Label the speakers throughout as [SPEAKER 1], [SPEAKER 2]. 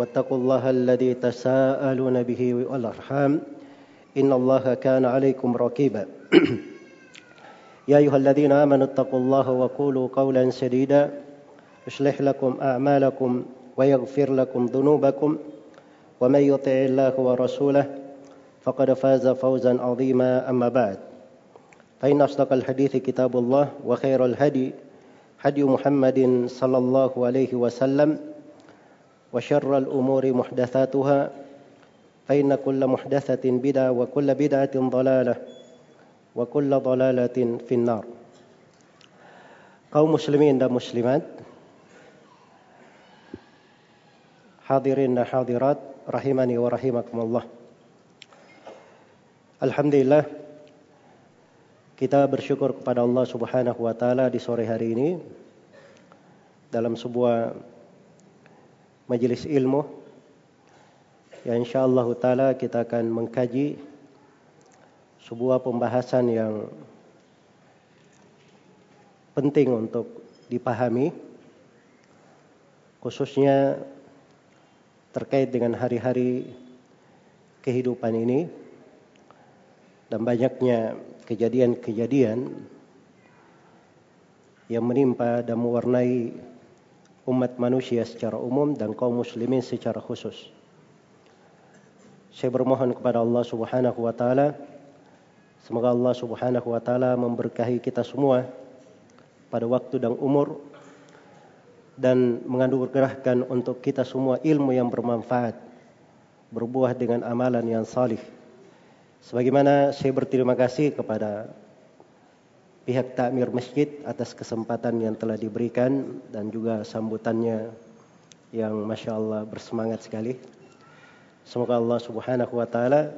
[SPEAKER 1] واتقوا الله الذي تساءلون به والأرحام. إن الله كان عليكم رقيبا. يا أيها الذين آمنوا اتقوا الله وقولوا قولا سديدا. يصلح لكم أعمالكم ويغفر لكم ذنوبكم. ومن يطع الله ورسوله فقد فاز فوزا عظيما. أما بعد فإن أصدق الحديث كتاب الله وخير الهدي هدي محمد صلى الله عليه وسلم. وشر الأمور محدثاتها فإن كل محدثة بدعة وكل بدعة ضلالة وكل ضلالة في النار kaum muslimin dan muslimat hadirin dan hadirat rahimani wa rahimakumullah Alhamdulillah kita bersyukur kepada Allah Subhanahu wa taala di sore hari ini dalam sebuah majelis ilmu yang insyaallah taala kita akan mengkaji sebuah pembahasan yang penting untuk dipahami khususnya terkait dengan hari-hari kehidupan ini dan banyaknya kejadian-kejadian yang menimpa dan mewarnai umat manusia secara umum dan kaum muslimin secara khusus. Saya bermohon kepada Allah Subhanahu wa taala semoga Allah Subhanahu wa taala memberkahi kita semua pada waktu dan umur dan menganugerahkan untuk kita semua ilmu yang bermanfaat berbuah dengan amalan yang salih Sebagaimana saya berterima kasih kepada pihak takmir masjid atas kesempatan yang telah diberikan dan juga sambutannya yang masya Allah bersemangat sekali. Semoga Allah Subhanahu wa taala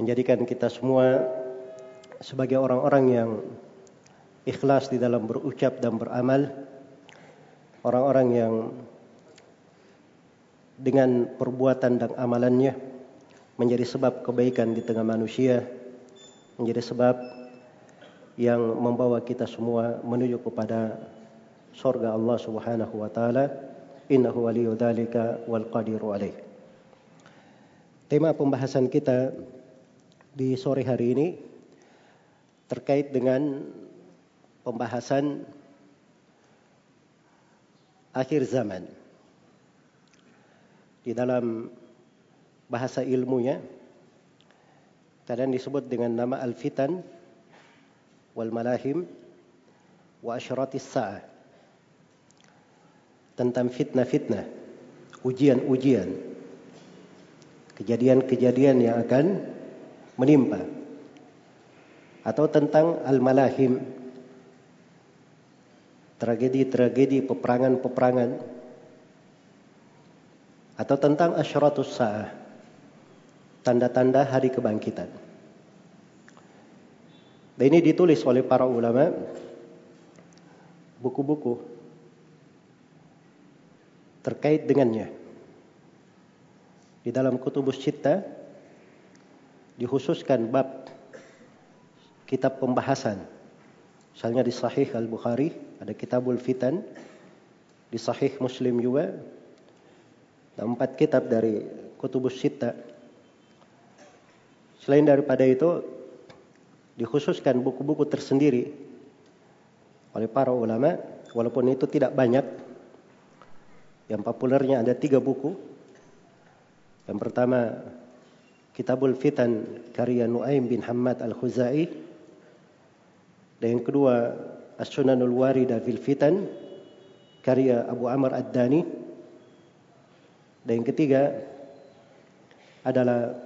[SPEAKER 1] menjadikan kita semua sebagai orang-orang yang ikhlas di dalam berucap dan beramal, orang-orang yang dengan perbuatan dan amalannya menjadi sebab kebaikan di tengah manusia, menjadi sebab yang membawa kita semua menuju kepada surga Allah Subhanahu wa taala. Innahu waliyyu dzalika wal qadiru alaih. Tema pembahasan kita di sore hari ini terkait dengan pembahasan akhir zaman. Di dalam bahasa ilmunya kadang disebut dengan nama al-fitan wa asyratis sa'ah tentang fitnah-fitnah ujian-ujian kejadian-kejadian yang akan menimpa atau tentang al-malahim tragedi-tragedi peperangan-peperangan atau tentang asyratus sa'ah tanda-tanda hari kebangkitan. Dan ini ditulis oleh para ulama buku-buku terkait dengannya. Di dalam kutubus cita dikhususkan bab kitab pembahasan. Misalnya di Sahih Al-Bukhari ada Kitabul Fitan, di Sahih Muslim juga. Dan empat kitab dari kutubus cita Selain daripada itu dikhususkan buku-buku tersendiri oleh para ulama walaupun itu tidak banyak yang populernya ada tiga buku Yang pertama Kitabul Fitan karya Nuaim bin Hamad Al-Khuzai. Dan yang kedua As-Sunanul Warida fil Fitan karya Abu Amr Ad-Dani. Dan yang ketiga adalah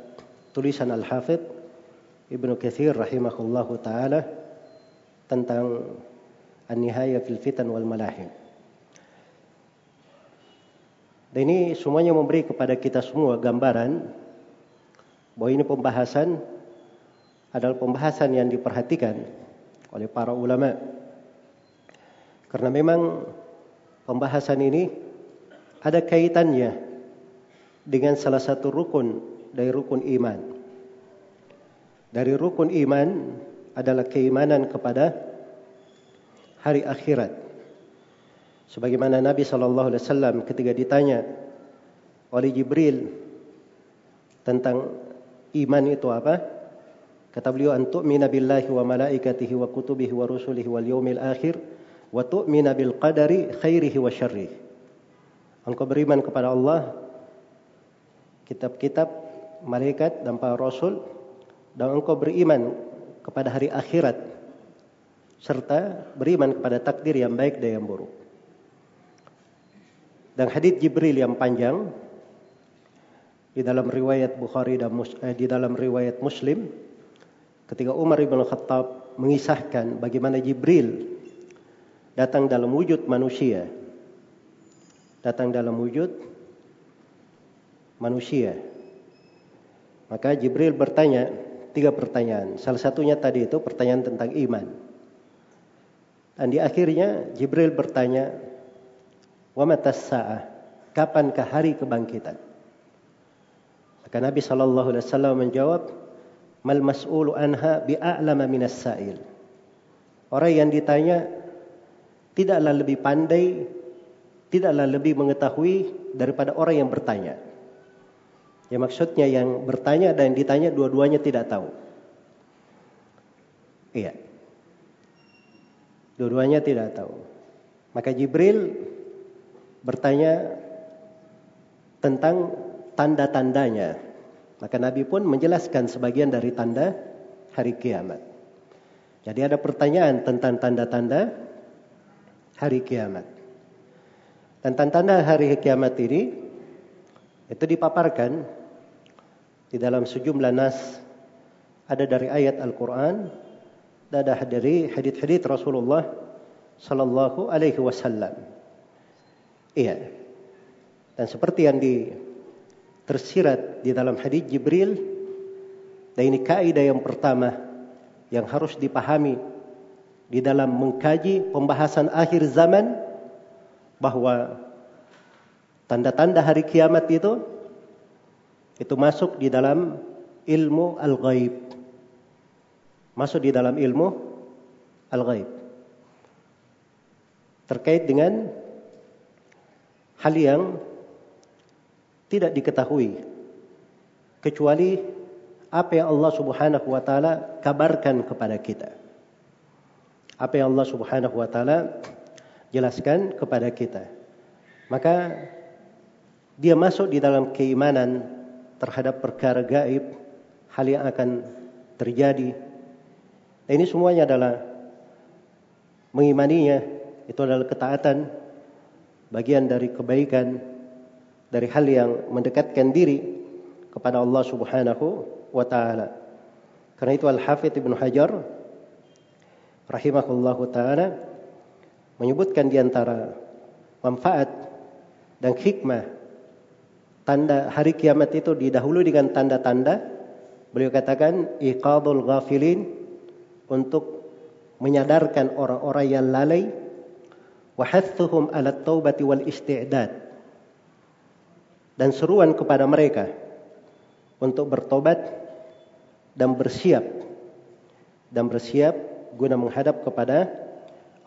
[SPEAKER 1] tulisan Al-Hafidh Ibnu Katsir rahimahullahu taala tentang An-Nihaya fil Fitan wal Malahim. Dan ini semuanya memberi kepada kita semua gambaran bahwa ini pembahasan adalah pembahasan yang diperhatikan oleh para ulama. Karena memang pembahasan ini ada kaitannya dengan salah satu rukun dari rukun iman. Dari rukun iman adalah keimanan kepada hari akhirat. Sebagaimana Nabi Shallallahu Alaihi Wasallam ketika ditanya oleh Jibril tentang iman itu apa? Kata beliau antu'mina billahi wa malaikatihi wa kutubihi wa rusulihi wal yawmil akhir wa tu'mina bil qadari khairihi wa syarrihi. Engkau beriman kepada Allah, kitab-kitab, malaikat dan para rasul dan engkau beriman kepada hari akhirat serta beriman kepada takdir yang baik dan yang buruk. Dan hadis Jibril yang panjang di dalam riwayat Bukhari dan eh, di dalam riwayat Muslim ketika Umar bin Khattab mengisahkan bagaimana Jibril datang dalam wujud manusia datang dalam wujud manusia maka Jibril bertanya tiga pertanyaan salah satunya tadi itu pertanyaan tentang iman dan di akhirnya Jibril bertanya Wa matas sa'ah? Kapankah hari kebangkitan? Maka Nabi sallallahu alaihi wasallam menjawab, "Mal mas'ulu anha bi'a'lama minas sa'il." Orang yang ditanya tidaklah lebih pandai, tidaklah lebih mengetahui daripada orang yang bertanya. Ya maksudnya yang bertanya dan ditanya dua-duanya tidak tahu. Iya. Dua-duanya tidak tahu. Maka Jibril bertanya tentang tanda-tandanya. Maka Nabi pun menjelaskan sebagian dari tanda hari kiamat. Jadi ada pertanyaan tentang tanda-tanda hari kiamat. Dan tanda-tanda hari kiamat ini itu dipaparkan di dalam sejumlah nas ada dari ayat Al-Qur'an dan ada dari hadis-hadis Rasulullah sallallahu alaihi wasallam. Iya. Dan seperti yang di tersirat di dalam hadis Jibril, dan ini kaidah yang pertama yang harus dipahami di dalam mengkaji pembahasan akhir zaman bahwa tanda-tanda hari kiamat itu itu masuk di dalam ilmu al-ghaib. Masuk di dalam ilmu al-ghaib. Terkait dengan hal yang tidak diketahui kecuali apa yang Allah Subhanahu wa taala kabarkan kepada kita. Apa yang Allah Subhanahu wa taala jelaskan kepada kita. Maka dia masuk di dalam keimanan terhadap perkara gaib, hal yang akan terjadi. Dan ini semuanya adalah mengimaninya, itu adalah ketaatan bagian dari kebaikan dari hal yang mendekatkan diri kepada Allah Subhanahu wa taala. Karena itu Al-Hafidz Ibnu Hajar rahimahullahu taala menyebutkan di antara manfaat dan hikmah tanda hari kiamat itu didahului dengan tanda-tanda beliau katakan iqadul ghafilin untuk menyadarkan orang-orang yang lalai wahathuhum ala taubati wal isti'dad dan seruan kepada mereka untuk bertobat dan bersiap dan bersiap guna menghadap kepada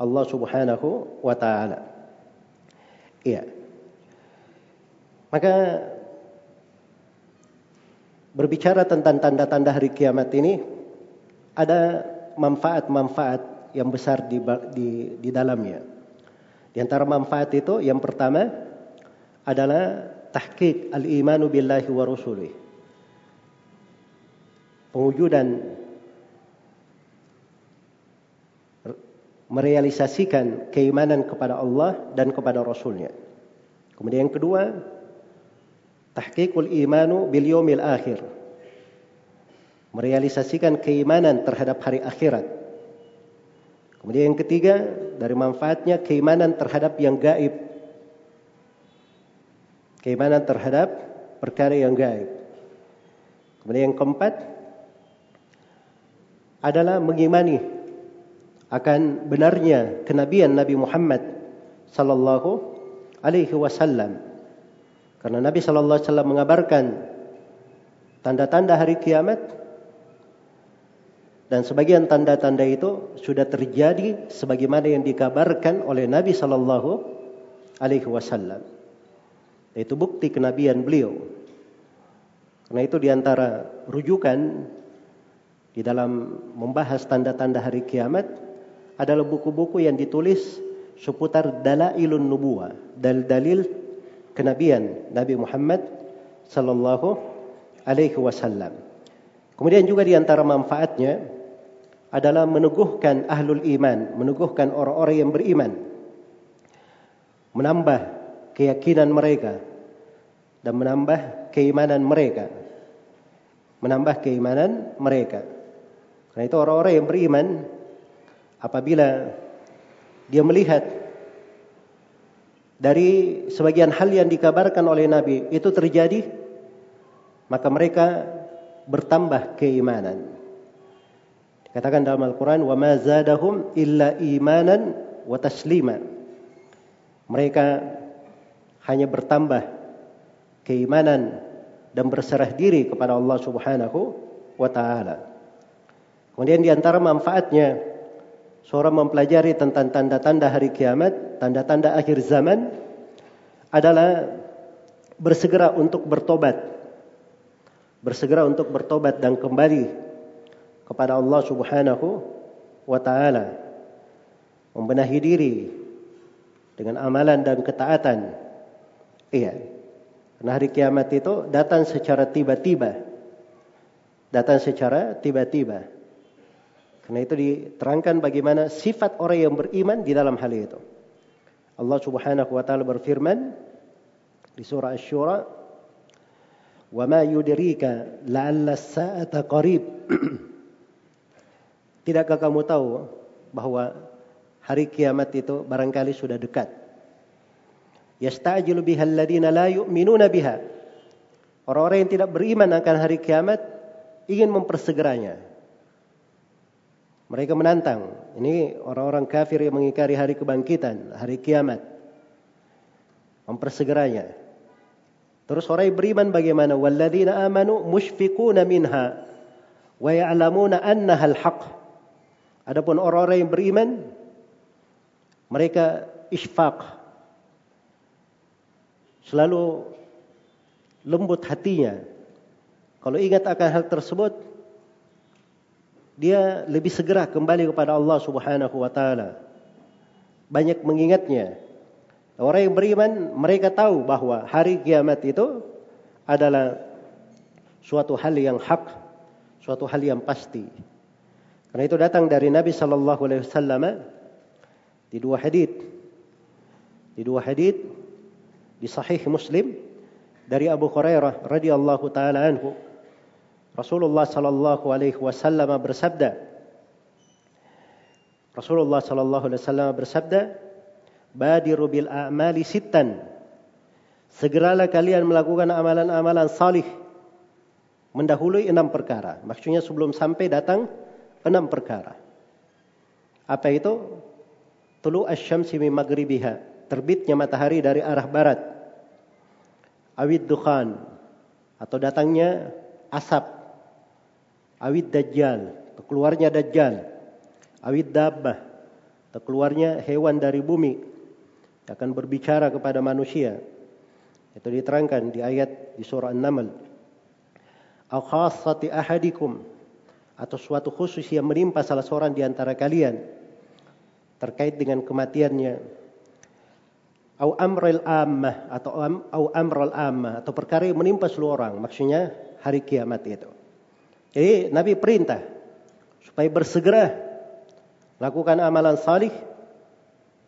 [SPEAKER 1] Allah Subhanahu wa taala. Iya. Maka berbicara tentang tanda-tanda hari kiamat ini ada manfaat-manfaat yang besar di, di, di dalamnya. Di antara manfaat itu yang pertama adalah tahqiq al-imanu billahi wa rusulih. Pengujudan merealisasikan keimanan kepada Allah dan kepada Rasulnya. Kemudian yang kedua, tahqiqul imanu bil yawmil akhir. Merealisasikan keimanan terhadap hari akhirat. Kemudian yang ketiga, dari manfaatnya keimanan terhadap yang gaib. Keimanan terhadap perkara yang gaib. Kemudian yang keempat adalah mengimani akan benarnya kenabian Nabi Muhammad sallallahu alaihi wasallam. Karena Nabi sallallahu alaihi wasallam mengabarkan tanda-tanda hari kiamat dan sebagian tanda-tanda itu sudah terjadi sebagaimana yang dikabarkan oleh Nabi sallallahu alaihi wasallam. Itu bukti kenabian beliau. Karena itu di antara rujukan di dalam membahas tanda-tanda hari kiamat adalah buku-buku yang ditulis seputar dalailun nubuwah, dalil-dalil kenabian Nabi Muhammad sallallahu alaihi wasallam. Kemudian juga di antara manfaatnya adalah meneguhkan ahlul iman, meneguhkan orang-orang yang beriman. Menambah keyakinan mereka dan menambah keimanan mereka. Menambah keimanan mereka. Karena itu orang-orang yang beriman apabila dia melihat dari sebagian hal yang dikabarkan oleh Nabi itu terjadi, maka mereka bertambah keimanan. Katakan dalam Al-Quran, وَمَا زَادَهُمْ إِلَّا إِيمَانًا وَتَسْلِيمًا Mereka hanya bertambah keimanan dan berserah diri kepada Allah Subhanahu wa taala. Kemudian di antara manfaatnya seorang mempelajari tentang tanda-tanda hari kiamat, tanda-tanda akhir zaman adalah bersegera untuk bertobat. Bersegera untuk bertobat dan kembali kepada Allah Subhanahu wa taala. Membenahi diri dengan amalan dan ketaatan. Iya. Karena hari kiamat itu datang secara tiba-tiba. Datang secara tiba-tiba. Karena itu diterangkan bagaimana sifat orang yang beriman di dalam hal itu. Allah Subhanahu wa taala berfirman di surah Asy-Syura, "Wa ma yudrika la'alla as-sa'ata qarib." Tidakkah kamu tahu bahwa hari kiamat itu barangkali sudah dekat? Yasta'jilu biha alladziina la yu'minuna biha. Orang-orang yang tidak beriman akan hari kiamat ingin mempersegeranya. Mereka menantang. Ini orang-orang kafir yang mengingkari hari kebangkitan, hari kiamat. Mempersegeranya. Terus orang yang beriman bagaimana? Walladzina amanu mushfiquna minha wa ya'lamuna annaha al-haq. Adapun orang-orang yang beriman mereka isfaq. Selalu lembut hatinya. Kalau ingat akan hal tersebut, dia lebih segera kembali kepada Allah Subhanahu wa taala. Banyak mengingatnya. Orang yang beriman mereka tahu bahwa hari kiamat itu adalah suatu hal yang hak, suatu hal yang pasti. Karena itu datang dari Nabi sallallahu alaihi wasallam di dua hadis. Di dua hadis di sahih Muslim dari Abu Hurairah radhiyallahu taala anhu Rasulullah sallallahu alaihi wasallam bersabda Rasulullah sallallahu alaihi wasallam bersabda Badiru bil a'mali sittan Segeralah kalian melakukan amalan-amalan salih mendahului enam perkara. Maksudnya sebelum sampai datang enam perkara. Apa itu? Tulu asyamsi min maghribiha. Terbitnya matahari dari arah barat. Awid dukhan. Atau datangnya asap awid dajjal, keluarnya dajjal, awid dabbah, keluarnya hewan dari bumi akan berbicara kepada manusia. Itu diterangkan di ayat di surah An-Naml. Au khassati ahadikum atau suatu khusus yang menimpa salah seorang di antara kalian terkait dengan kematiannya. au amril ammah atau au amral ammah atau perkara yang menimpa seluruh orang maksudnya hari kiamat itu jadi Nabi perintah supaya bersegera lakukan amalan salih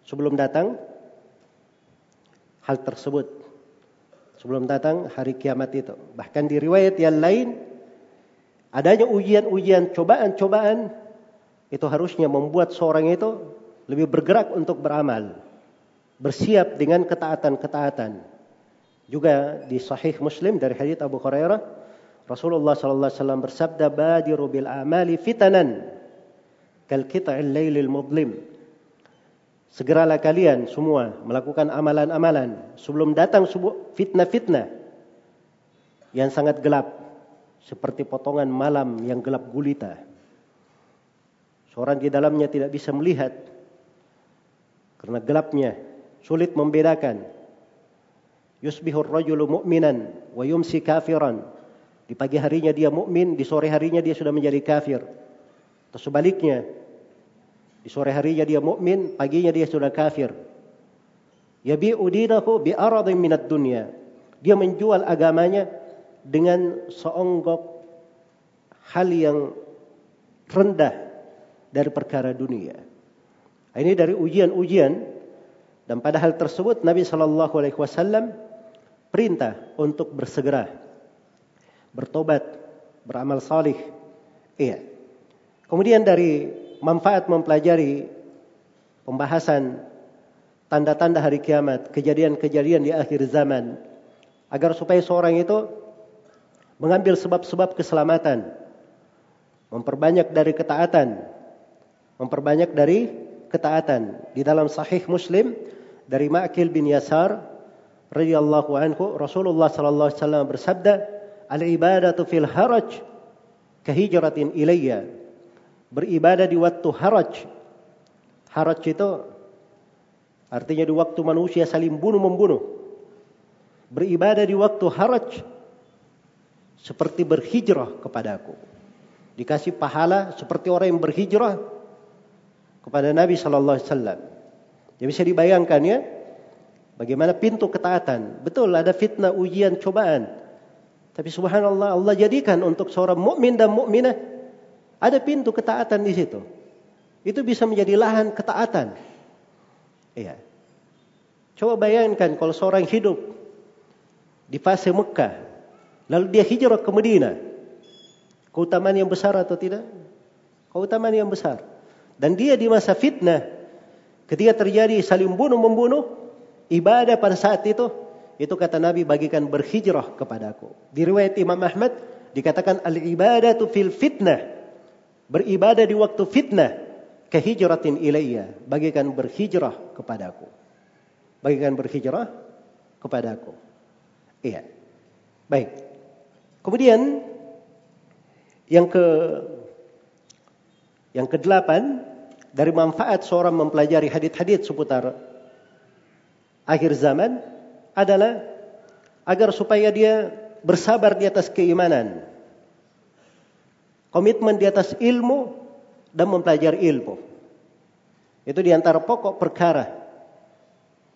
[SPEAKER 1] sebelum datang hal tersebut. Sebelum datang hari kiamat itu. Bahkan di riwayat yang lain adanya ujian-ujian cobaan-cobaan itu harusnya membuat seorang itu lebih bergerak untuk beramal. Bersiap dengan ketaatan-ketaatan. Juga di Sahih Muslim dari hadits Abu Hurairah, Rasulullah sallallahu alaihi wasallam bersabda, "Badiru bil amali fitanan kal qita'il lailil mudlim." Segeralah kalian semua melakukan amalan-amalan sebelum datang fitnah-fitnah yang sangat gelap seperti potongan malam yang gelap gulita. Seorang di dalamnya tidak bisa melihat karena gelapnya sulit membedakan. Yusbihur rajulu mu'minan wa yumsi kafiran. Di pagi harinya dia mukmin, di sore harinya dia sudah menjadi kafir. Atau sebaliknya, di sore harinya dia mukmin, paginya dia sudah kafir. Yabi'u dinahu bi aradin minat dunya. Dia menjual agamanya dengan seonggok hal yang rendah dari perkara dunia. Ini dari ujian-ujian dan pada hal tersebut Nabi Shallallahu Alaihi Wasallam perintah untuk bersegera, bertobat, beramal salih. Iya. Kemudian dari manfaat mempelajari pembahasan tanda-tanda hari kiamat, kejadian-kejadian di akhir zaman, agar supaya seorang itu mengambil sebab-sebab keselamatan, memperbanyak dari ketaatan, memperbanyak dari ketaatan. Di dalam Sahih Muslim dari Ma'kil bin Yasar radhiyallahu anhu Rasulullah sallallahu alaihi wasallam bersabda al ibadatu fil haraj kahijratin ilayya beribadah di waktu haraj haraj itu artinya di waktu manusia saling bunuh membunuh beribadah di waktu haraj seperti berhijrah kepadaku dikasih pahala seperti orang yang berhijrah kepada Nabi sallallahu alaihi wasallam Ya bisa dibayangkan ya. Bagaimana pintu ketaatan. Betul ada fitnah, ujian, cobaan. Tapi subhanallah Allah jadikan untuk seorang mukmin dan mukminah ada pintu ketaatan di situ. Itu bisa menjadi lahan ketaatan. Iya. Coba bayangkan kalau seorang hidup di fase Mekah, lalu dia hijrah ke Madinah. Keutamaan yang besar atau tidak? Keutamaan yang besar. Dan dia di masa fitnah, Ketika terjadi saling bunuh membunuh, ibadah pada saat itu, itu kata Nabi bagikan berhijrah kepadaku. Di riwayat Imam Ahmad dikatakan al-ibadatu fil fitnah. Beribadah di waktu fitnah. Kehijratin ilayya. Bagikan berhijrah kepadaku. Bagikan berhijrah kepadaku. Iya. Baik. Kemudian yang ke yang kedelapan dari manfaat seorang mempelajari hadith-hadith seputar akhir zaman adalah agar supaya dia bersabar di atas keimanan. Komitmen di atas ilmu dan mempelajari ilmu. Itu di antara pokok perkara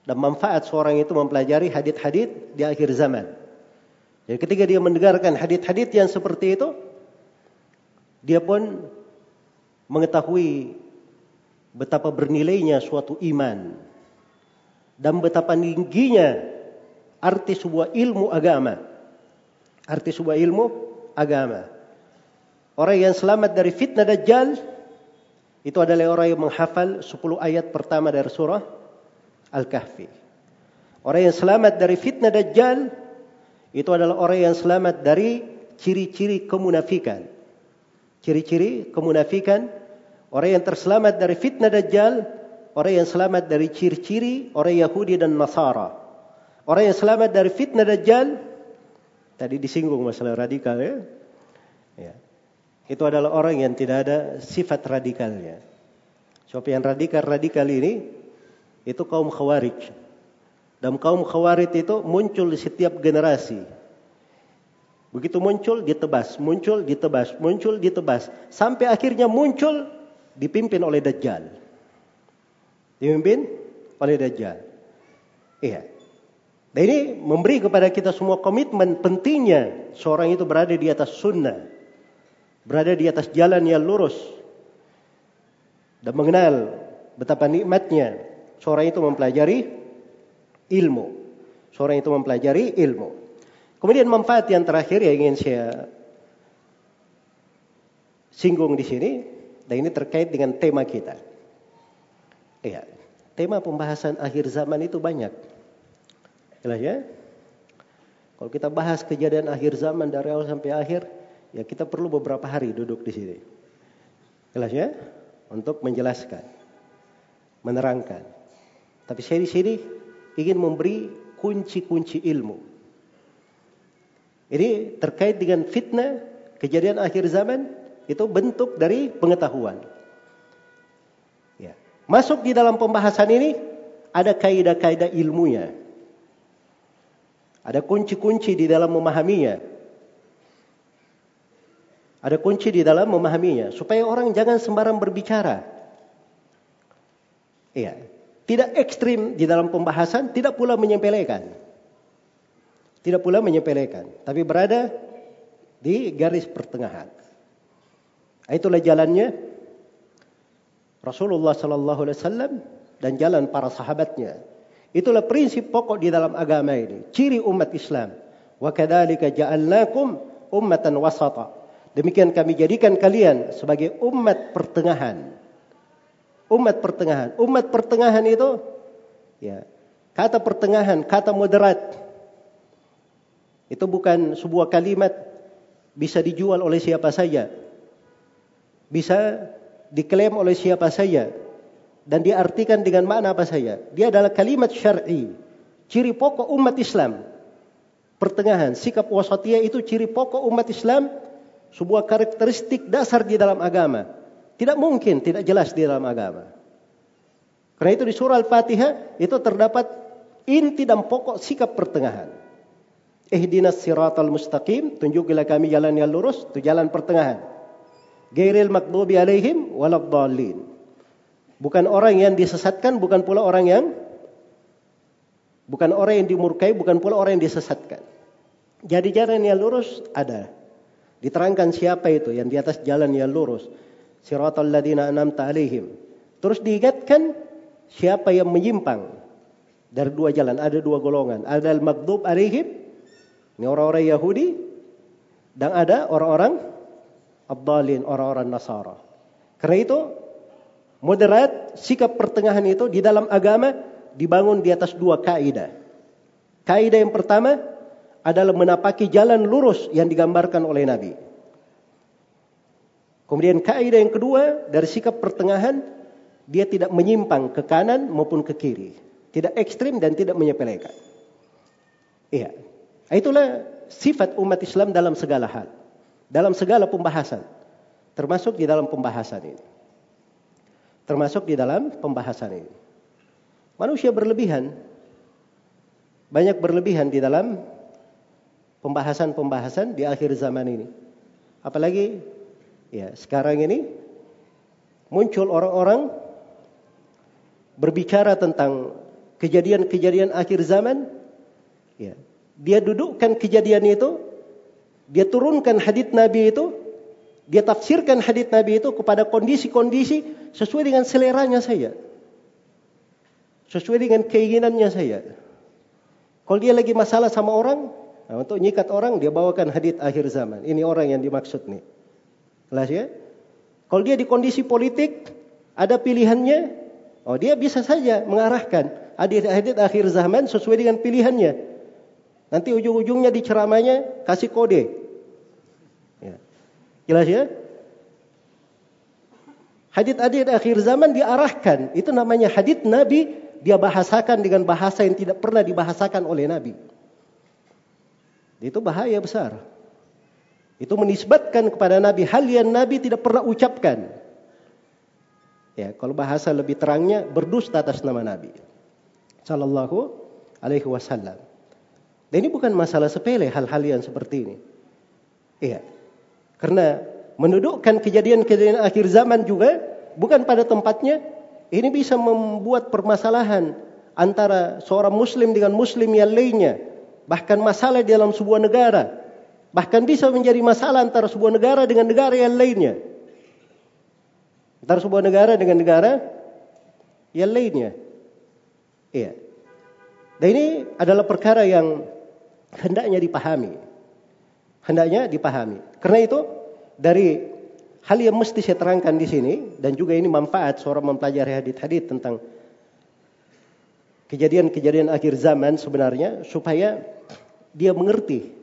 [SPEAKER 1] dan manfaat seorang itu mempelajari hadith-hadith di akhir zaman. Jadi ketika dia mendengarkan hadith-hadith yang seperti itu, dia pun mengetahui betapa bernilainya suatu iman dan betapa tingginya arti sebuah ilmu agama. Arti sebuah ilmu agama. Orang yang selamat dari fitnah dajjal itu adalah orang yang menghafal 10 ayat pertama dari surah Al-Kahfi. Orang yang selamat dari fitnah dajjal itu adalah orang yang selamat dari ciri-ciri kemunafikan. Ciri-ciri kemunafikan Orang yang terselamat dari fitnah Dajjal, orang yang selamat dari ciri-ciri orang Yahudi dan Nasara. Orang yang selamat dari fitnah Dajjal, tadi disinggung masalah radikal ya. ya. Itu adalah orang yang tidak ada sifat radikalnya. Sebab yang radikal-radikal ini, itu kaum khawarij. Dan kaum khawarij itu muncul di setiap generasi. Begitu muncul, ditebas. Muncul, ditebas. Muncul, ditebas. Sampai akhirnya muncul dipimpin oleh Dajjal. Dipimpin oleh Dajjal. Iya. Dan ini memberi kepada kita semua komitmen pentingnya seorang itu berada di atas sunnah. Berada di atas jalan yang lurus. Dan mengenal betapa nikmatnya seorang itu mempelajari ilmu. Seorang itu mempelajari ilmu. Kemudian manfaat yang terakhir yang ingin saya singgung di sini dan ini terkait dengan tema kita. Iya, tema pembahasan akhir zaman itu banyak. Jelas ya? Kalau kita bahas kejadian akhir zaman dari awal sampai akhir, ya kita perlu beberapa hari duduk di sini. Jelas ya? Untuk menjelaskan, menerangkan. Tapi saya di sini ingin memberi kunci-kunci ilmu. Ini terkait dengan fitnah kejadian akhir zaman itu bentuk dari pengetahuan. Ya. Masuk di dalam pembahasan ini ada kaidah-kaidah ilmunya. Ada kunci-kunci di dalam memahaminya. Ada kunci di dalam memahaminya supaya orang jangan sembarang berbicara. Iya. Tidak ekstrim di dalam pembahasan, tidak pula menyepelekan. Tidak pula menyepelekan, tapi berada di garis pertengahan. Itulah jalannya Rasulullah sallallahu alaihi wasallam dan jalan para sahabatnya. Itulah prinsip pokok di dalam agama ini, ciri umat Islam. Wa kadzalika ja'alnakum ummatan wasata. Demikian kami jadikan kalian sebagai umat pertengahan. Umat pertengahan. Umat pertengahan itu ya, kata pertengahan, kata moderat. Itu bukan sebuah kalimat bisa dijual oleh siapa saja bisa diklaim oleh siapa saja dan diartikan dengan makna apa saja. Dia adalah kalimat syar'i, ciri pokok umat Islam. Pertengahan, sikap wasatiyah itu ciri pokok umat Islam, sebuah karakteristik dasar di dalam agama. Tidak mungkin tidak jelas di dalam agama. Karena itu di surah Al-Fatihah itu terdapat inti dan pokok sikap pertengahan. Ihdinas siratal mustaqim, tunjukilah kami jalan yang lurus, itu jalan pertengahan. Gairil makdubi alaihim. Bukan orang yang disesatkan, bukan pula orang yang bukan orang yang dimurkai, bukan pula orang yang disesatkan. Jadi jalan yang lurus ada. Diterangkan siapa itu yang di atas jalan yang lurus. Siratal ladina an'amta alaihim. Terus diingatkan siapa yang menyimpang dari dua jalan, ada dua golongan. Ada al-maghdub alaihim, ini orang-orang Yahudi dan ada orang-orang abdalin orang-orang Nasara. Karena itu moderat sikap pertengahan itu di dalam agama dibangun di atas dua kaidah. Kaidah yang pertama adalah menapaki jalan lurus yang digambarkan oleh Nabi. Kemudian kaidah yang kedua dari sikap pertengahan dia tidak menyimpang ke kanan maupun ke kiri, tidak ekstrim dan tidak menyepelekan. Iya. Itulah sifat umat Islam dalam segala hal dalam segala pembahasan, termasuk di dalam pembahasan ini. Termasuk di dalam pembahasan ini. Manusia berlebihan, banyak berlebihan di dalam pembahasan-pembahasan di akhir zaman ini. Apalagi ya sekarang ini muncul orang-orang berbicara tentang kejadian-kejadian akhir zaman. Ya, dia dudukkan kejadian itu dia turunkan hadits Nabi itu, dia tafsirkan hadits Nabi itu kepada kondisi-kondisi sesuai dengan seleranya saya. Sesuai dengan keinginannya saya. Kalau dia lagi masalah sama orang, nah untuk nyikat orang dia bawakan hadits akhir zaman. Ini orang yang dimaksud nih. Jelas ya? Kalau dia di kondisi politik, ada pilihannya, oh dia bisa saja mengarahkan hadits-hadits akhir zaman sesuai dengan pilihannya. Nanti ujung-ujungnya di ceramahnya kasih kode. Jelas ya? Hadit-hadit akhir zaman diarahkan. Itu namanya hadit Nabi. Dia bahasakan dengan bahasa yang tidak pernah dibahasakan oleh Nabi. Itu bahaya besar. Itu menisbatkan kepada Nabi hal yang Nabi tidak pernah ucapkan. Ya, kalau bahasa lebih terangnya berdusta atas nama Nabi. Sallallahu alaihi wasallam. Dan ini bukan masalah sepele hal-hal yang seperti ini. Iya. Karena mendudukkan kejadian-kejadian akhir zaman juga bukan pada tempatnya ini bisa membuat permasalahan antara seorang muslim dengan muslim yang lainnya, bahkan masalah di dalam sebuah negara, bahkan bisa menjadi masalah antara sebuah negara dengan negara yang lainnya. Antara sebuah negara dengan negara yang lainnya. Iya. Dan ini adalah perkara yang hendaknya dipahami. Hendaknya dipahami. Karena itu dari hal yang mesti saya terangkan di sini dan juga ini manfaat seorang mempelajari hadis-hadis tentang kejadian-kejadian akhir zaman sebenarnya supaya dia mengerti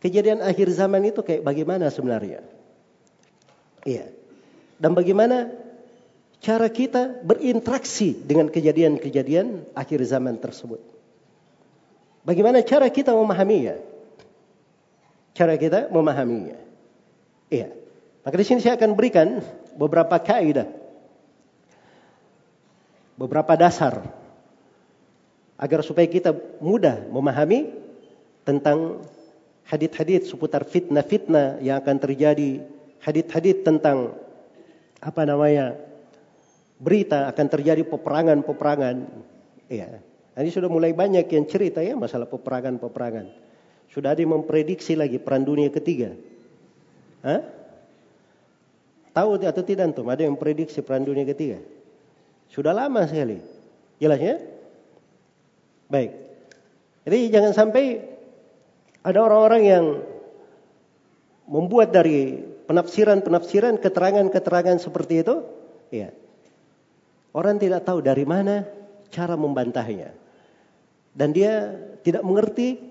[SPEAKER 1] kejadian akhir zaman itu kayak bagaimana sebenarnya. Iya. Dan bagaimana cara kita berinteraksi dengan kejadian-kejadian akhir zaman tersebut. Bagaimana cara kita memahaminya? Cara kita memahaminya. Iya. Maka di sini saya akan berikan beberapa kaidah. Beberapa dasar agar supaya kita mudah memahami tentang hadit-hadit seputar fitnah-fitnah yang akan terjadi, hadit-hadit tentang apa namanya berita akan terjadi peperangan-peperangan. Ya. Ini sudah mulai banyak yang cerita ya masalah peperangan-peperangan. Sudah ada yang memprediksi lagi perang dunia ketiga. Hah? Tahu atau tidak antum? Ada yang memprediksi perang dunia ketiga? Sudah lama sekali. Jelas ya? Baik. Jadi jangan sampai ada orang-orang yang membuat dari penafsiran-penafsiran keterangan-keterangan seperti itu, ya. Orang tidak tahu dari mana cara membantahnya. Dan dia tidak mengerti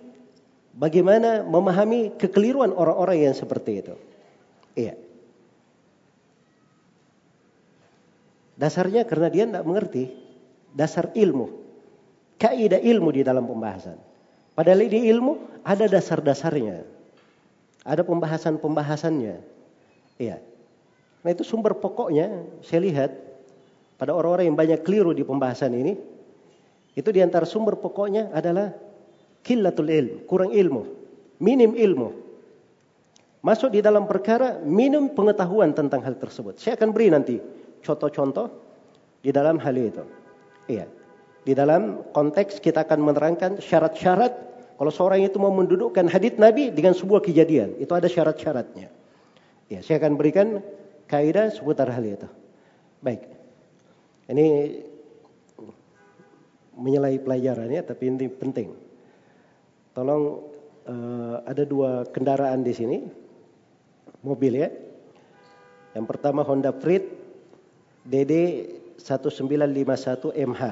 [SPEAKER 1] bagaimana memahami kekeliruan orang-orang yang seperti itu. Iya. Dasarnya karena dia tidak mengerti dasar ilmu. Kaidah ilmu di dalam pembahasan. Padahal di ilmu ada dasar-dasarnya. Ada pembahasan-pembahasannya. Iya. Nah itu sumber pokoknya saya lihat pada orang-orang yang banyak keliru di pembahasan ini, itu di antara sumber pokoknya adalah killatul ilm, kurang ilmu, minim ilmu. Masuk di dalam perkara minim pengetahuan tentang hal tersebut. Saya akan beri nanti contoh-contoh di dalam hal itu. Iya. Di dalam konteks kita akan menerangkan syarat-syarat kalau seorang itu mau mendudukkan hadits Nabi dengan sebuah kejadian, itu ada syarat-syaratnya. Ya, saya akan berikan kaidah seputar hal itu. Baik. Ini menyelai pelajarannya, tapi ini penting. Tolong uh, ada dua kendaraan di sini, mobil ya. Yang pertama Honda Freed DD 1951 MH.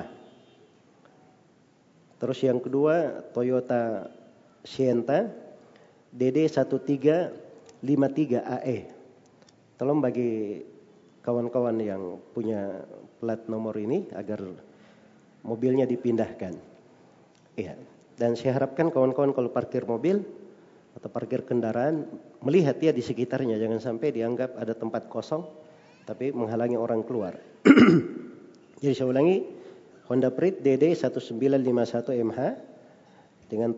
[SPEAKER 1] Terus yang kedua Toyota Sienta DD 1353 AE. Tolong bagi kawan-kawan yang punya plat nomor ini agar mobilnya dipindahkan. Iya. Dan saya harapkan kawan-kawan kalau parkir mobil atau parkir kendaraan melihat ya di sekitarnya jangan sampai dianggap ada tempat kosong tapi menghalangi orang keluar. Jadi saya ulangi Honda Prit DD 1951 MH dengan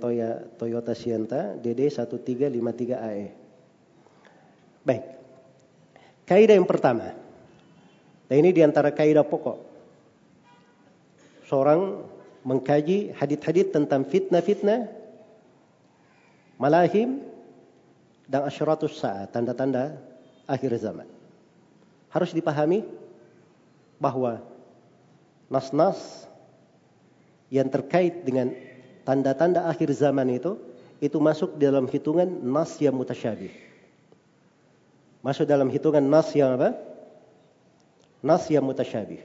[SPEAKER 1] Toyota Sienta DD 1353 AE. Baik. Kaidah yang pertama. Dan ini di antara kaidah pokok. Seorang mengkaji hadit-hadit tentang fitnah-fitnah, malahim, dan asyaratus saat, tanda-tanda akhir zaman. Harus dipahami bahwa nas-nas yang terkait dengan tanda-tanda akhir zaman itu, itu masuk dalam hitungan nas yang mutasyabih. Masuk dalam hitungan nas yang apa? nas yang mutasyabih.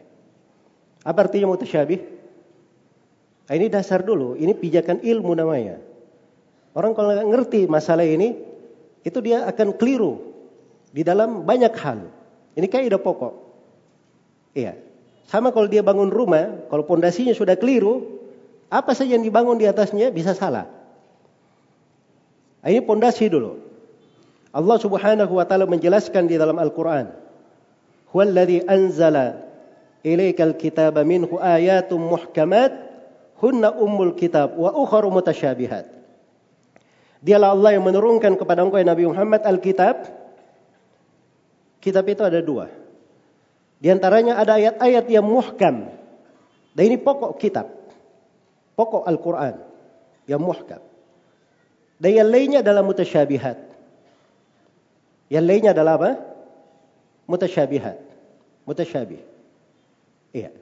[SPEAKER 1] Apa artinya mutasyabih? Nah, ini dasar dulu, ini pijakan ilmu namanya. Orang kalau nggak ngerti masalah ini, itu dia akan keliru di dalam banyak hal. Ini kaidah pokok. Iya. Sama kalau dia bangun rumah, kalau pondasinya sudah keliru, apa saja yang dibangun di atasnya bisa salah. Nah, ini pondasi dulu. Allah Subhanahu wa taala menjelaskan di dalam Al-Qur'an huwallazi anzala ilaikal kitaba minhu ayatun muhkamat hunna ummul kitab wa ukharu mutasyabihat. Dialah Allah yang menurunkan kepada engkau Nabi Muhammad Alkitab. Kitab itu ada dua. Di antaranya ada ayat-ayat yang muhkam. Dan ini pokok kitab. Pokok Al-Quran yang muhkam. Dan yang lainnya adalah mutasyabihat. Yang lainnya adalah apa? Mutasyabihat. Mutasyabih. Iya.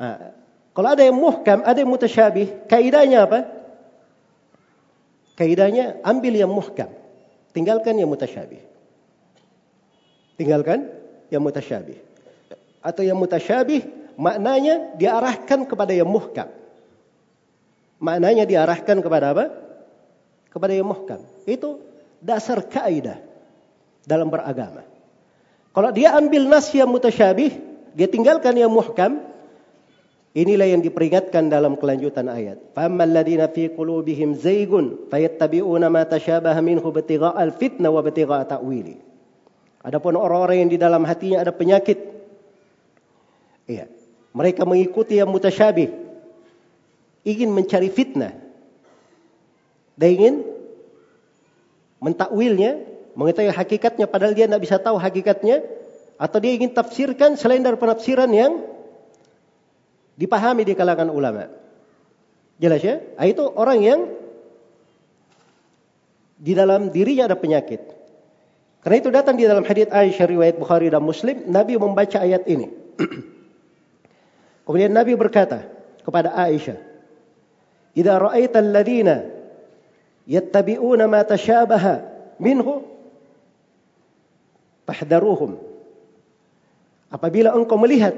[SPEAKER 1] Nah, kalau ada yang muhkam, ada yang mutasyabih, kaidahnya apa? Kaidahnya ambil yang muhkam, tinggalkan yang mutasyabih. Tinggalkan yang mutasyabih. Atau yang mutasyabih maknanya diarahkan kepada yang muhkam. Maknanya diarahkan kepada apa? Kepada yang muhkam. Itu dasar kaidah dalam beragama. Kalau dia ambil nas yang mutasyabih, dia tinggalkan yang muhkam, Inilah yang diperingatkan dalam kelanjutan ayat. Fammal ladina fi qulubihim zaygun fayattabi'una ma tashabaha minhu ibtigha'al fitnah wa ibtigha'a ta'wili. Adapun orang-orang yang di dalam hatinya ada penyakit. Iya. Mereka mengikuti yang mutasyabih. Ingin mencari fitnah. Dan ingin mentakwilnya, mengetahui hakikatnya padahal dia tidak bisa tahu hakikatnya. Atau dia ingin tafsirkan selain dari penafsiran yang dipahami di kalangan ulama. Jelas ya? Nah, itu orang yang di dalam dirinya ada penyakit. Karena itu datang di dalam hadits Aisyah riwayat Bukhari dan Muslim, Nabi membaca ayat ini. Kemudian Nabi berkata kepada Aisyah, "Idza ra'aita alladziina yattabi'una ma tashabaha minhu fahdharuhum." Apabila engkau melihat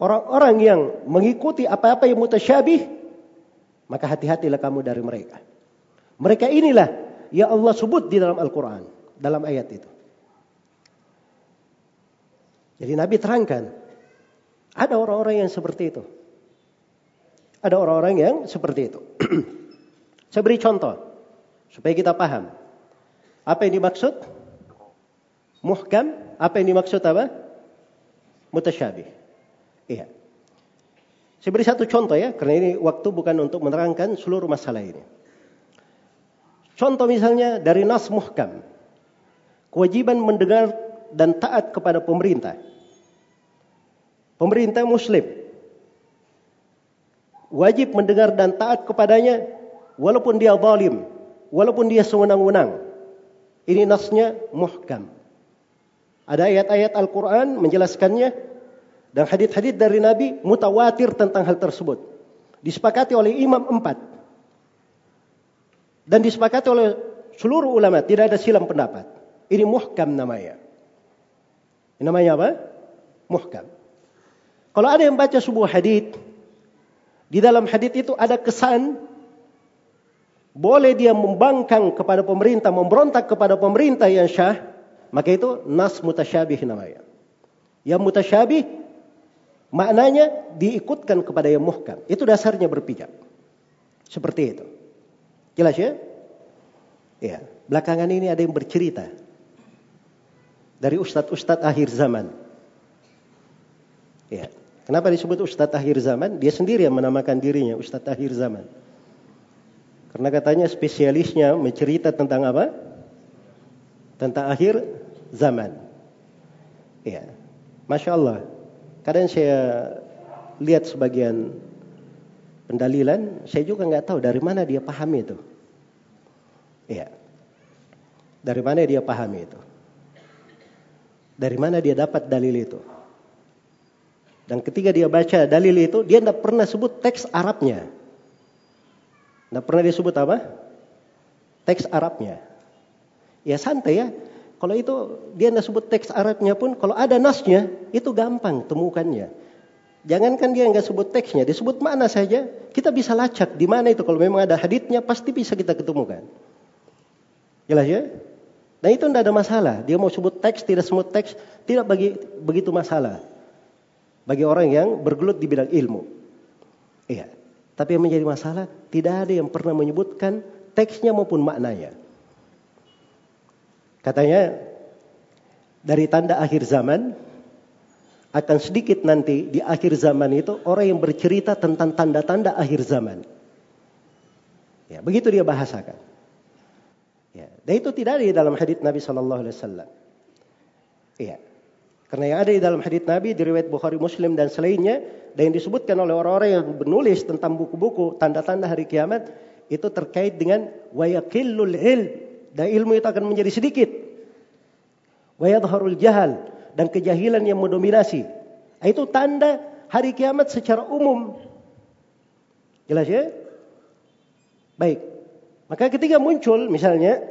[SPEAKER 1] Orang-orang yang mengikuti apa-apa yang mutasyabih, maka hati-hatilah kamu dari mereka. Mereka inilah yang Allah sebut di dalam Al-Quran, dalam ayat itu. Jadi Nabi terangkan, ada orang-orang yang seperti itu. Ada orang-orang yang seperti itu. Saya beri contoh, supaya kita paham. Apa yang dimaksud? Muhkam, apa yang dimaksud apa? Mutasyabih. Iya. Saya beri satu contoh ya, karena ini waktu bukan untuk menerangkan seluruh masalah ini. Contoh misalnya dari nas muhkam. Kewajiban mendengar dan taat kepada pemerintah. Pemerintah muslim. Wajib mendengar dan taat kepadanya walaupun dia zalim, walaupun dia sewenang-wenang. Ini nasnya muhkam. Ada ayat-ayat Al-Quran menjelaskannya dan hadith-hadith dari Nabi mutawatir tentang hal tersebut. Disepakati oleh imam empat. Dan disepakati oleh seluruh ulama. Tidak ada silam pendapat. Ini muhkam namanya. Ini namanya apa? Muhkam. Kalau ada yang baca sebuah hadith. Di dalam hadith itu ada kesan. Boleh dia membangkang kepada pemerintah. Memberontak kepada pemerintah yang syah. Maka itu nas mutasyabih namanya. Yang mutasyabih Maknanya diikutkan kepada yang muhkam. Itu dasarnya berpijak. Seperti itu. Jelas ya? Ya. Belakangan ini ada yang bercerita. Dari ustadz-ustadz akhir zaman. Ya. Kenapa disebut ustadz akhir zaman? Dia sendiri yang menamakan dirinya ustadz akhir zaman. Karena katanya spesialisnya mencerita tentang apa? Tentang akhir zaman. Ya. Masya Allah. Kadang saya lihat sebagian pendalilan, saya juga nggak tahu dari mana dia pahami itu. Iya. Dari mana dia pahami itu? Dari mana dia dapat dalil itu? Dan ketika dia baca dalil itu, dia tidak pernah sebut teks Arabnya. Tidak pernah disebut apa? Teks Arabnya. Ya santai ya. Kalau itu dia tidak sebut teks Arabnya pun, kalau ada nasnya, itu gampang temukannya. Jangankan dia nggak sebut teksnya, disebut mana saja, kita bisa lacak di mana itu. Kalau memang ada haditnya, pasti bisa kita ketemukan. Jelas ya? Dan itu tidak ada masalah. Dia mau sebut teks, tidak sebut teks, tidak bagi, begitu masalah. Bagi orang yang bergelut di bidang ilmu. Iya. Tapi yang menjadi masalah, tidak ada yang pernah menyebutkan teksnya maupun maknanya. Katanya dari tanda akhir zaman akan sedikit nanti di akhir zaman itu orang yang bercerita tentang tanda-tanda akhir zaman. Ya, begitu dia bahasakan. Ya, dan itu tidak ada di dalam hadits Nabi Shallallahu Alaihi Wasallam. Iya. Karena yang ada di dalam hadits Nabi, di riwayat Bukhari Muslim dan selainnya, dan yang disebutkan oleh orang-orang yang menulis tentang buku-buku tanda-tanda hari kiamat, itu terkait dengan wayakillul il dan ilmu itu akan menjadi sedikit. Wayadharul jahal dan kejahilan yang mendominasi. Itu tanda hari kiamat secara umum. Jelas ya? Baik. Maka ketika muncul misalnya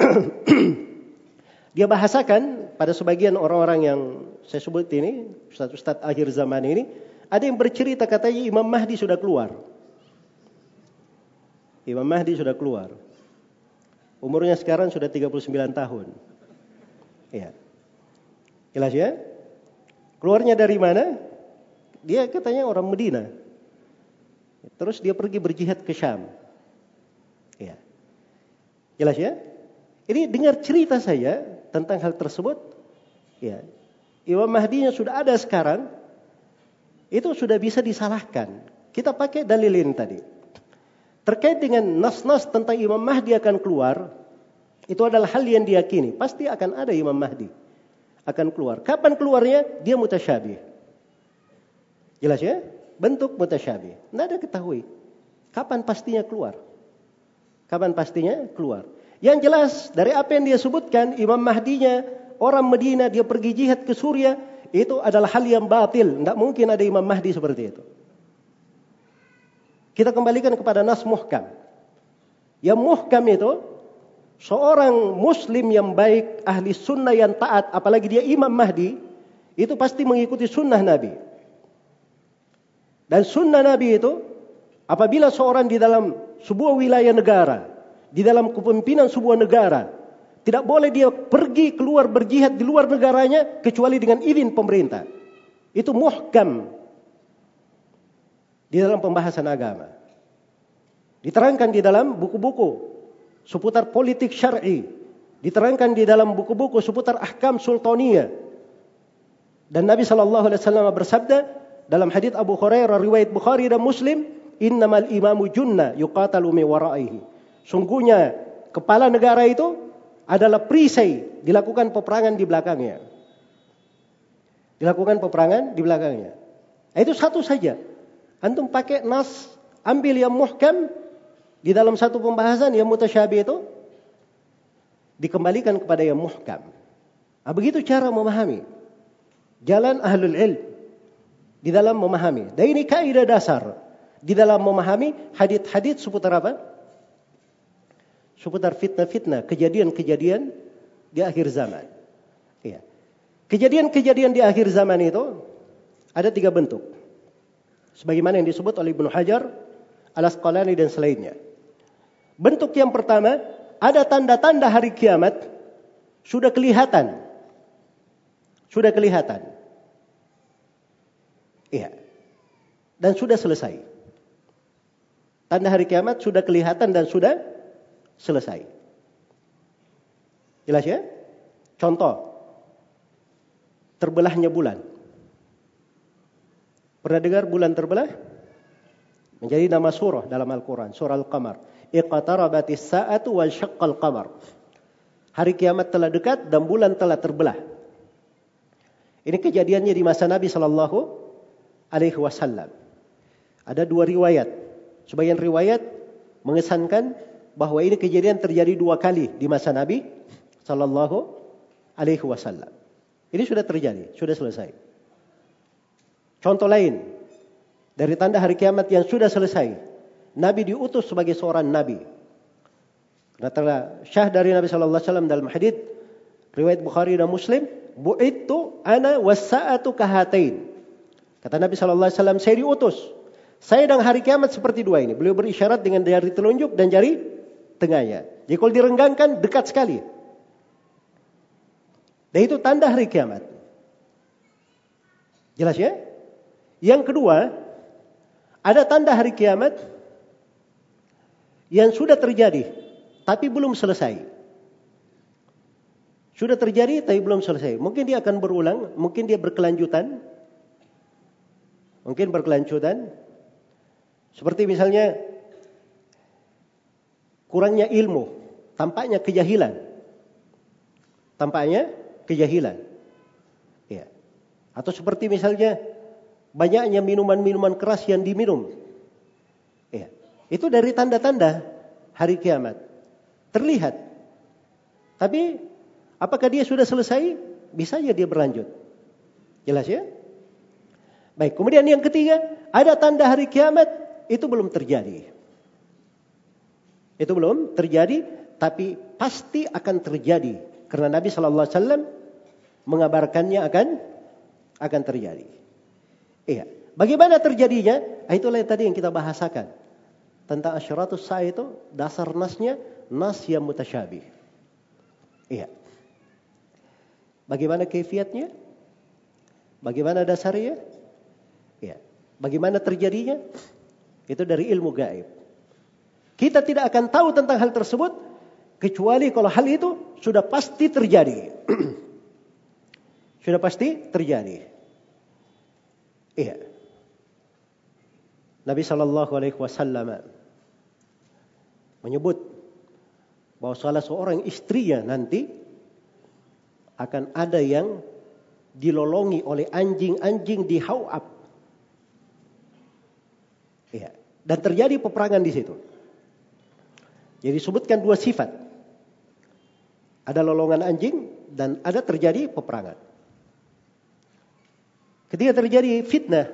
[SPEAKER 1] dia bahasakan pada sebagian orang-orang yang saya sebut ini, ustaz-ustaz akhir zaman ini, ada yang bercerita katanya Imam Mahdi sudah keluar. Imam Mahdi sudah keluar. Umurnya sekarang sudah 39 tahun. Ya. Jelas ya? Keluarnya dari mana? Dia katanya orang Medina. Terus dia pergi berjihad ke Syam. Ya. Jelas ya? Ini dengar cerita saya tentang hal tersebut. Ya. Imam Mahdi yang sudah ada sekarang itu sudah bisa disalahkan. Kita pakai dalil ini tadi. Terkait dengan nas-nas tentang Imam Mahdi akan keluar, itu adalah hal yang diyakini. Pasti akan ada Imam Mahdi akan keluar. Kapan keluarnya? Dia mutasyabih. Jelas ya? Bentuk mutasyabih. Tidak ada ketahui. Kapan pastinya keluar? Kapan pastinya keluar? Yang jelas dari apa yang dia sebutkan, Imam Mahdinya orang Medina dia pergi jihad ke Suriah, itu adalah hal yang batil. Tidak mungkin ada Imam Mahdi seperti itu. Kita kembalikan kepada nas muhkam. Yang muhkam itu seorang muslim yang baik, ahli sunnah yang taat, apalagi dia imam mahdi, itu pasti mengikuti sunnah Nabi. Dan sunnah Nabi itu, apabila seorang di dalam sebuah wilayah negara, di dalam kepemimpinan sebuah negara, tidak boleh dia pergi keluar berjihad di luar negaranya kecuali dengan izin pemerintah. Itu muhkam di dalam pembahasan agama. Diterangkan di dalam buku-buku seputar politik syar'i, diterangkan di dalam buku-buku seputar ahkam sultaniyah. Dan Nabi sallallahu alaihi wasallam bersabda dalam hadis Abu Hurairah riwayat Bukhari dan Muslim, "Innamal imamu junna yuqatalu mi waraihi." Sungguhnya kepala negara itu adalah perisai, dilakukan peperangan di belakangnya. Dilakukan peperangan di belakangnya. Itu satu saja Antum pakai nas, ambil yang muhkam di dalam satu pembahasan yang mutasyabih itu dikembalikan kepada yang muhkam. Nah, begitu cara memahami. Jalan ahlul ilm di dalam memahami. Dan ini kaidah dasar di dalam memahami hadith-hadith seputar apa? Seputar fitnah-fitnah, kejadian-kejadian di akhir zaman. Iya. Kejadian-kejadian di akhir zaman itu ada tiga bentuk. Sebagaimana yang disebut oleh Ibnu Hajar, Al-Asqalani dan selainnya. Bentuk yang pertama, ada tanda-tanda hari kiamat sudah kelihatan. Sudah kelihatan. Iya. Dan sudah selesai. Tanda hari kiamat sudah kelihatan dan sudah selesai. Jelas ya? Contoh. Terbelahnya bulan. Pernah dengar bulan terbelah? Menjadi nama surah dalam Al-Quran. Surah Al-Qamar. Iqtarabatis sa'atu wal syaqqal qamar. Hari kiamat telah dekat dan bulan telah terbelah. Ini kejadiannya di masa Nabi Shallallahu Alaihi Wasallam. Ada dua riwayat. Sebagian riwayat mengesankan bahwa ini kejadian terjadi dua kali di masa Nabi Shallallahu Alaihi Wasallam. Ini sudah terjadi, sudah selesai. Contoh lain dari tanda hari kiamat yang sudah selesai. Nabi diutus sebagai seorang nabi. Karena syah dari Nabi Shallallahu Alaihi Wasallam dalam hadis riwayat Bukhari dan Muslim, bu'itu ana wasa'atu kahatain. Kata Nabi Shallallahu Alaihi Wasallam, saya diutus. Saya dan hari kiamat seperti dua ini. Beliau berisyarat dengan jari telunjuk dan jari tengahnya. Jadi kalau direnggangkan dekat sekali. Dan itu tanda hari kiamat. Jelas ya? Yang kedua, ada tanda hari kiamat yang sudah terjadi tapi belum selesai. Sudah terjadi tapi belum selesai. Mungkin dia akan berulang, mungkin dia berkelanjutan. Mungkin berkelanjutan. Seperti misalnya kurangnya ilmu, tampaknya kejahilan. Tampaknya kejahilan. Ya. Atau seperti misalnya banyaknya minuman-minuman keras yang diminum. Ya. Itu dari tanda-tanda hari kiamat. Terlihat. Tapi apakah dia sudah selesai? Bisa saja dia berlanjut. Jelas ya? Baik, kemudian yang ketiga, ada tanda hari kiamat itu belum terjadi. Itu belum terjadi, tapi pasti akan terjadi karena Nabi Shallallahu Alaihi Wasallam mengabarkannya akan akan terjadi. Iya. Bagaimana terjadinya? Ah, itulah yang tadi yang kita bahasakan. Tentang asyaratus sa itu dasar nasnya nas yang mutasyabih. Iya. Bagaimana kefiatnya? Bagaimana dasarnya? Iya. Bagaimana terjadinya? Itu dari ilmu gaib. Kita tidak akan tahu tentang hal tersebut kecuali kalau hal itu sudah pasti terjadi. sudah pasti terjadi. Iya. Nabi Shallallahu Alaihi Wasallam menyebut bahwa salah seorang istrinya nanti akan ada yang dilolongi oleh anjing-anjing di Hawab. Iya. Dan terjadi peperangan di situ. Jadi sebutkan dua sifat. Ada lolongan anjing dan ada terjadi peperangan. Ketika terjadi fitnah,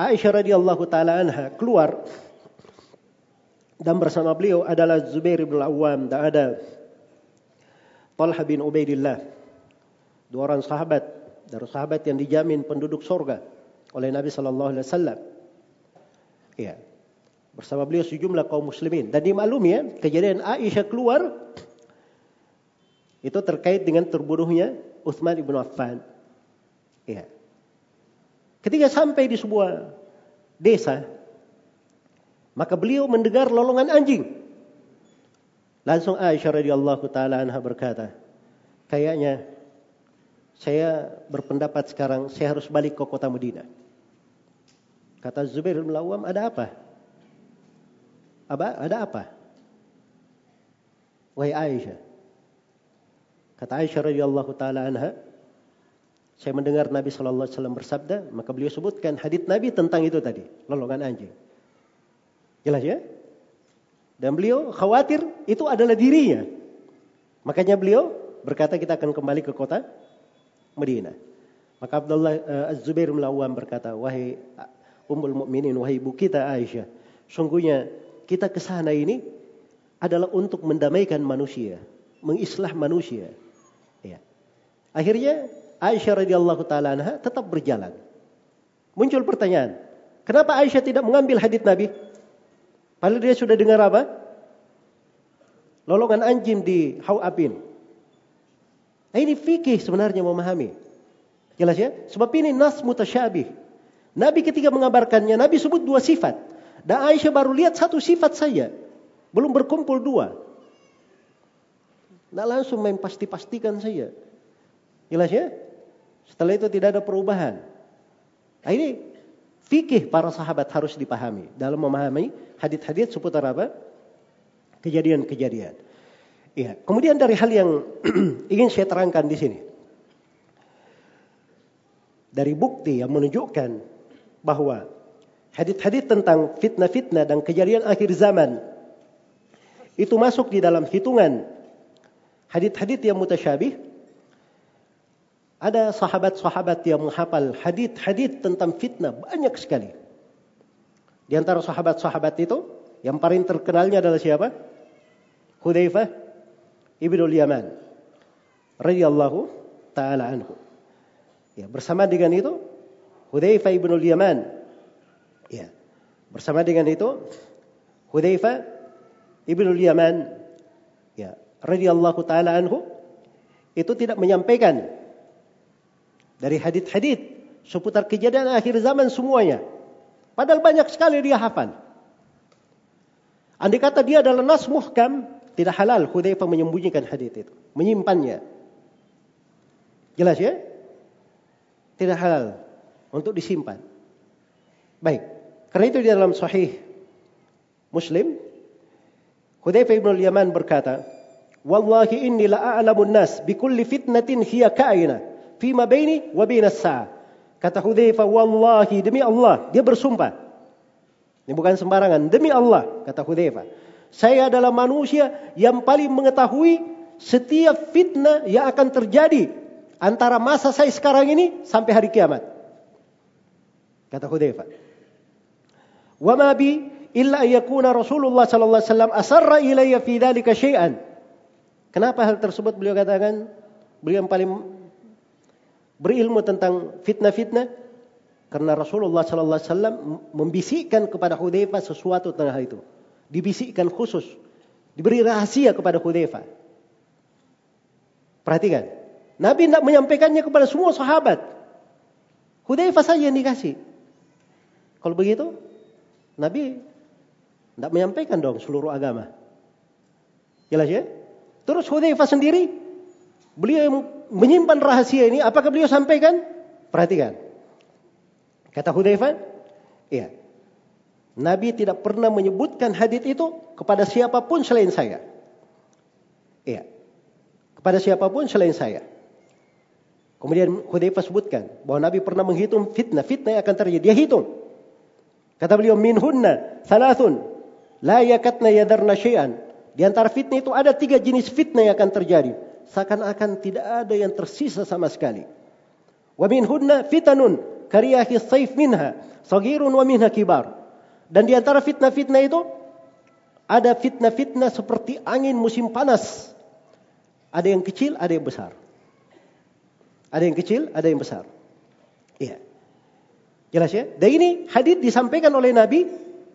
[SPEAKER 1] Aisyah radhiyallahu taala anha keluar dan bersama beliau adalah Zubair bin Awam dan ada Talha bin Ubaidillah. Dua orang sahabat dari sahabat yang dijamin penduduk surga oleh Nabi sallallahu alaihi wasallam. Ya. Bersama beliau sejumlah kaum muslimin dan dimaklumi ya, kejadian Aisyah keluar itu terkait dengan terbunuhnya Utsman ibn Affan. Ya. Ketika sampai di sebuah desa, maka beliau mendengar lolongan anjing. Langsung Aisyah radhiyallahu taala anha berkata, kayaknya saya berpendapat sekarang saya harus balik ke kota Madinah. Kata Zubair bin ada apa? Apa? Ada apa? Wahai Aisyah. Kata Aisyah radhiyallahu taala anha, saya mendengar Nabi Shallallahu Alaihi Wasallam bersabda, maka beliau sebutkan hadits Nabi tentang itu tadi, lolongan anjing. Jelas ya? Dan beliau khawatir itu adalah dirinya. Makanya beliau berkata kita akan kembali ke kota Madinah. Maka Abdullah uh, Az-Zubair berkata, wahai Ummul Mukminin, wahai ibu kita Aisyah, sungguhnya kita ke sana ini adalah untuk mendamaikan manusia, mengislah manusia. Ya. Akhirnya Aisyah radhiyallahu taala anha tetap berjalan. Muncul pertanyaan, kenapa Aisyah tidak mengambil hadits Nabi? Padahal dia sudah dengar apa? Lolongan anjing di Hawabin. Nah, ini fikih sebenarnya memahami. Jelas ya? Sebab ini nas mutasyabih. Nabi ketika mengabarkannya, Nabi sebut dua sifat. Dan Aisyah baru lihat satu sifat saja. Belum berkumpul dua. Nah langsung main pasti-pastikan saja. Jelas ya? Setelah itu tidak ada perubahan. Nah, ini fikih para sahabat harus dipahami dalam memahami hadit-hadit seputar apa? Kejadian-kejadian. Ya, kemudian dari hal yang ingin saya terangkan di sini. Dari bukti yang menunjukkan bahwa hadit-hadit tentang fitnah-fitnah dan kejadian akhir zaman itu masuk di dalam hitungan hadit-hadit yang mutasyabih ada sahabat-sahabat yang menghafal hadith-hadith tentang fitnah banyak sekali. Di antara sahabat-sahabat itu yang paling terkenalnya adalah siapa? Hudzaifah ibnu Yaman radhiyallahu taala anhu. Ya, bersama dengan itu Hudzaifah ibnu Yaman ya, bersama dengan itu Hudzaifah ibnu Yaman ya, radhiyallahu taala anhu itu tidak menyampaikan dari hadit-hadit seputar kejadian akhir zaman semuanya. Padahal banyak sekali dia hafal. Andai kata dia adalah nas muhkam, tidak halal Hudzaifah menyembunyikan hadit itu, menyimpannya. Jelas ya? Tidak halal untuk disimpan. Baik. Karena itu di dalam sahih Muslim, Hudzaifah bin Yaman berkata, "Wallahi inni la a'lamun nas bi kulli fitnatin hiya ka'ina." Fima baini wa. Kata Hudzaifah, "Wallahi demi Allah," dia bersumpah. Ini bukan sembarangan, demi Allah, kata Hudzaifah. Saya adalah manusia yang paling mengetahui setiap fitnah yang akan terjadi antara masa saya sekarang ini sampai hari kiamat. Kata Hudzaifah. Wa ma bi illa yakuna Rasulullah sallallahu alaihi wasallam asarra ilayya fi dhalika syai'an. Kenapa hal tersebut beliau katakan? Beliau yang paling berilmu tentang fitnah-fitnah karena Rasulullah sallallahu alaihi wasallam membisikkan kepada Hudzaifah sesuatu tentang hal itu. Dibisikkan khusus, diberi rahasia kepada Hudzaifah. Perhatikan. Nabi tidak menyampaikannya kepada semua sahabat. Hudzaifah saja yang dikasih. Kalau begitu, Nabi tidak menyampaikan dong seluruh agama. Jelas ya? Terus Hudzaifah sendiri, beliau yang menyimpan rahasia ini, apakah beliau sampaikan? Perhatikan. Kata Hudzaifah, iya. Nabi tidak pernah menyebutkan hadis itu kepada siapa pun selain saya. Iya. Kepada siapa pun selain saya. Kemudian Hudzaifah sebutkan bahwa Nabi pernah menghitung fitnah, fitnah yang akan terjadi. Dia hitung. Kata beliau minhunna thalathun la yakatna yadarna syai'an. Di antara fitnah itu ada tiga jenis fitnah yang akan terjadi seakan-akan tidak ada yang tersisa sama sekali. Wa minhunna fitanun kariyahi saif minha sagirun wa minha kibar. Dan di antara fitnah-fitnah itu ada fitnah-fitnah seperti angin musim panas. Ada yang kecil, ada yang besar. Ada yang kecil, ada yang besar. Iya. Jelas ya? Dan ini hadis disampaikan oleh Nabi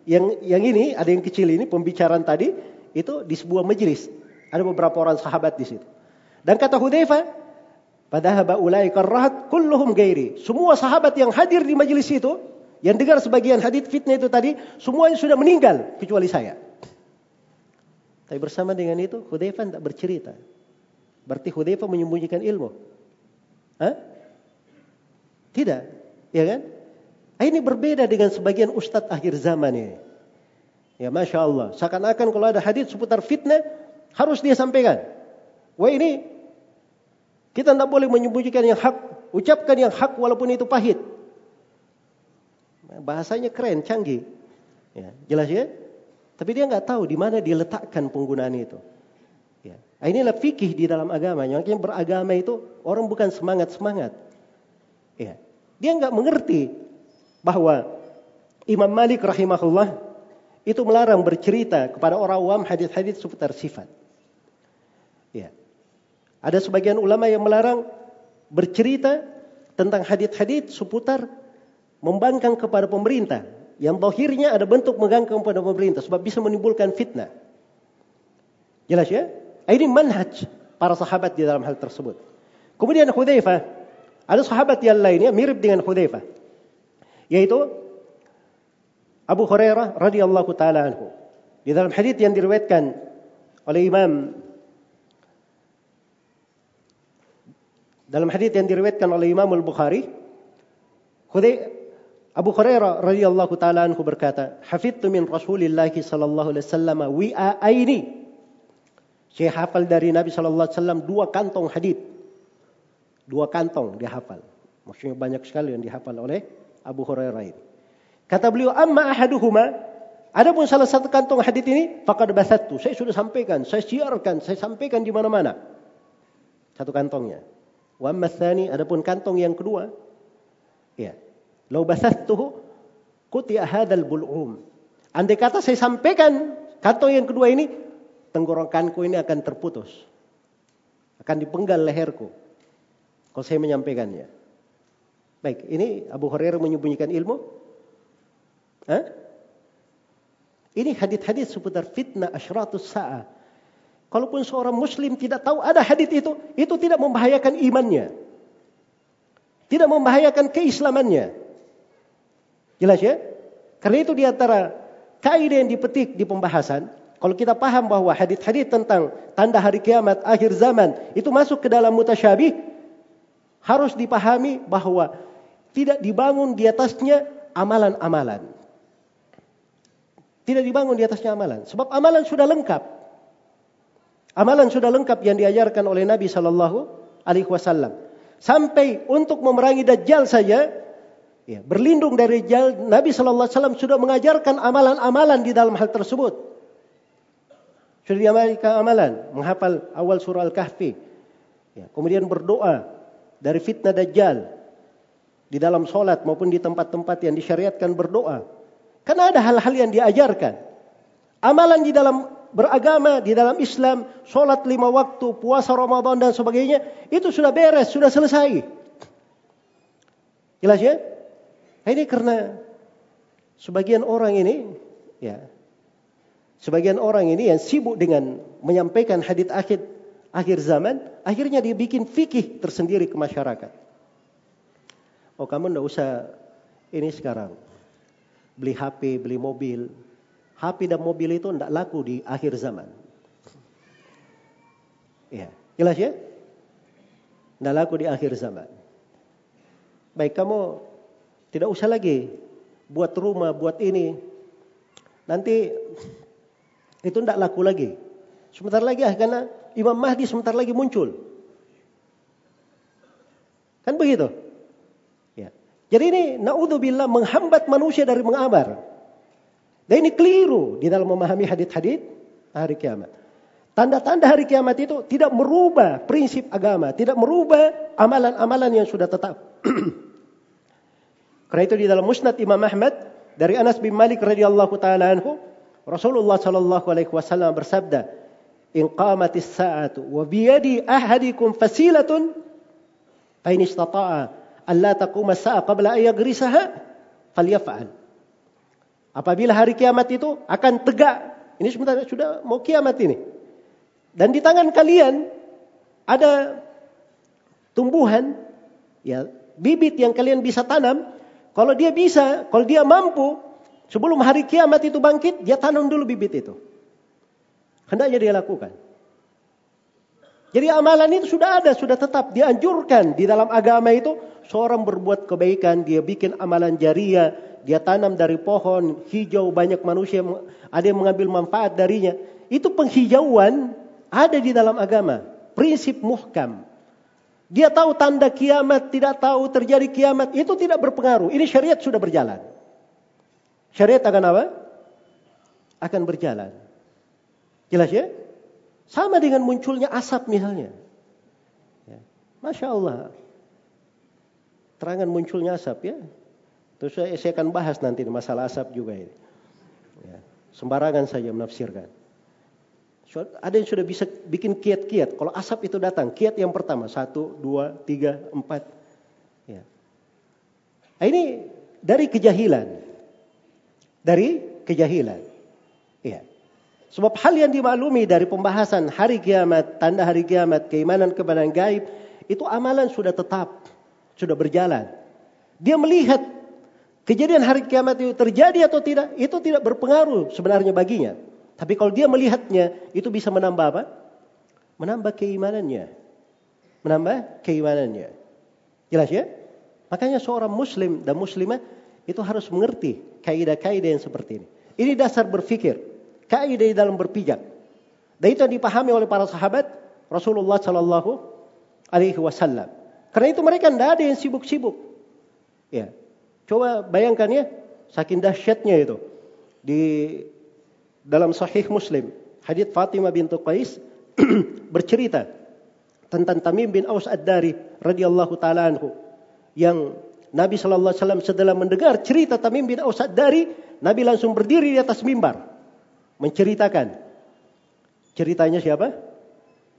[SPEAKER 1] yang yang ini ada yang kecil ini pembicaraan tadi itu di sebuah majelis. Ada beberapa orang sahabat di situ. Dan kata Hudzaifah, padahaba ulaika rahat kulluhum gairi. Semua sahabat yang hadir di majelis itu, yang dengar sebagian hadis fitnah itu tadi, semuanya sudah meninggal kecuali saya. Tapi bersama dengan itu, Hudzaifah tidak bercerita. Berarti Hudzaifah menyembunyikan ilmu. Hah? Tidak, ya kan? Ah, ini berbeda dengan sebagian ustadz akhir zaman ini. Ya Masya Allah. Seakan-akan kalau ada hadis seputar fitnah, harus dia sampaikan. Wah ini kita tidak boleh menyembunyikan yang hak, ucapkan yang hak walaupun itu pahit. Bahasanya keren, canggih. Ya, jelas ya? Tapi dia nggak tahu di mana dia letakkan penggunaan itu. Ya. Nah, inilah fikih di dalam agama. Yang beragama itu orang bukan semangat semangat. Ya. Dia nggak mengerti bahwa Imam Malik rahimahullah itu melarang bercerita kepada orang awam hadis-hadis seputar sifat. Ya. Ada sebagian ulama yang melarang bercerita tentang hadit-hadit seputar membangkang kepada pemerintah. Yang bahirnya ada bentuk membangkang kepada pemerintah sebab bisa menimbulkan fitnah. Jelas ya? Ini manhaj para sahabat di dalam hal tersebut. Kemudian Hudzaifah, ada sahabat yang lainnya mirip dengan Hudzaifah. Yaitu Abu Hurairah radhiyallahu taala anhu. Di dalam hadis yang diriwayatkan oleh Imam Dalam hadis yang diriwayatkan oleh Imam Al-Bukhari, Abu Hurairah radhiyallahu taala anhu berkata, "Hafidtu min Rasulillah sallallahu alaihi wasallam wi'aini." Saya hafal dari Nabi sallallahu alaihi wasallam dua kantong hadis. Dua kantong dia hafal. Maksudnya banyak sekali yang dihafal oleh Abu Hurairah ini. Kata beliau, "Amma ahaduhuma" Adapun salah satu kantong hadis ini, faqad basattu. Saya sudah sampaikan, saya siarkan, saya sampaikan di mana-mana. Satu kantongnya. Wa amma tsani adapun kantong yang kedua ya. Lau basattuhu qutiya hadzal bul'um. Andai kata saya sampaikan kantong yang kedua ini tenggorokanku ini akan terputus. Akan dipenggal leherku. Kalau saya menyampaikannya. Baik, ini Abu Hurairah menyembunyikan ilmu? Hah? Ini hadis-hadis seputar fitnah asyratus sa'ah Kalaupun seorang muslim tidak tahu ada hadis itu, itu tidak membahayakan imannya. Tidak membahayakan keislamannya. Jelas ya? Karena itu di antara kaidah yang dipetik di pembahasan, kalau kita paham bahwa hadis-hadis tentang tanda hari kiamat, akhir zaman, itu masuk ke dalam mutasyabih, harus dipahami bahwa tidak dibangun di atasnya amalan-amalan. Tidak dibangun di atasnya amalan. Sebab amalan sudah lengkap. Amalan sudah lengkap yang diajarkan oleh Nabi Shallallahu Alaihi Wasallam. Sampai untuk memerangi Dajjal saja, ya, berlindung dari Dajjal, Nabi Shallallahu Alaihi Wasallam sudah mengajarkan amalan-amalan di dalam hal tersebut. Sudah diamalkan amalan, menghafal awal surah Al-Kahfi. Ya, kemudian berdoa dari fitnah Dajjal. Di dalam sholat maupun di tempat-tempat yang disyariatkan berdoa. Karena ada hal-hal yang diajarkan. Amalan di dalam beragama, di dalam Islam, sholat lima waktu, puasa Ramadan dan sebagainya, itu sudah beres, sudah selesai. Jelas ya? Nah, ini karena sebagian orang ini, ya, sebagian orang ini yang sibuk dengan menyampaikan hadits akhir akhir zaman, akhirnya dia bikin fikih tersendiri ke masyarakat. Oh kamu ndak usah ini sekarang beli HP, beli mobil, HP dan mobil itu tidak laku di akhir zaman. Ya, jelas ya? Tidak laku di akhir zaman. Baik, kamu tidak usah lagi buat rumah, buat ini. Nanti itu tidak laku lagi. Sebentar lagi ah, karena Imam Mahdi sebentar lagi muncul. Kan begitu? Ya. Jadi ini naudzubillah menghambat manusia dari mengabar. Dan ini keliru di dalam memahami hadit-hadit hari kiamat. Tanda-tanda hari kiamat itu tidak merubah prinsip agama, tidak merubah amalan-amalan yang sudah tetap. Karena itu di dalam Musnad Imam Ahmad dari Anas bin Malik radhiyallahu taala anhu, Rasulullah sallallahu alaihi wasallam bersabda, "In qamatis sa'atu wa biyadi ahadikum fasilatun fa in istata'a an la taquma as-sa'a qabla an yagrisaha falyaf'al." Apabila hari kiamat itu akan tegak. Ini sebentar sudah mau kiamat ini. Dan di tangan kalian ada tumbuhan, ya bibit yang kalian bisa tanam. Kalau dia bisa, kalau dia mampu, sebelum hari kiamat itu bangkit, dia tanam dulu bibit itu. Hendaknya dia lakukan. Jadi amalan itu sudah ada, sudah tetap dianjurkan di dalam agama itu. Seorang berbuat kebaikan, dia bikin amalan jariah, dia tanam dari pohon hijau banyak manusia ada yang mengambil manfaat darinya. Itu penghijauan ada di dalam agama. Prinsip muhkam. Dia tahu tanda kiamat, tidak tahu terjadi kiamat, itu tidak berpengaruh. Ini syariat sudah berjalan. Syariat akan apa? Akan berjalan. Jelas ya? Sama dengan munculnya asap misalnya. Ya. Masya Allah. Terangan munculnya asap ya. Terus saya, akan bahas nanti masalah asap juga ini. Ya, sembarangan saja menafsirkan. Ada yang sudah bisa bikin kiat-kiat. Kalau asap itu datang, kiat yang pertama satu, dua, tiga, empat. Ya. Nah, ini dari kejahilan, dari kejahilan. Ya. Sebab hal yang dimaklumi dari pembahasan hari kiamat, tanda hari kiamat, keimanan kepada gaib, itu amalan sudah tetap, sudah berjalan. Dia melihat Kejadian hari kiamat itu terjadi atau tidak, itu tidak berpengaruh sebenarnya baginya. Tapi kalau dia melihatnya, itu bisa menambah apa? Menambah keimanannya. Menambah keimanannya. Jelas ya? Makanya seorang muslim dan muslimah itu harus mengerti kaidah-kaidah yang seperti ini. Ini dasar berpikir, kaidah dalam berpijak. Dan itu yang dipahami oleh para sahabat Rasulullah Shallallahu Alaihi Wasallam. Karena itu mereka tidak ada yang sibuk-sibuk. Ya, Coba bayangkan ya, saking dahsyatnya itu. Di dalam sahih Muslim, hadits Fatimah bintu Qais bercerita tentang Tamim bin Aus Ad-Dari radhiyallahu taala anhu yang Nabi sallallahu alaihi wasallam setelah mendengar cerita Tamim bin Aus Ad-Dari, Nabi langsung berdiri di atas mimbar menceritakan ceritanya siapa?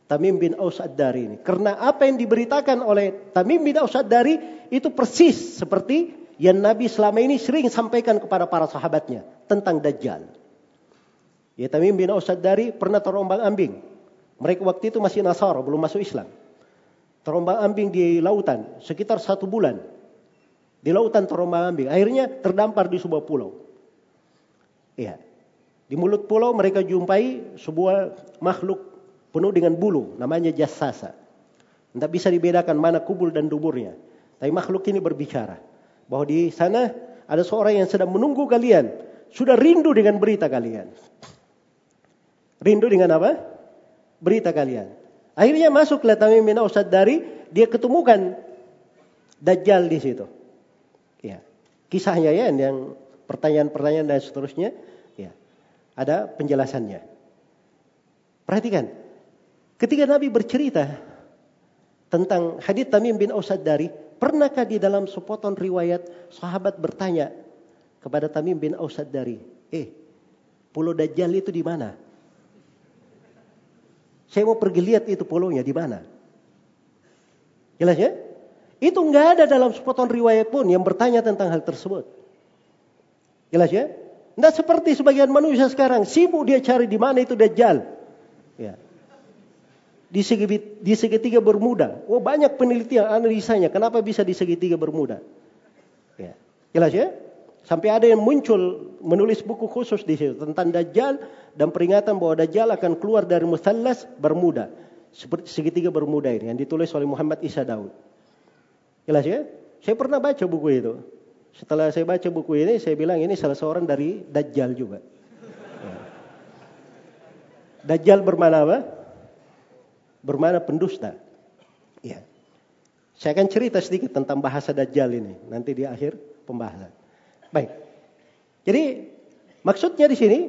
[SPEAKER 1] Tamim bin Aus Ad-Dari ini. Karena apa yang diberitakan oleh Tamim bin Aus Ad-Dari itu persis seperti yang Nabi selama ini sering sampaikan kepada para sahabatnya tentang Dajjal. Ya Tamim bin Ausad dari pernah terombang ambing. Mereka waktu itu masih Nasara, belum masuk Islam. Terombang ambing di lautan sekitar satu bulan. Di lautan terombang ambing. Akhirnya terdampar di sebuah pulau. Iya. Di mulut pulau mereka jumpai sebuah makhluk penuh dengan bulu. Namanya jasasa. Tidak bisa dibedakan mana kubul dan duburnya. Tapi makhluk ini berbicara bahwa di sana ada seorang yang sedang menunggu kalian, sudah rindu dengan berita kalian. Rindu dengan apa? Berita kalian. Akhirnya masuklah Tamim bin Ausad dari dia ketemukan Dajjal di situ. Ya. Kisahnya ya yang pertanyaan-pertanyaan dan seterusnya, ya. Ada penjelasannya. Perhatikan. Ketika Nabi bercerita tentang hadits Tamim bin Ausad dari, pernahkah di dalam sepotong riwayat sahabat bertanya kepada Tamim bin Ausad dari, "Eh, pulau Dajjal itu di mana?" Saya mau pergi lihat itu pulaunya di mana. Jelas ya? Itu nggak ada dalam sepotong riwayat pun yang bertanya tentang hal tersebut. Jelas ya? Tidak seperti sebagian manusia sekarang sibuk dia cari di mana itu dajjal. Di, segi, di segitiga bermuda. Oh banyak penelitian analisanya. Kenapa bisa di segitiga bermuda? Ya. Jelas ya? Sampai ada yang muncul menulis buku khusus di situ tentang Dajjal dan peringatan bahwa Dajjal akan keluar dari Musallas Bermuda. Seperti segitiga Bermuda ini yang ditulis oleh Muhammad Isa Daud. Jelas ya? Saya pernah baca buku itu. Setelah saya baca buku ini, saya bilang ini salah seorang dari Dajjal juga. Ya. Dajjal bermana apa? Bermana pendusta. Ya. Saya akan cerita sedikit tentang bahasa Dajjal ini nanti di akhir pembahasan. Baik. Jadi maksudnya di sini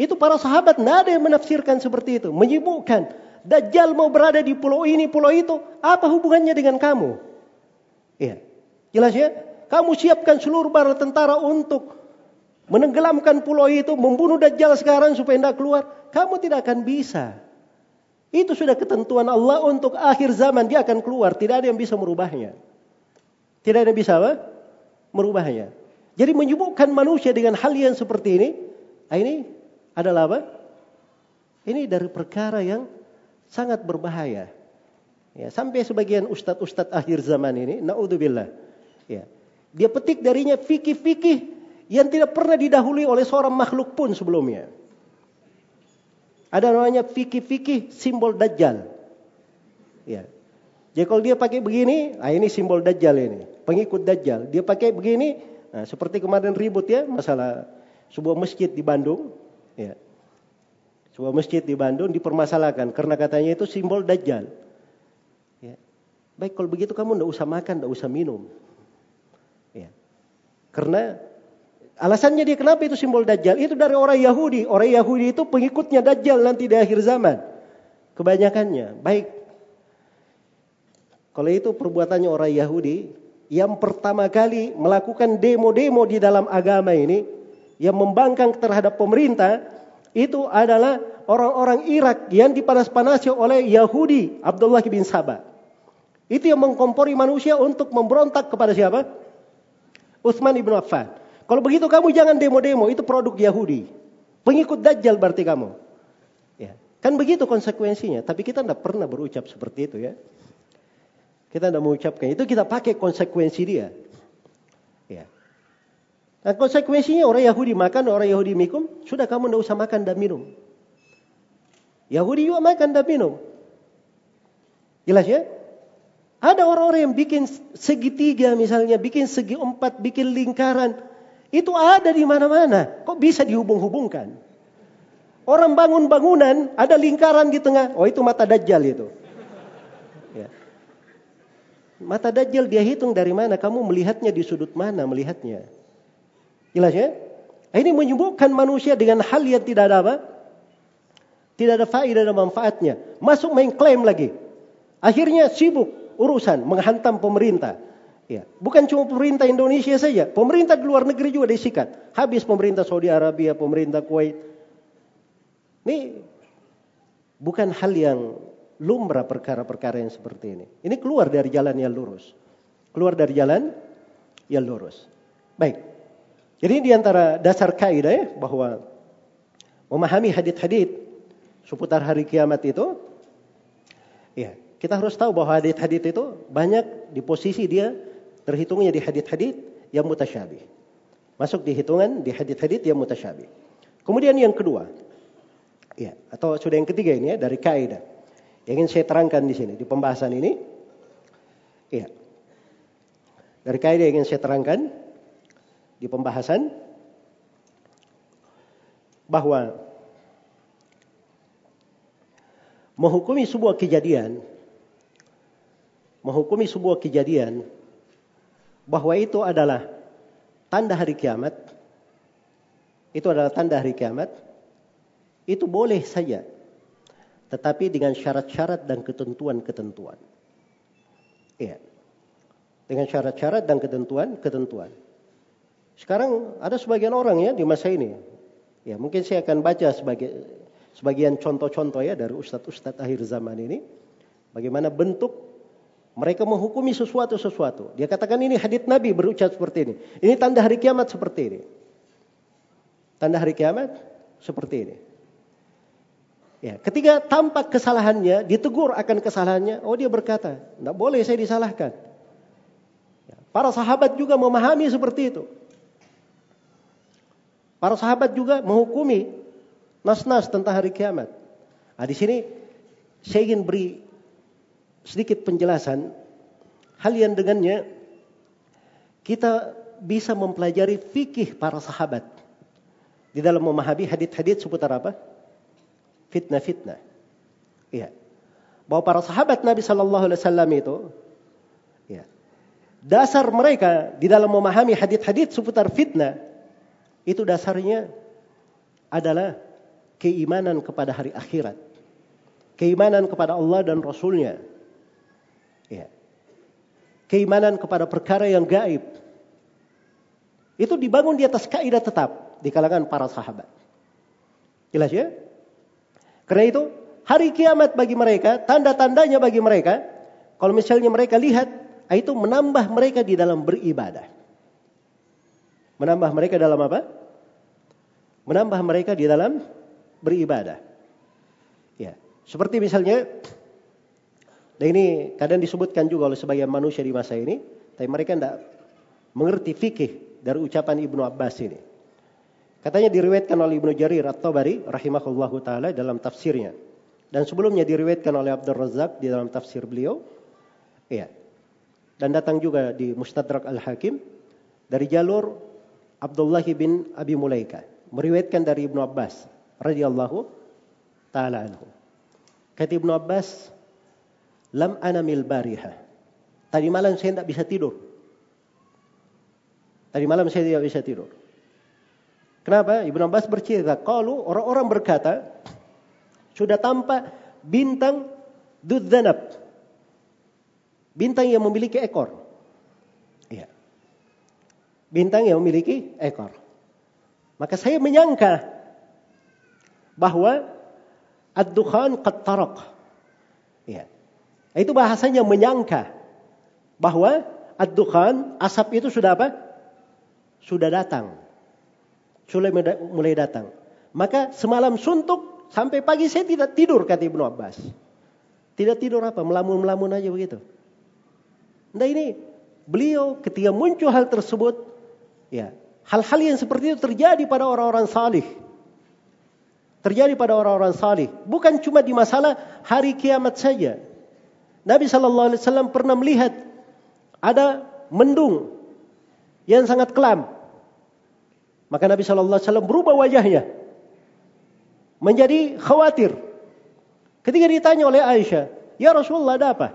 [SPEAKER 1] itu para sahabat tidak ada yang menafsirkan seperti itu, menyibukkan Dajjal mau berada di pulau ini, pulau itu, apa hubungannya dengan kamu? Iya. Jelas ya? Kamu siapkan seluruh bala tentara untuk menenggelamkan pulau itu, membunuh Dajjal sekarang supaya tidak keluar. Kamu tidak akan bisa. Itu sudah ketentuan Allah untuk akhir zaman dia akan keluar. Tidak ada yang bisa merubahnya. Tidak ada yang bisa apa? Merubahnya. Jadi menyibukkan manusia dengan hal yang seperti ini. Ah, ini adalah apa? Ini dari perkara yang sangat berbahaya. Ya, sampai sebagian ustadz-ustadz akhir zaman ini, naudzubillah. Ya. Dia petik darinya fikih-fikih yang tidak pernah didahului oleh seorang makhluk pun sebelumnya. Ada namanya fikih-fikih simbol dajjal. Ya. Jadi kalau dia pakai begini, ah ini simbol dajjal ini, pengikut dajjal. Dia pakai begini, nah, seperti kemarin ribut ya masalah sebuah masjid di Bandung, ya. Sebuah masjid di Bandung dipermasalahkan karena katanya itu simbol dajjal. Baik kalau begitu kamu tidak usah makan, tidak usah minum. Ya. Karena alasannya dia kenapa itu simbol Dajjal? Itu dari orang Yahudi. Orang Yahudi itu pengikutnya Dajjal nanti di akhir zaman. Kebanyakannya. Baik. Kalau itu perbuatannya orang Yahudi, yang pertama kali melakukan demo-demo di dalam agama ini, yang membangkang terhadap pemerintah, itu adalah orang-orang Irak yang dipanas-panasi oleh Yahudi, Abdullah bin Sabah. Itu yang mengkompori manusia untuk memberontak kepada siapa? Utsman ibn Affan. Kalau begitu kamu jangan demo-demo, itu produk Yahudi. Pengikut Dajjal berarti kamu. Ya. Kan begitu konsekuensinya. Tapi kita tidak pernah berucap seperti itu ya. Kita tidak mengucapkan itu, kita pakai konsekuensi dia. Ya. Dan konsekuensinya orang Yahudi makan, orang Yahudi minum, sudah kamu tidak usah makan dan minum. Yahudi juga makan dan minum. Jelas ya? Ada orang-orang yang bikin segitiga misalnya, bikin segi empat, bikin lingkaran. Itu ada di mana-mana. Kok bisa dihubung-hubungkan? Orang bangun bangunan, ada lingkaran di tengah. Oh itu mata dajjal itu. Ya. Mata dajjal dia hitung dari mana? Kamu melihatnya di sudut mana melihatnya? Jelas ya? Ini menyembuhkan manusia dengan hal yang tidak ada apa? Tidak ada faedah dan manfaatnya. Masuk main klaim lagi. Akhirnya sibuk urusan menghantam pemerintah. Ya, bukan cuma pemerintah Indonesia saja, pemerintah di luar negeri juga disikat. Habis pemerintah Saudi Arabia, pemerintah Kuwait. Ini bukan hal yang lumrah perkara-perkara yang seperti ini. Ini keluar dari jalan yang lurus. Keluar dari jalan yang lurus. Baik. Jadi di antara dasar kaidah ya, bahwa memahami hadit-hadit seputar hari kiamat itu ya, kita harus tahu bahwa hadit-hadit itu banyak di posisi dia terhitungnya di hadit-hadit yang mutasyabih. Masuk di hitungan di hadit-hadit yang mutasyabih. Kemudian yang kedua, ya, atau sudah yang ketiga ini ya dari kaidah. Yang ingin saya terangkan di sini di pembahasan ini, ya. Dari kaidah yang ingin saya terangkan di pembahasan bahwa menghukumi sebuah kejadian menghukumi sebuah kejadian bahwa itu adalah tanda hari kiamat, itu adalah tanda hari kiamat, itu boleh saja. Tetapi dengan syarat-syarat dan ketentuan-ketentuan. Iya. Dengan syarat-syarat dan ketentuan-ketentuan. Sekarang ada sebagian orang ya di masa ini. Ya, mungkin saya akan baca sebagai sebagian contoh-contoh ya dari ustadz-ustadz akhir zaman ini. Bagaimana bentuk mereka menghukumi sesuatu-sesuatu. Dia katakan ini hadits Nabi berucap seperti ini. Ini tanda hari kiamat seperti ini. Tanda hari kiamat seperti ini. Ya, ketika tampak kesalahannya, ditegur akan kesalahannya, oh dia berkata, tidak boleh saya disalahkan. Ya, para sahabat juga memahami seperti itu. Para sahabat juga menghukumi nas-nas tentang hari kiamat. Nah, di sini saya ingin beri sedikit penjelasan hal yang dengannya kita bisa mempelajari fikih para sahabat di dalam memahami hadit-hadit seputar apa? fitnah-fitnah. Iya. Bahwa para sahabat Nabi Shallallahu Alaihi Wasallam itu, ya, dasar mereka di dalam memahami hadit-hadit seputar fitnah itu dasarnya adalah keimanan kepada hari akhirat, keimanan kepada Allah dan Rasulnya, ya. keimanan kepada perkara yang gaib. Itu dibangun di atas kaidah tetap di kalangan para sahabat. Jelas ya? Karena itu hari kiamat bagi mereka, tanda-tandanya bagi mereka, kalau misalnya mereka lihat, itu menambah mereka di dalam beribadah. Menambah mereka dalam apa? Menambah mereka di dalam beribadah. Ya, seperti misalnya, dan ini kadang disebutkan juga oleh sebagian manusia di masa ini, tapi mereka tidak mengerti fikih dari ucapan Ibnu Abbas ini. Katanya diriwayatkan oleh Ibnu Jarir At-Tabari rahimahullahu taala dalam tafsirnya. Dan sebelumnya diriwayatkan oleh Abdul Razak di dalam tafsir beliau. Iya. Dan datang juga di Mustadrak Al-Hakim dari jalur Abdullah bin Abi Mulaika meriwayatkan dari Ibnu Abbas radhiyallahu taala anhu. Kata Ibnu Abbas, "Lam anamil bariha." Tadi malam saya tidak bisa tidur. Tadi malam saya tidak bisa tidur. Kenapa? Ibnu Abbas bercerita, kalau orang-orang berkata, sudah tampak bintang dudzanab. Bintang yang memiliki ekor. Iya. Bintang yang memiliki ekor. Maka saya menyangka bahwa ad-dukhan qad Iya. Itu bahasanya menyangka bahwa ad-dukhan asap itu sudah apa? Sudah datang sudah mulai datang. Maka semalam suntuk sampai pagi saya tidak tidur kata Ibnu Abbas. Tidak tidur apa? Melamun-melamun aja begitu. Nah ini beliau ketika muncul hal tersebut, ya hal-hal yang seperti itu terjadi pada orang-orang salih. Terjadi pada orang-orang salih. Bukan cuma di masalah hari kiamat saja. Nabi Shallallahu Alaihi Wasallam pernah melihat ada mendung yang sangat kelam maka Nabi Shallallahu Alaihi Wasallam berubah wajahnya menjadi khawatir. Ketika ditanya oleh Aisyah, ya Rasulullah ada apa?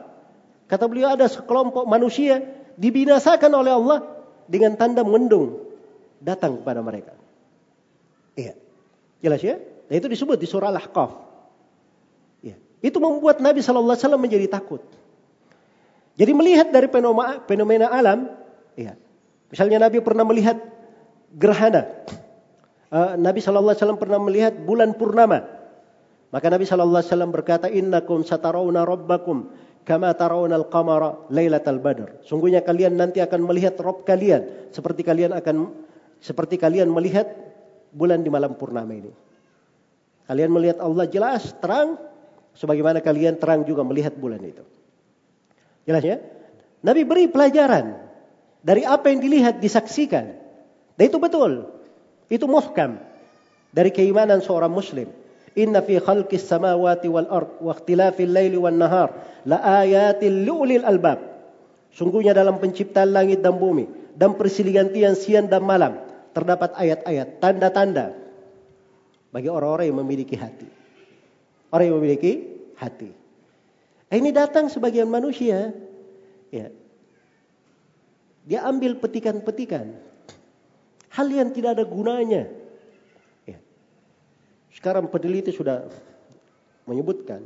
[SPEAKER 1] Kata beliau ada sekelompok manusia dibinasakan oleh Allah dengan tanda mendung datang kepada mereka. Iya, jelas ya? Dan itu disebut di surah Al-Ahqaf. Itu membuat Nabi Shallallahu Alaihi Wasallam menjadi takut. Jadi melihat dari fenomena, alam, ya. Misalnya Nabi pernah melihat gerhana. Uh, Nabi Shallallahu Alaihi Wasallam pernah melihat bulan purnama. Maka Nabi Shallallahu Alaihi Wasallam berkata, Innakum satarawna rabbakum kama tarawna al-qamara lailatal badr. Sungguhnya kalian nanti akan melihat Rob kalian seperti kalian akan seperti kalian melihat bulan di malam purnama ini. Kalian melihat Allah jelas, terang, sebagaimana kalian terang juga melihat bulan itu. Jelas ya? Nabi beri pelajaran dari apa yang dilihat, disaksikan. Dan itu betul. Itu muhkam dari keimanan seorang muslim. Inna fi khalqis samawati wal ard wa ikhtilafil laili wan nahar la ayatil liulil albab. Sungguhnya dalam penciptaan langit dan bumi dan persilih siang dan malam terdapat ayat-ayat, tanda-tanda bagi orang-orang yang memiliki hati. Orang yang memiliki hati. Ini datang sebagian manusia ya, Dia ambil petikan-petikan. Hal yang tidak ada gunanya. Ya. Sekarang peneliti sudah menyebutkan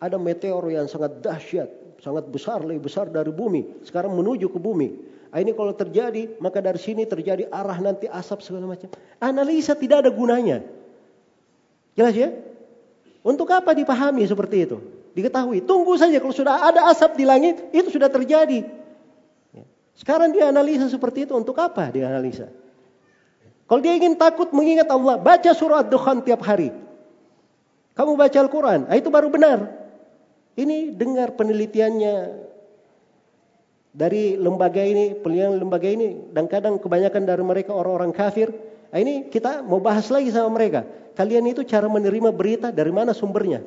[SPEAKER 1] ada meteor yang sangat dahsyat, sangat besar, lebih besar dari bumi. Sekarang menuju ke bumi. Ah, ini kalau terjadi, maka dari sini terjadi arah nanti asap segala macam. Analisa tidak ada gunanya. Jelas ya? Untuk apa dipahami seperti itu? Diketahui. Tunggu saja kalau sudah ada asap di langit, itu sudah terjadi. Ya. Sekarang dia analisa seperti itu untuk apa dia analisa? Kalau dia ingin takut mengingat Allah, baca surat Dukhan tiap hari. Kamu baca Al-Quran, ah, itu baru benar. Ini dengar penelitiannya dari lembaga ini, penelitian lembaga ini, dan kadang kebanyakan dari mereka orang-orang kafir. Nah, ini kita mau bahas lagi sama mereka. Kalian itu cara menerima berita dari mana sumbernya?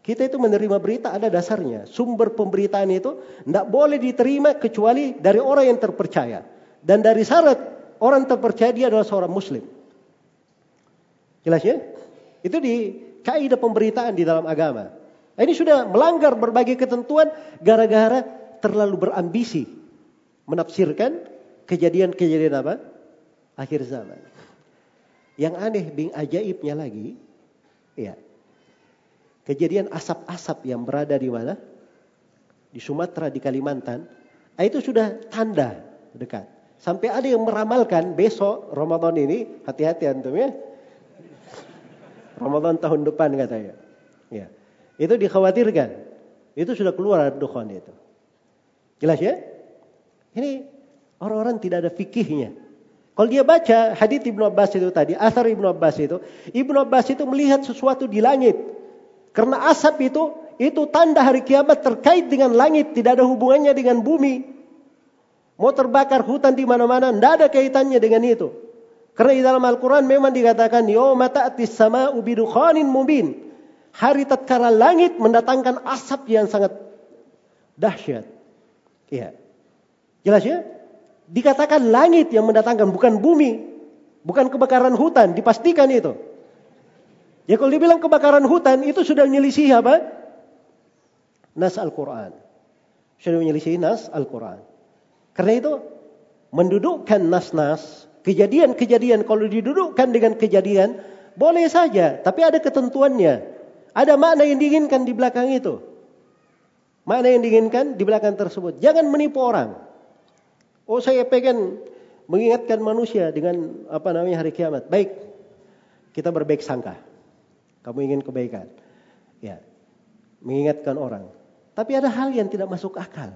[SPEAKER 1] Kita itu menerima berita ada dasarnya. Sumber pemberitaan itu tidak boleh diterima kecuali dari orang yang terpercaya. Dan dari syarat orang terpercaya dia adalah seorang muslim. Jelas ya? Itu di kaidah pemberitaan di dalam agama. Ini sudah melanggar berbagai ketentuan gara-gara terlalu berambisi menafsirkan kejadian-kejadian apa? Akhir zaman. Yang aneh bing ajaibnya lagi, ya. Kejadian asap-asap yang berada di mana? Di Sumatera, di Kalimantan. Nah, itu sudah tanda dekat. Sampai ada yang meramalkan besok Ramadan ini, hati-hati antum ya. Ramadan tahun depan katanya. Ya. Itu dikhawatirkan. Itu sudah keluar dukhan itu. Jelas ya? Ini orang-orang tidak ada fikihnya. Kalau dia baca hadits Ibnu Abbas itu tadi, asar Ibnu Abbas itu, Ibnu Abbas itu melihat sesuatu di langit. Karena asap itu itu tanda hari kiamat terkait dengan langit, tidak ada hubungannya dengan bumi. Mau terbakar hutan di mana-mana, tidak ada kaitannya dengan itu. Karena di dalam Al-Quran memang dikatakan, Yawma ta'atis sama'u bidukhanin mubin. Hari tatkala langit mendatangkan asap yang sangat dahsyat. Iya. Jelas ya? Dikatakan langit yang mendatangkan, bukan bumi. Bukan kebakaran hutan, dipastikan itu. Ya kalau dibilang kebakaran hutan, itu sudah menyelisih apa? Nas Al-Quran. Sudah menyelisih Nas Al-Quran. Karena itu, mendudukkan nas-nas, kejadian-kejadian, kalau didudukkan dengan kejadian, boleh saja, tapi ada ketentuannya. Ada makna yang diinginkan di belakang itu. Makna yang diinginkan di belakang tersebut. Jangan menipu orang. Oh saya pengen mengingatkan manusia dengan apa namanya hari kiamat. Baik, kita berbaik sangka. Kamu ingin kebaikan. Ya, mengingatkan orang. Tapi ada hal yang tidak masuk akal.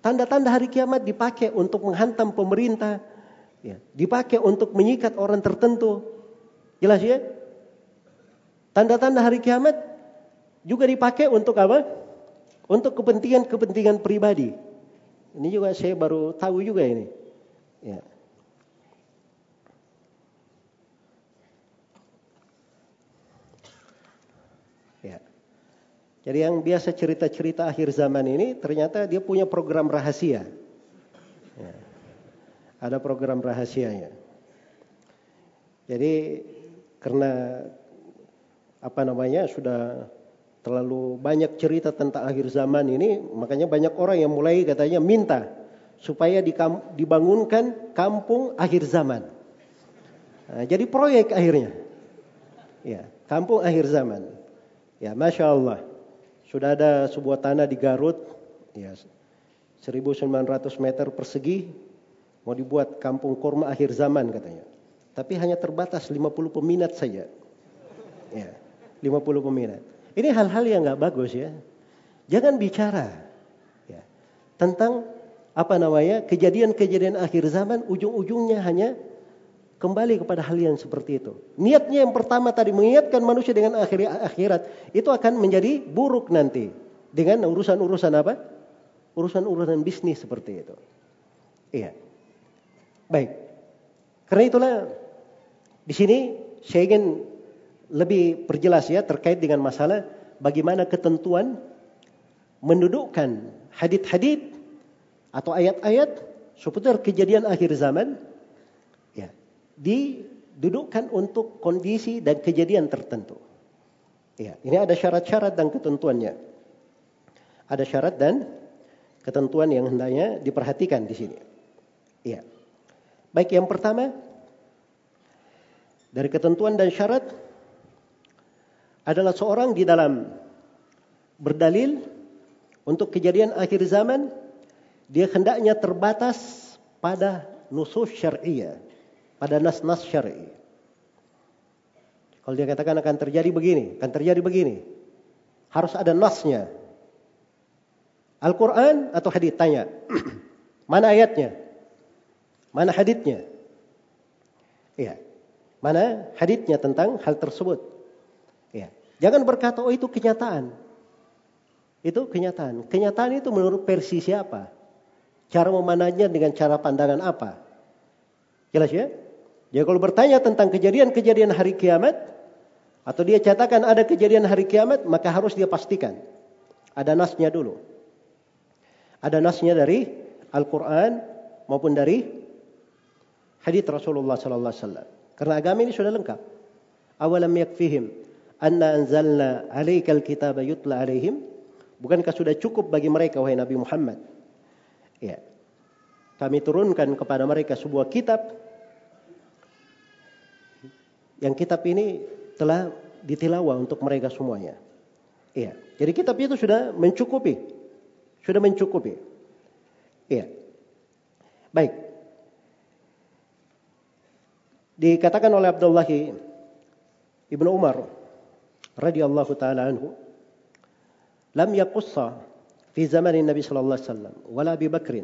[SPEAKER 1] Tanda-tanda hari kiamat dipakai untuk menghantam pemerintah. Ya, dipakai untuk menyikat orang tertentu. Jelas ya? Tanda-tanda hari kiamat juga dipakai untuk apa? Untuk kepentingan-kepentingan pribadi. Ini juga saya baru tahu juga ini. Ya. Ya. Jadi yang biasa cerita-cerita akhir zaman ini ternyata dia punya program rahasia. Ya. Ada program rahasianya. Jadi karena apa namanya sudah terlalu banyak cerita tentang akhir zaman ini, makanya banyak orang yang mulai katanya minta supaya dibangunkan kampung akhir zaman. Nah, jadi proyek akhirnya. Ya, kampung akhir zaman. Ya, masya Allah. Sudah ada sebuah tanah di Garut, ya, 1900 meter persegi, mau dibuat kampung kurma akhir zaman katanya. Tapi hanya terbatas 50 peminat saja. Ya, 50 peminat. Ini hal-hal yang nggak bagus ya. Jangan bicara ya, tentang apa namanya kejadian-kejadian akhir zaman ujung-ujungnya hanya kembali kepada hal yang seperti itu. Niatnya yang pertama tadi mengingatkan manusia dengan akhir akhirat itu akan menjadi buruk nanti dengan urusan-urusan apa? Urusan-urusan bisnis seperti itu. Iya. Baik. Karena itulah di sini saya ingin lebih perjelas ya terkait dengan masalah bagaimana ketentuan mendudukkan hadit-hadit atau ayat-ayat seputar kejadian akhir zaman ya didudukkan untuk kondisi dan kejadian tertentu. Ya, ini ada syarat-syarat dan ketentuannya. Ada syarat dan ketentuan yang hendaknya diperhatikan di sini. Iya. Baik yang pertama dari ketentuan dan syarat adalah seorang di dalam berdalil untuk kejadian akhir zaman dia hendaknya terbatas pada nusus syariah, pada nas-nas syar'i. Kalau dia katakan akan terjadi begini, akan terjadi begini, harus ada nasnya. Al-Quran atau hadith tanya, mana ayatnya, mana hadithnya? Iya, mana hadithnya tentang hal tersebut? Iya, jangan berkata oh itu kenyataan. Itu kenyataan. Kenyataan itu menurut versi siapa? Cara memandangnya dengan cara pandangan apa? Jelas ya? Jadi kalau bertanya tentang kejadian-kejadian hari kiamat, atau dia catakan ada kejadian hari kiamat, maka harus dia pastikan. Ada nasnya dulu. Ada nasnya dari Al-Quran maupun dari hadits Rasulullah Sallallahu Alaihi Wasallam. Karena agama ini sudah lengkap. Awalam yakfihim anna anzalna alaikal kitaba yutla alaihim Bukankah sudah cukup bagi mereka wahai Nabi Muhammad? Ya. Kami turunkan kepada mereka sebuah kitab yang kitab ini telah ditilawah untuk mereka semuanya. Iya. Jadi kitab itu sudah mencukupi. Sudah mencukupi. Iya. Baik. Dikatakan oleh Abdullah Ibnu Umar radhiyallahu taala anhu لم يقص في زمن النبي صلى الله عليه وسلم ولا أبي بكر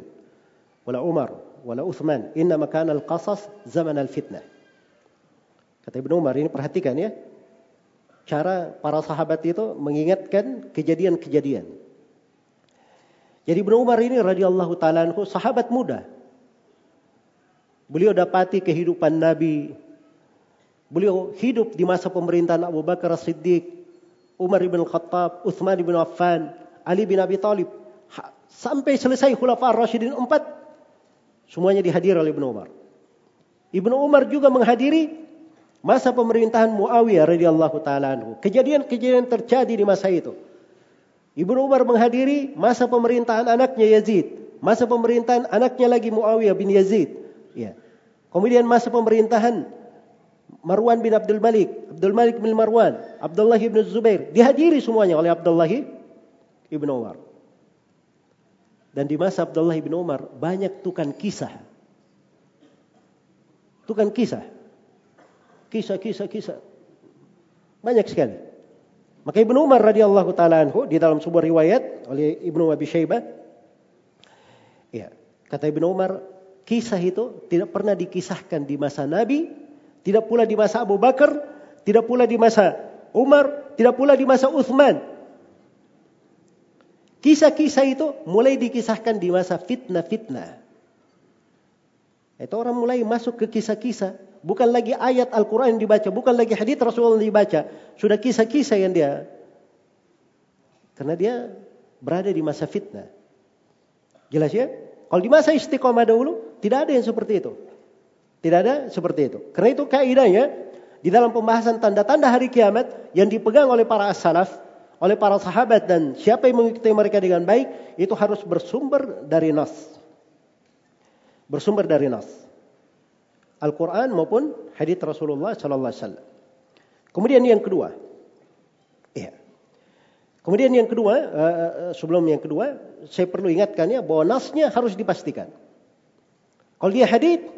[SPEAKER 1] ولا عمر ولا عثمان إنما كان القصص زمن الفتنة kata Ibnu Umar ini perhatikan ya cara para sahabat itu mengingatkan kejadian-kejadian jadi Ibnu Umar ini radhiyallahu taala anhu sahabat muda beliau dapati kehidupan Nabi beliau hidup di masa pemerintahan Abu Bakar Siddiq Umar bin Khattab, Uthman bin Affan, Ali bin Abi Talib. Sampai selesai Khulafa Rashidin empat. Semuanya dihadiri oleh Ibnu Umar. Ibnu Umar juga menghadiri masa pemerintahan Muawiyah radhiyallahu taala anhu. Kejadian-kejadian terjadi di masa itu. Ibnu Umar menghadiri masa pemerintahan anaknya Yazid, masa pemerintahan anaknya lagi Muawiyah bin Yazid. Ya. Kemudian masa pemerintahan Marwan bin Abdul Malik, Abdul Malik bin Marwan, Abdullah bin Zubair. Dihadiri semuanya oleh Abdullah bin Umar. Dan di masa Abdullah bin Umar banyak tukang kisah. Tukang kisah. Kisah, kisah, kisah. Banyak sekali. Maka Ibnu Umar radhiyallahu taala anhu di dalam sebuah riwayat oleh Ibnu Abi Syaibah ya, kata Ibnu Umar, kisah itu tidak pernah dikisahkan di masa Nabi tidak pula di masa Abu Bakar, tidak pula di masa Umar, tidak pula di masa Uthman. Kisah-kisah itu mulai dikisahkan di masa fitnah-fitnah. Itu orang mulai masuk ke kisah-kisah. Bukan lagi ayat Al-Quran yang dibaca. Bukan lagi hadith Rasulullah yang dibaca. Sudah kisah-kisah yang dia. Karena dia berada di masa fitnah. Jelas ya? Kalau di masa istiqomah dahulu, tidak ada yang seperti itu. Tidak ada seperti itu. Karena itu kaidahnya di dalam pembahasan tanda-tanda hari kiamat yang dipegang oleh para as-salaf, oleh para sahabat dan siapa yang mengikuti mereka dengan baik itu harus bersumber dari nas. Bersumber dari nas. Al-Quran maupun hadits Rasulullah Sallallahu Alaihi Wasallam. Kemudian yang kedua, iya. Kemudian yang kedua, uh, sebelum yang kedua, saya perlu ingatkan ya bahwa nasnya harus dipastikan. Kalau dia hadits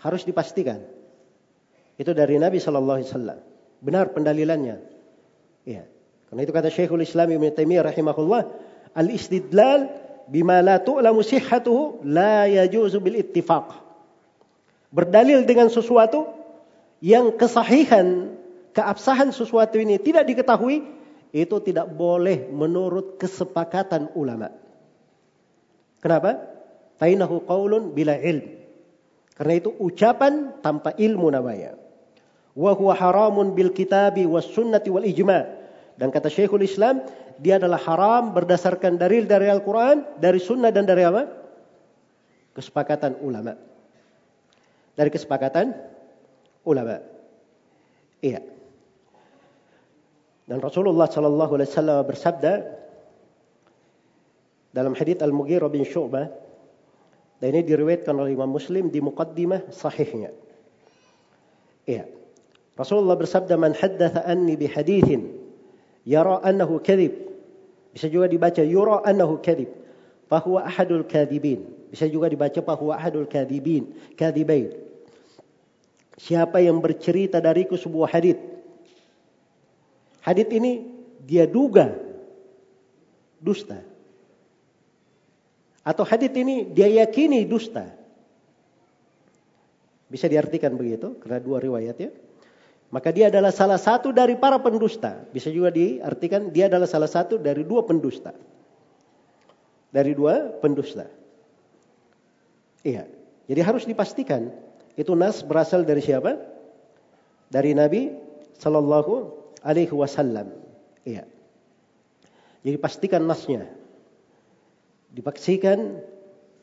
[SPEAKER 1] harus dipastikan. Itu dari Nabi Shallallahu Alaihi Wasallam. Benar pendalilannya. Ya. Karena itu kata Syekhul Islam Ibn Taimiyah rahimahullah, al-istidlal bima la tu'lamu la yajuzu bil ittifaq. Berdalil dengan sesuatu yang kesahihan, keabsahan sesuatu ini tidak diketahui, itu tidak boleh menurut kesepakatan ulama. Kenapa? Fainahu qaulun bila ilm. Karena itu ucapan tanpa ilmu namanya. Wa huwa haramun bil kitabi was sunnati wal ijma. Dan kata Syekhul Islam, dia adalah haram berdasarkan dalil dari Al-Quran, dari sunnah dan dari apa? Kesepakatan ulama. Dari kesepakatan ulama. Iya. Dan Rasulullah Shallallahu Alaihi Wasallam bersabda, dalam hadits Al-Mughirah bin Syu'bah dan ini diriwayatkan oleh Imam Muslim di muqaddimah sahihnya. Iya. Rasulullah bersabda man haddatha anni bi hadithin yara annahu kadhib. Bisa juga dibaca yura annahu kadhib. Fahuwa ahadul kadhibin. Bisa juga dibaca fahuwa ahadul kadhibin, kadhibain. Siapa yang bercerita dariku sebuah hadith. Hadith ini dia duga dusta. Atau hadith ini dia yakini dusta. Bisa diartikan begitu karena dua riwayat ya. Maka dia adalah salah satu dari para pendusta. Bisa juga diartikan dia adalah salah satu dari dua pendusta. Dari dua pendusta. Iya. Jadi harus dipastikan itu nas berasal dari siapa? Dari Nabi Sallallahu Alaihi Wasallam. Iya. Jadi pastikan nasnya. Dipastikan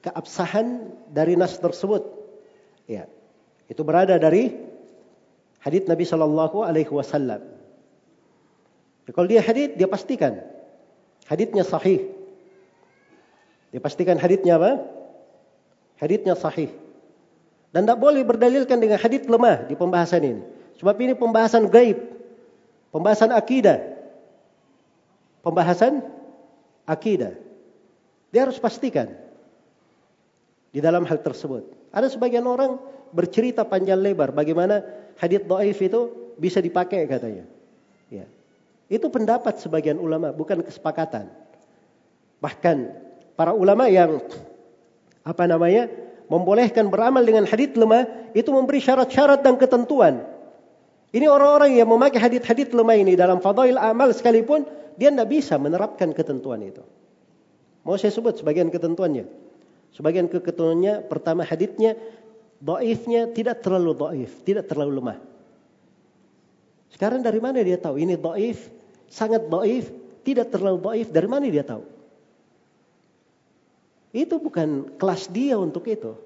[SPEAKER 1] keabsahan dari nas tersebut. Iya. Itu berada dari hadis Nabi Shallallahu Alaihi Wasallam. Ya, kalau dia hadis, dia pastikan hadisnya sahih. Dia pastikan hadisnya apa? Hadisnya sahih. Dan tidak boleh berdalilkan dengan hadis lemah di pembahasan ini. Sebab ini pembahasan gaib, pembahasan akidah, pembahasan akidah. Dia harus pastikan di dalam hal tersebut. Ada sebagian orang bercerita panjang lebar bagaimana hadith dhaif itu bisa dipakai katanya. Ya. Itu pendapat sebagian ulama, bukan kesepakatan. Bahkan para ulama yang apa namanya membolehkan beramal dengan hadith lemah itu memberi syarat-syarat dan ketentuan. Ini orang-orang yang memakai hadith-hadith lemah ini dalam fadail amal sekalipun dia tidak bisa menerapkan ketentuan itu. Mau saya sebut sebagian ketentuannya. Sebagian ketentuannya pertama hadithnya Daifnya tidak terlalu daif, tidak terlalu lemah. Sekarang dari mana dia tahu ini daif, sangat daif, tidak terlalu daif, dari mana dia tahu? Itu bukan kelas dia untuk itu.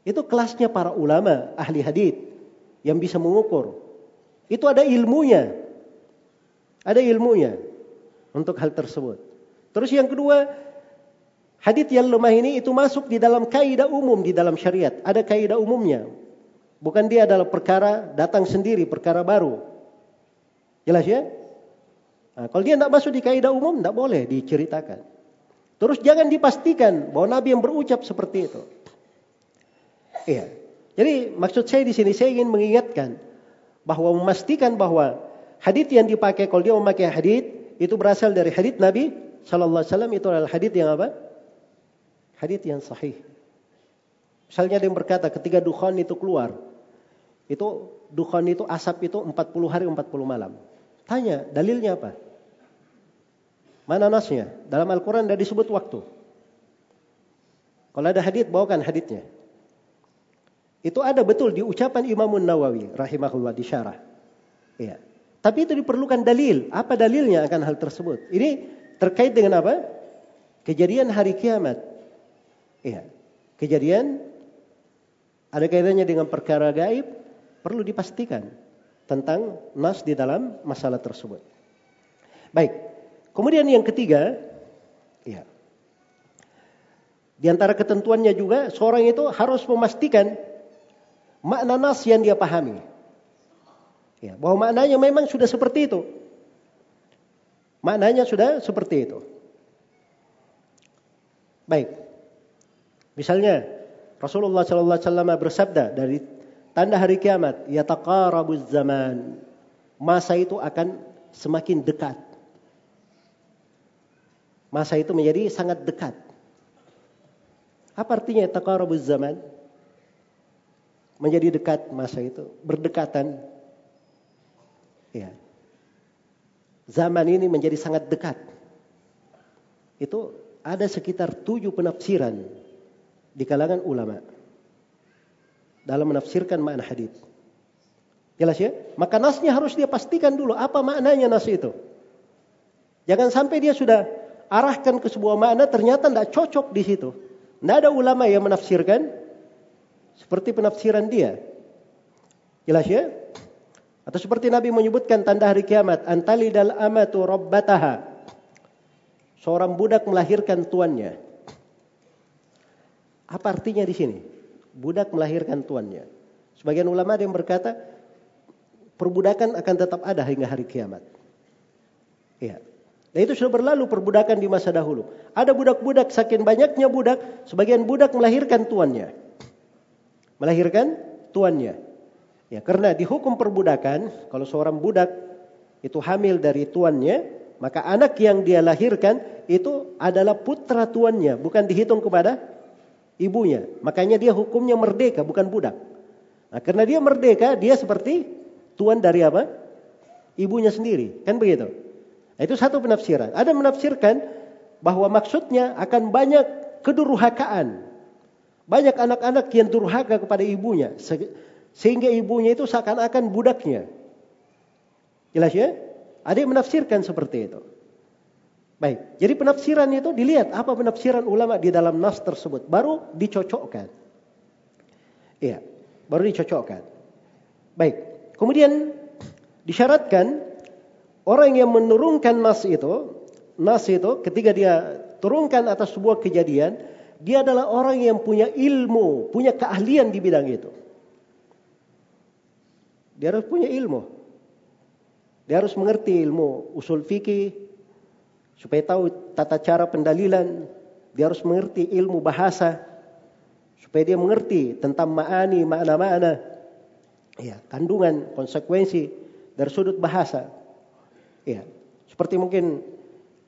[SPEAKER 1] Itu kelasnya para ulama, ahli hadith yang bisa mengukur. Itu ada ilmunya. Ada ilmunya untuk hal tersebut. Terus yang kedua, Hadith yang lemah ini itu masuk di dalam kaidah umum di dalam syariat. Ada kaidah umumnya. Bukan dia adalah perkara datang sendiri, perkara baru. Jelas ya? Nah, kalau dia tidak masuk di kaidah umum, tidak boleh diceritakan. Terus jangan dipastikan bahwa Nabi yang berucap seperti itu. Iya. Jadi maksud saya di sini saya ingin mengingatkan bahwa memastikan bahwa hadith yang dipakai kalau dia memakai hadith itu berasal dari hadith Nabi Shallallahu Alaihi Wasallam itu adalah hadith yang apa? Hadith yang sahih. Misalnya ada yang berkata ketika dukhan itu keluar, itu dukhan itu asap itu 40 hari 40 malam. Tanya, dalilnya apa? Mana nasnya? Dalam Al-Quran tidak disebut waktu. Kalau ada hadith, bawakan hadithnya. Itu ada betul di ucapan Imam Nawawi rahimahullah di syarah. Iya. Tapi itu diperlukan dalil. Apa dalilnya akan hal tersebut? Ini terkait dengan apa? Kejadian hari kiamat. Iya. Kejadian ada kaitannya dengan perkara gaib perlu dipastikan tentang nas di dalam masalah tersebut. Baik. Kemudian yang ketiga, ya. Di antara ketentuannya juga seorang itu harus memastikan makna nas yang dia pahami. Ya, bahwa maknanya memang sudah seperti itu. Maknanya sudah seperti itu. Baik. Misalnya Rasulullah sallallahu alaihi wasallam bersabda dari tanda hari kiamat, yataqarabuz zaman. Masa itu akan semakin dekat. Masa itu menjadi sangat dekat. Apa artinya taqarabuz zaman? Menjadi dekat masa itu, berdekatan. Ya. Zaman ini menjadi sangat dekat. Itu ada sekitar tujuh penafsiran di kalangan ulama dalam menafsirkan makna hadis. Jelas ya? Maka nasnya harus dia pastikan dulu apa maknanya nas itu. Jangan sampai dia sudah arahkan ke sebuah makna ternyata tidak cocok di situ. Tidak ada ulama yang menafsirkan seperti penafsiran dia. Jelas ya? Atau seperti Nabi menyebutkan tanda hari kiamat, antali dal amatu rabbataha. Seorang budak melahirkan tuannya. Apa artinya di sini? Budak melahirkan tuannya. Sebagian ulama ada yang berkata perbudakan akan tetap ada hingga hari kiamat. Iya. Dan itu sudah berlalu perbudakan di masa dahulu. Ada budak-budak, saking banyaknya budak, sebagian budak melahirkan tuannya. Melahirkan tuannya. Ya, karena di hukum perbudakan, kalau seorang budak itu hamil dari tuannya, maka anak yang dia lahirkan itu adalah putra tuannya, bukan dihitung kepada ibunya. Makanya dia hukumnya merdeka, bukan budak. Nah, karena dia merdeka, dia seperti tuan dari apa? Ibunya sendiri. Kan begitu? Nah, itu satu penafsiran. Ada menafsirkan bahwa maksudnya akan banyak kedurhakaan. Banyak anak-anak yang durhaka kepada ibunya. Sehingga ibunya itu seakan-akan budaknya. Jelas ya? Ada yang menafsirkan seperti itu. Baik, jadi penafsiran itu dilihat apa penafsiran ulama di dalam nas tersebut. Baru dicocokkan. Iya, baru dicocokkan. Baik, kemudian disyaratkan Orang yang menurunkan nas itu, nas itu ketika dia turunkan atas sebuah kejadian, dia adalah orang yang punya ilmu, punya keahlian di bidang itu. Dia harus punya ilmu. Dia harus mengerti ilmu usul fikih supaya tahu tata cara pendalilan. Dia harus mengerti ilmu bahasa supaya dia mengerti tentang ma'ani, makna-makna, ya, kandungan, konsekuensi dari sudut bahasa. Ya, seperti mungkin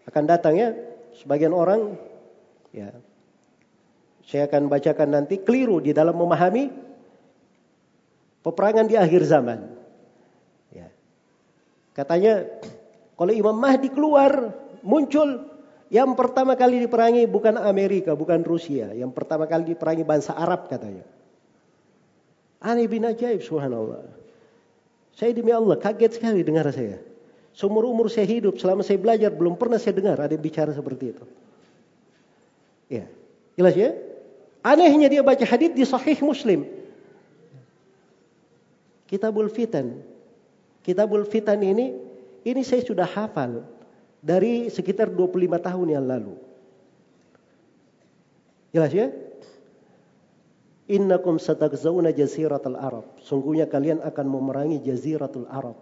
[SPEAKER 1] akan datang ya sebagian orang ya saya akan bacakan nanti keliru di dalam memahami peperangan di akhir zaman. Ya. Katanya kalau Imam Mahdi keluar muncul yang pertama kali diperangi bukan Amerika, bukan Rusia. Yang pertama kali diperangi bangsa Arab katanya. Aneh bin ajaib subhanallah. Saya demi Allah kaget sekali dengar saya. Seumur umur saya hidup, selama saya belajar, belum pernah saya dengar ada yang bicara seperti itu. Ya, jelas ya? Anehnya dia baca hadis di Sahih Muslim. Kitabul Fitan. Kitabul Fitan ini, ini saya sudah hafal dari sekitar 25 tahun yang lalu. Jelas ya? Innakum satagzauna jaziratul Arab. Sungguhnya kalian akan memerangi jaziratul Arab.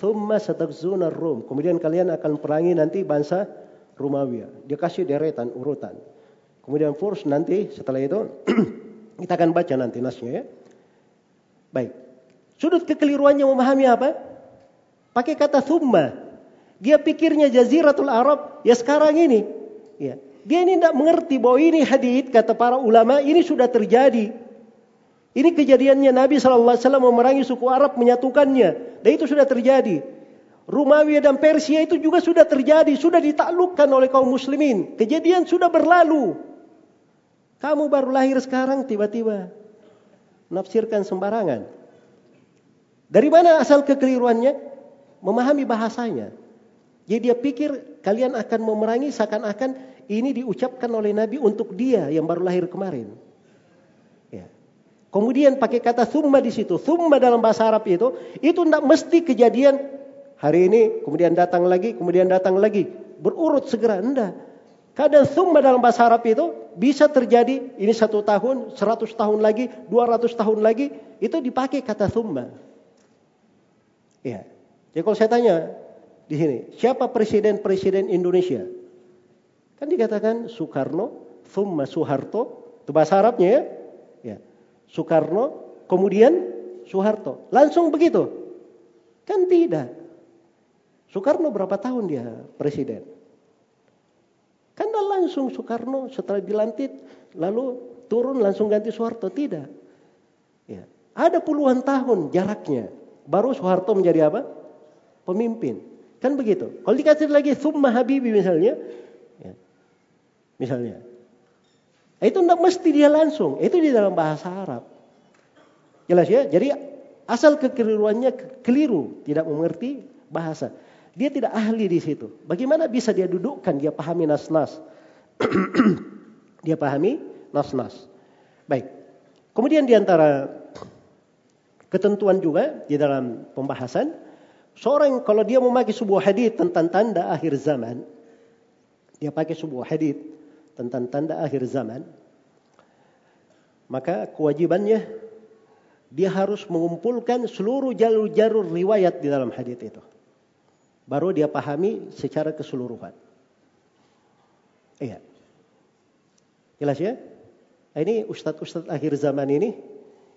[SPEAKER 1] Thumma satakzuna Rum. Kemudian kalian akan perangi nanti bangsa Romawi. Dia kasih deretan, urutan. Kemudian Furs nanti setelah itu kita akan baca nanti nasnya ya. Baik. Sudut kekeliruannya memahami apa? Pakai kata thumma. Dia pikirnya jaziratul Arab ya sekarang ini. Ya. Dia ini tidak mengerti bahwa ini hadith kata para ulama ini sudah terjadi. Ini kejadiannya Nabi SAW memerangi suku Arab menyatukannya. Dan itu sudah terjadi. Romawi dan Persia itu juga sudah terjadi. Sudah ditaklukkan oleh kaum muslimin. Kejadian sudah berlalu. Kamu baru lahir sekarang tiba-tiba. Nafsirkan sembarangan. Dari mana asal kekeliruannya? Memahami bahasanya. Jadi dia pikir kalian akan memerangi seakan-akan ini diucapkan oleh Nabi untuk dia yang baru lahir kemarin. Kemudian pakai kata summa di situ. Summa dalam bahasa Arab itu, itu tidak mesti kejadian hari ini, kemudian datang lagi, kemudian datang lagi. Berurut segera, enggak. Kadang summa dalam bahasa Arab itu bisa terjadi ini satu tahun, seratus tahun lagi, dua ratus tahun lagi, itu dipakai kata summa. Ya. Jadi kalau saya tanya di sini, siapa presiden-presiden Indonesia? Kan dikatakan Soekarno, summa Soeharto, itu bahasa Arabnya ya. Soekarno, kemudian Soeharto. Langsung begitu? Kan tidak. Soekarno berapa tahun dia presiden? Kan langsung Soekarno setelah dilantik lalu turun langsung ganti Soeharto. Tidak. Ya. Ada puluhan tahun jaraknya. Baru Soeharto menjadi apa? Pemimpin. Kan begitu. Kalau dikasih lagi Summa Habibi misalnya. Ya. Misalnya. Itu tidak mesti dia langsung. Itu di dalam bahasa Arab. Jelas ya? Jadi asal kekeliruannya keliru. Tidak mengerti bahasa. Dia tidak ahli di situ. Bagaimana bisa dia dudukkan, dia pahami nas-nas. dia pahami nas-nas. Baik. Kemudian di antara ketentuan juga di dalam pembahasan Seorang kalau dia memakai sebuah hadis tentang tanda akhir zaman, dia pakai sebuah hadis tentang tanda akhir zaman, maka kewajibannya dia harus mengumpulkan seluruh jalur-jalur riwayat di dalam hadis itu. Baru dia pahami secara keseluruhan. Iya. Jelas ya? Nah, ini ustadz-ustadz akhir zaman ini,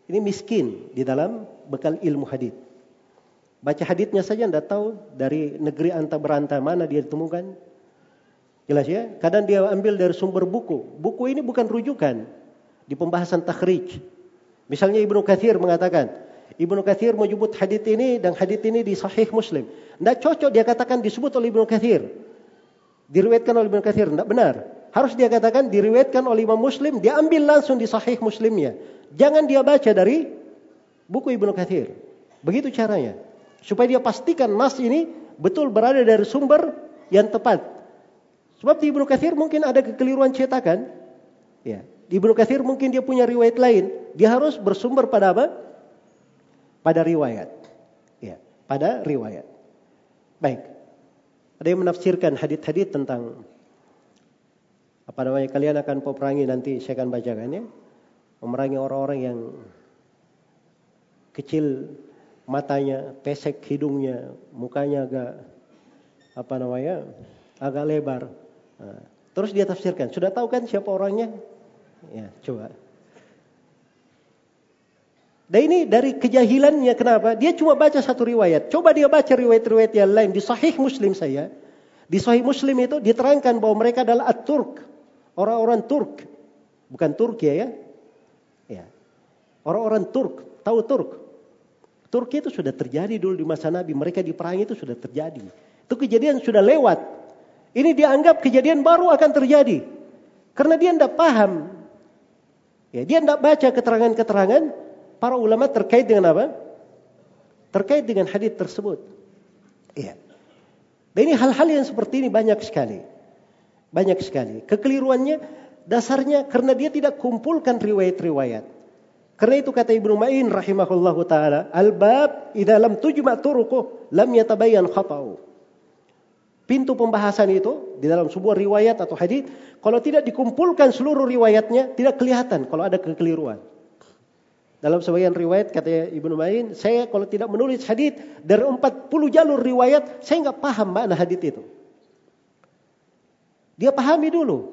[SPEAKER 1] ini miskin di dalam bekal ilmu hadis. Baca hadisnya saja anda tahu dari negeri anta beranta mana dia ditemukan. Jelas ya? Kadang dia ambil dari sumber buku. Buku ini bukan rujukan di pembahasan takhrij. Misalnya Ibnu Katsir mengatakan, Ibnu Katsir menyebut hadis ini dan hadis ini di Sahih Muslim. Tidak cocok dia katakan disebut oleh Ibnu Katsir. Diriwayatkan oleh Ibnu Katsir, tidak benar. Harus dia katakan diriwayatkan oleh Imam Muslim, dia ambil langsung di sahih Muslimnya. Jangan dia baca dari buku Ibnu Katsir. Begitu caranya. Supaya dia pastikan nas ini betul berada dari sumber yang tepat. Sebab di Ibnu Katsir mungkin ada kekeliruan cetakan. Ya. Di Ibnu Katsir mungkin dia punya riwayat lain. Dia harus bersumber pada apa? Pada riwayat. Ya, pada riwayat. Baik. Ada yang menafsirkan hadith-hadith tentang apa namanya kalian akan peperangi nanti saya akan bacakan ya memerangi orang-orang yang kecil matanya pesek hidungnya mukanya agak apa namanya agak lebar nah, terus dia tafsirkan sudah tahu kan siapa orangnya ya coba dan ini dari kejahilannya kenapa? Dia cuma baca satu riwayat. Coba dia baca riwayat-riwayat yang lain. Di Sahih Muslim saya. Di Sahih Muslim itu diterangkan bahwa mereka adalah At-Turk. Orang-orang Turk, bukan Turki ya. Ya. Orang-orang Turk, tahu Turk? Turki itu sudah terjadi dulu di masa Nabi, mereka diperangi itu sudah terjadi. Itu kejadian sudah lewat. Ini dianggap kejadian baru akan terjadi. Karena dia tidak paham. Ya, dia tidak baca keterangan-keterangan para ulama terkait dengan apa? Terkait dengan hadis tersebut. Ya. Dan ini hal-hal yang seperti ini banyak sekali. Banyak sekali. Kekeliruannya dasarnya karena dia tidak kumpulkan riwayat-riwayat. Karena itu kata Ibnu Ma'in rahimahullahu taala, al-bab idza lam tujma turuquh lam yatabayyan khata'u. Pintu pembahasan itu di dalam sebuah riwayat atau hadis, kalau tidak dikumpulkan seluruh riwayatnya, tidak kelihatan kalau ada kekeliruan. Dalam sebagian riwayat kata Ibnu Ma'in, saya kalau tidak menulis hadis dari 40 jalur riwayat, saya nggak paham makna hadis itu. Dia pahami dulu.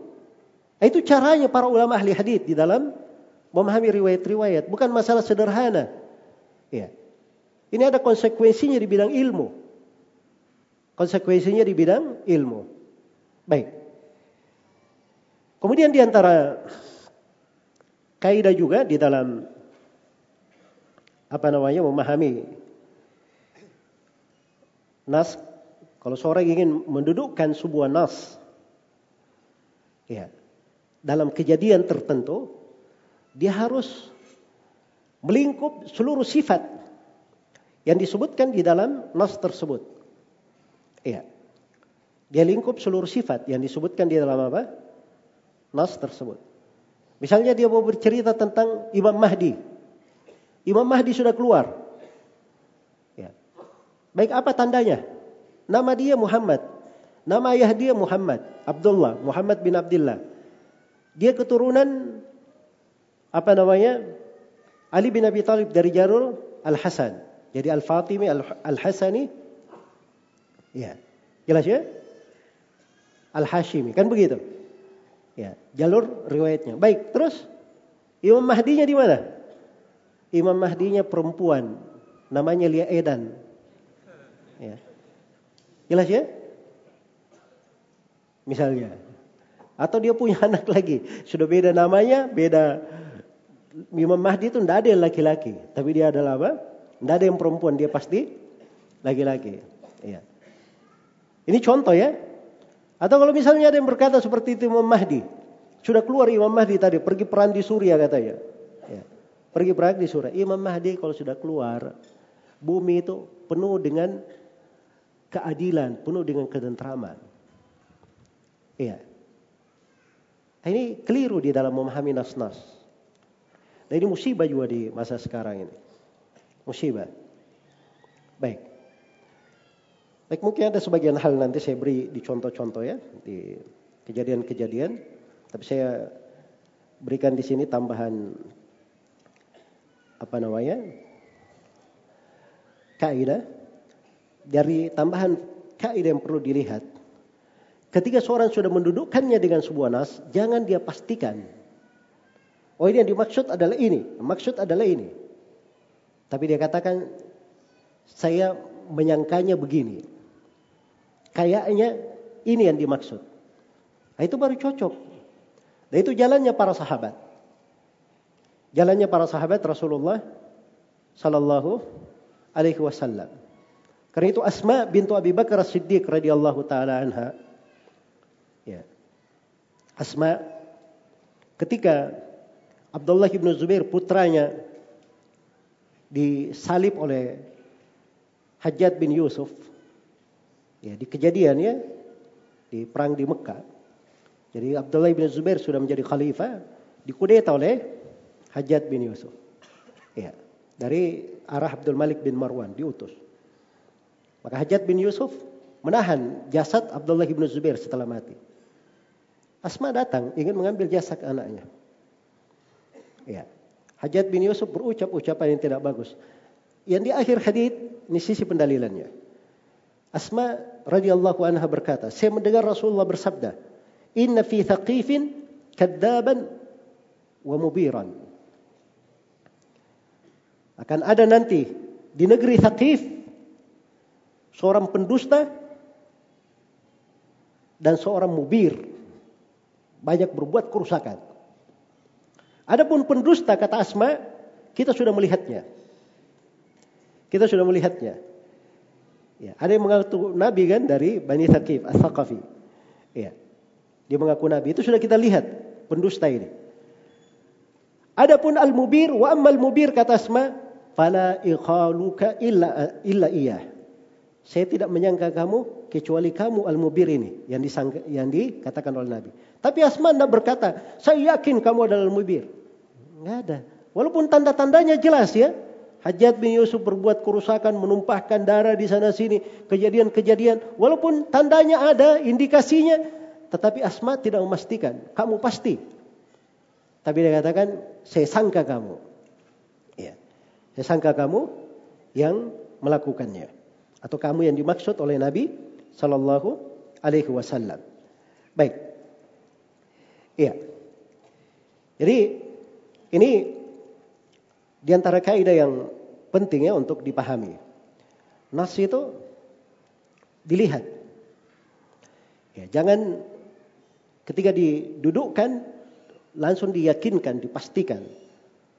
[SPEAKER 1] Itu caranya para ulama ahli hadis di dalam memahami riwayat-riwayat. Bukan masalah sederhana. Ya. Ini ada konsekuensinya di bidang ilmu. Konsekuensinya di bidang ilmu. Baik. Kemudian di antara kaidah juga di dalam apa namanya memahami nas kalau seorang ingin mendudukkan sebuah nas Ya. Dalam kejadian tertentu, dia harus melingkup seluruh sifat yang disebutkan di dalam nas tersebut. Ya. Dia lingkup seluruh sifat yang disebutkan di dalam apa? Nas tersebut. Misalnya dia mau bercerita tentang Imam Mahdi. Imam Mahdi sudah keluar. Ya. Baik apa tandanya? Nama dia Muhammad. Nama ayah dia Muhammad, Abdullah, Muhammad bin Abdullah. Dia keturunan apa namanya? Ali bin Abi Thalib dari jalur Al-Hasan. Jadi Al-Fatimi Al-Hasani. Ya. Jelas ya? Al-Hashimi, kan begitu? Ya, jalur riwayatnya. Baik, terus Imam Mahdinya di mana? Imam Mahdinya perempuan, namanya Lia Edan. Ya. Jelas ya? misalnya. Atau dia punya anak lagi, sudah beda namanya, beda. Imam Mahdi itu tidak ada yang laki-laki, tapi dia adalah apa? Tidak ada yang perempuan, dia pasti laki-laki. Iya. Ini contoh ya. Atau kalau misalnya ada yang berkata seperti itu Imam Mahdi, sudah keluar Imam Mahdi tadi pergi perang di Suria katanya. Pergi perang di Suria. Imam Mahdi kalau sudah keluar, bumi itu penuh dengan keadilan, penuh dengan ketentraman. Iya. Ini keliru di dalam memahami nas-nas. Dan ini musibah juga di masa sekarang ini. Musibah. Baik. Baik mungkin ada sebagian hal nanti saya beri di contoh-contoh ya di kejadian-kejadian, tapi saya berikan di sini tambahan apa namanya kaidah dari tambahan kaidah yang perlu dilihat. Ketika seorang sudah mendudukkannya dengan sebuah nas, jangan dia pastikan. Oh ini yang dimaksud adalah ini, maksud adalah ini. Tapi dia katakan, saya menyangkanya begini. Kayaknya ini yang dimaksud. Nah, itu baru cocok. Dan itu jalannya para sahabat. Jalannya para sahabat Rasulullah sallallahu alaihi wasallam. Karena itu Asma bintu Abi Bakar As-Siddiq radhiyallahu taala anha. Ya. Asma ketika Abdullah bin Zubair putranya disalib oleh Hajjat bin Yusuf Ya, di kejadian ya di perang di Mekah. Jadi Abdullah bin Zubair sudah menjadi khalifah, dikudeta oleh Hajjat bin Yusuf. Ya, dari arah Abdul Malik bin Marwan diutus. Maka Hajjat bin Yusuf menahan jasad Abdullah bin Zubair setelah mati. Asma datang ingin mengambil jasad anaknya. Ya. Hajjat bin Yusuf berucap ucapan yang tidak bagus. Yang di akhir hadis ini sisi pendalilannya. Asma radhiyallahu anha berkata, saya mendengar Rasulullah bersabda, "Inna fi thaqifin kadzaban wa mubiran." Akan ada nanti di negeri Thaqif seorang pendusta dan seorang mubir banyak berbuat kerusakan. Adapun pendusta kata Asma, kita sudah melihatnya. Kita sudah melihatnya. Ya, ada yang mengaku nabi kan dari Bani Thaqif, As-Saqafi. Ya. Dia mengaku nabi. Itu sudah kita lihat pendusta ini. Adapun al-mubir wa ammal mubir kata Asma, fala ikhaluka illa illa iya. Saya tidak menyangka kamu kecuali kamu al-mubir ini yang disangka, yang dikatakan oleh Nabi. Tapi Asma tidak berkata, saya yakin kamu adalah al-mubir. Enggak ada. Walaupun tanda-tandanya jelas ya. Hajat bin Yusuf berbuat kerusakan, menumpahkan darah di sana sini, kejadian-kejadian. Walaupun tandanya ada, indikasinya, tetapi Asma tidak memastikan. Kamu pasti. Tapi dia katakan, saya sangka kamu. Ya. Sangka kamu yang melakukannya. Atau kamu yang dimaksud oleh Nabi Sallallahu Alaihi Wasallam. Baik. Iya. Jadi ini di antara kaidah yang penting ya untuk dipahami. Nas itu dilihat. Ya, jangan ketika didudukkan langsung diyakinkan, dipastikan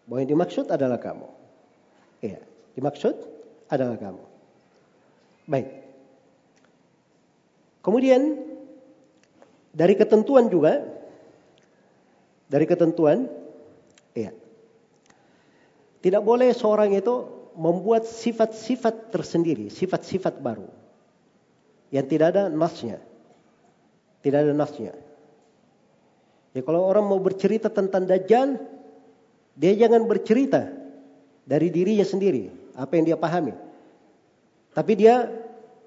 [SPEAKER 1] bahwa yang dimaksud adalah kamu. Ya, dimaksud adalah kamu. Baik. Kemudian dari ketentuan juga dari ketentuan ya tidak boleh seorang itu membuat sifat-sifat tersendiri, sifat-sifat baru. Yang tidak ada nasnya. Tidak ada nasnya. Ya kalau orang mau bercerita tentang Dajjal, dia jangan bercerita dari dirinya sendiri, apa yang dia pahami. Tapi dia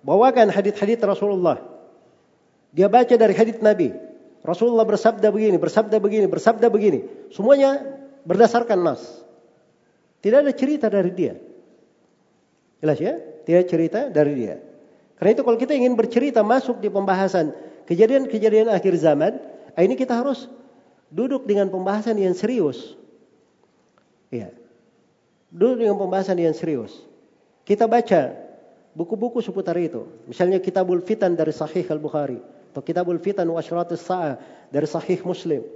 [SPEAKER 1] bawakan hadis-hadis Rasulullah. Dia baca dari hadis Nabi. Rasulullah bersabda begini, bersabda begini, bersabda begini. Semuanya berdasarkan nas. Tidak ada cerita dari dia. Jelas ya? Tidak cerita dari dia. Karena itu kalau kita ingin bercerita masuk di pembahasan kejadian-kejadian akhir zaman, ah, ini kita harus duduk dengan pembahasan yang serius. Ya. Duduk dengan pembahasan yang serius. Kita baca buku-buku seputar itu. Misalnya Kitabul Fitan dari Sahih Al-Bukhari. Atau Kitabul Fitan wa Asyratus Sa'ah dari Sahih Muslim.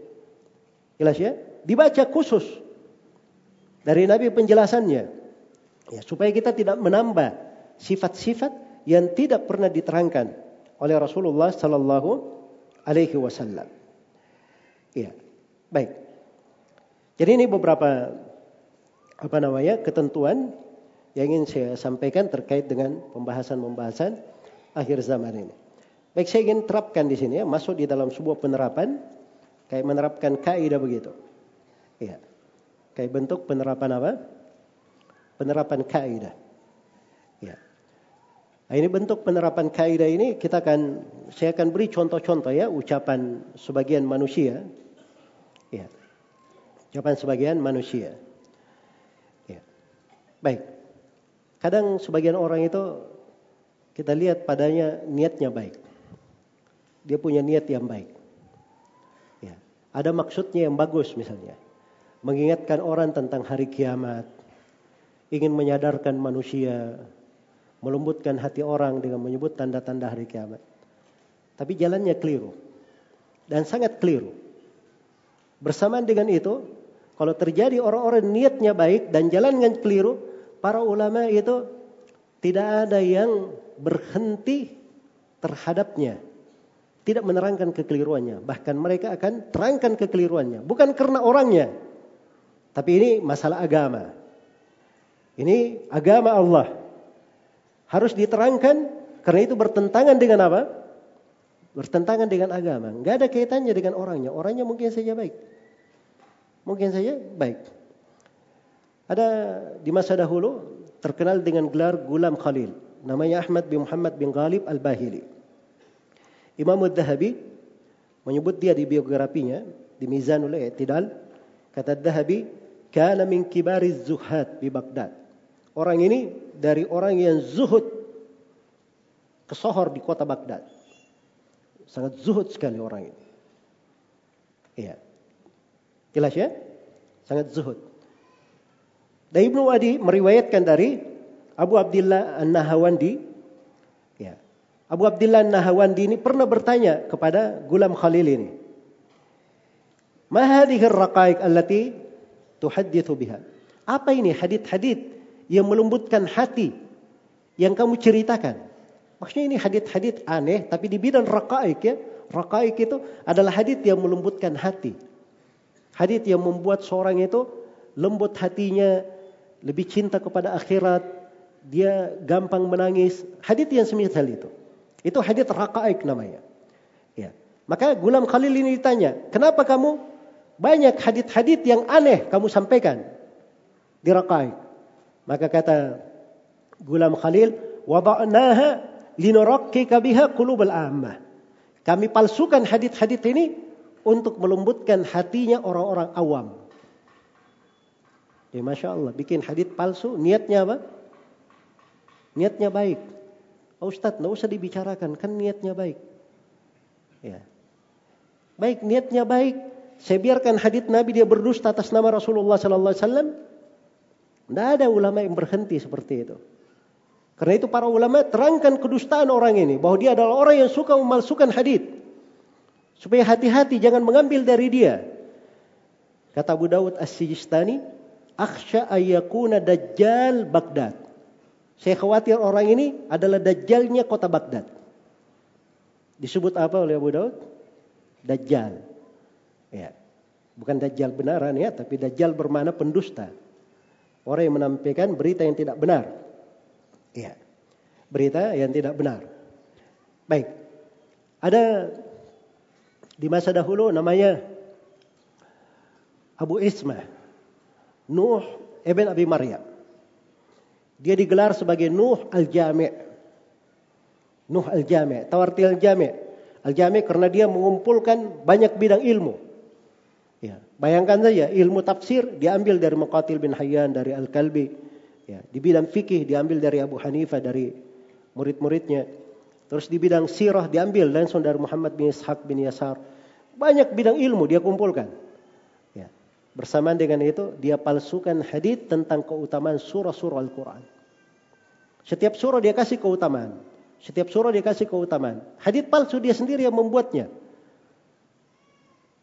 [SPEAKER 1] Jelas ya? Dibaca khusus dari Nabi penjelasannya. Ya, supaya kita tidak menambah sifat-sifat yang tidak pernah diterangkan oleh Rasulullah sallallahu alaihi wasallam. Ya. Baik. Jadi ini beberapa apa namanya? ketentuan yang ingin saya sampaikan terkait dengan pembahasan-pembahasan akhir zaman ini. Baik, saya ingin terapkan di sini ya, masuk di dalam sebuah penerapan kayak menerapkan kaidah begitu. Ya. Kayak bentuk penerapan apa? Penerapan kaidah. Ya. Nah, ini bentuk penerapan kaidah ini kita akan saya akan beri contoh-contoh ya ucapan sebagian manusia. Ya. Ucapan sebagian manusia. Baik. Kadang sebagian orang itu kita lihat padanya niatnya baik. Dia punya niat yang baik. Ya. Ada maksudnya yang bagus misalnya. Mengingatkan orang tentang hari kiamat. Ingin menyadarkan manusia melembutkan hati orang dengan menyebut tanda-tanda hari kiamat. Tapi jalannya keliru. Dan sangat keliru. Bersamaan dengan itu, kalau terjadi orang-orang niatnya baik dan jalannya keliru, para ulama itu tidak ada yang berhenti terhadapnya. Tidak menerangkan kekeliruannya. Bahkan mereka akan terangkan kekeliruannya. Bukan karena orangnya. Tapi ini masalah agama. Ini agama Allah harus diterangkan karena itu bertentangan dengan apa? Bertentangan dengan agama. Nggak ada kaitannya dengan orangnya. Orangnya mungkin saja baik. Mungkin saja baik. Ada di masa dahulu terkenal dengan gelar Gulam Khalil. Namanya Ahmad bin Muhammad bin Ghalib Al-Bahili. Imam Al-Dhahabi menyebut dia di biografinya di Mizanul I'tidal kata Dhahabi kana min kibari zuhad di Baghdad Orang ini dari orang yang zuhud kesohor di kota Baghdad. Sangat zuhud sekali orang ini. Iya. Jelas ya? Sangat zuhud. Dan Ibnu Adi meriwayatkan dari Abu Abdullah An-Nahawandi. Ya. Abu Abdullah An-Nahawandi ini pernah bertanya kepada Gulam Khalil ini. Ma hadhihi ar-raqaiq allati tuhaddithu biha? Apa ini hadith-hadith yang melembutkan hati yang kamu ceritakan. Maksudnya ini hadit-hadit aneh tapi di bidang rakaik ya. Rakaik itu adalah hadit yang melembutkan hati. Hadit yang membuat seorang itu lembut hatinya, lebih cinta kepada akhirat, dia gampang menangis. Hadit yang semisal itu. Itu hadit rakaik namanya. Ya. Maka Gulam Khalil ini ditanya, kenapa kamu banyak hadit-hadit yang aneh kamu sampaikan di rakaik? Maka kata Gulam Khalil, wada'naha linurakkika biha qulubal ammah. Kami palsukan hadit-hadit ini untuk melembutkan hatinya orang-orang awam. Ya Masya Allah, bikin hadit palsu, niatnya apa? Niatnya baik. Oh, Ustadz, nggak usah dibicarakan, kan niatnya baik. Ya. Baik, niatnya baik. Saya biarkan hadit Nabi dia berdusta atas nama Rasulullah Sallallahu Alaihi Wasallam. Tidak ada ulama yang berhenti seperti itu. Karena itu para ulama terangkan kedustaan orang ini. Bahwa dia adalah orang yang suka memalsukan hadis. Supaya hati-hati jangan mengambil dari dia. Kata Abu Dawud As-Sijistani. Aksha ayyakuna dajjal Baghdad. Saya khawatir orang ini adalah dajjalnya kota Baghdad. Disebut apa oleh Abu Daud? Dajjal. Ya. Bukan dajjal benaran ya, tapi dajjal bermana pendusta. Orang yang menampilkan berita yang tidak benar. Iya. Berita yang tidak benar. Baik. Ada di masa dahulu namanya Abu Isma. Nuh Ibn Abi Maryam. Dia digelar sebagai Nuh Al-Jami'. Nuh Al-Jami'. Tawarti Al-Jami'. Al-Jami' karena dia mengumpulkan banyak bidang ilmu. Ya, bayangkan saja ilmu tafsir diambil dari Muqatil bin Hayyan dari Al-Kalbi. Ya, di bidang fikih diambil dari Abu Hanifah dari murid-muridnya. Terus di bidang sirah diambil langsung dari Muhammad bin Ishaq bin Yasar. Banyak bidang ilmu dia kumpulkan. Bersamaan dengan itu dia palsukan hadis tentang keutamaan surah-surah Al-Quran. Setiap surah dia kasih keutamaan. Setiap surah dia kasih keutamaan. Hadis palsu dia sendiri yang membuatnya.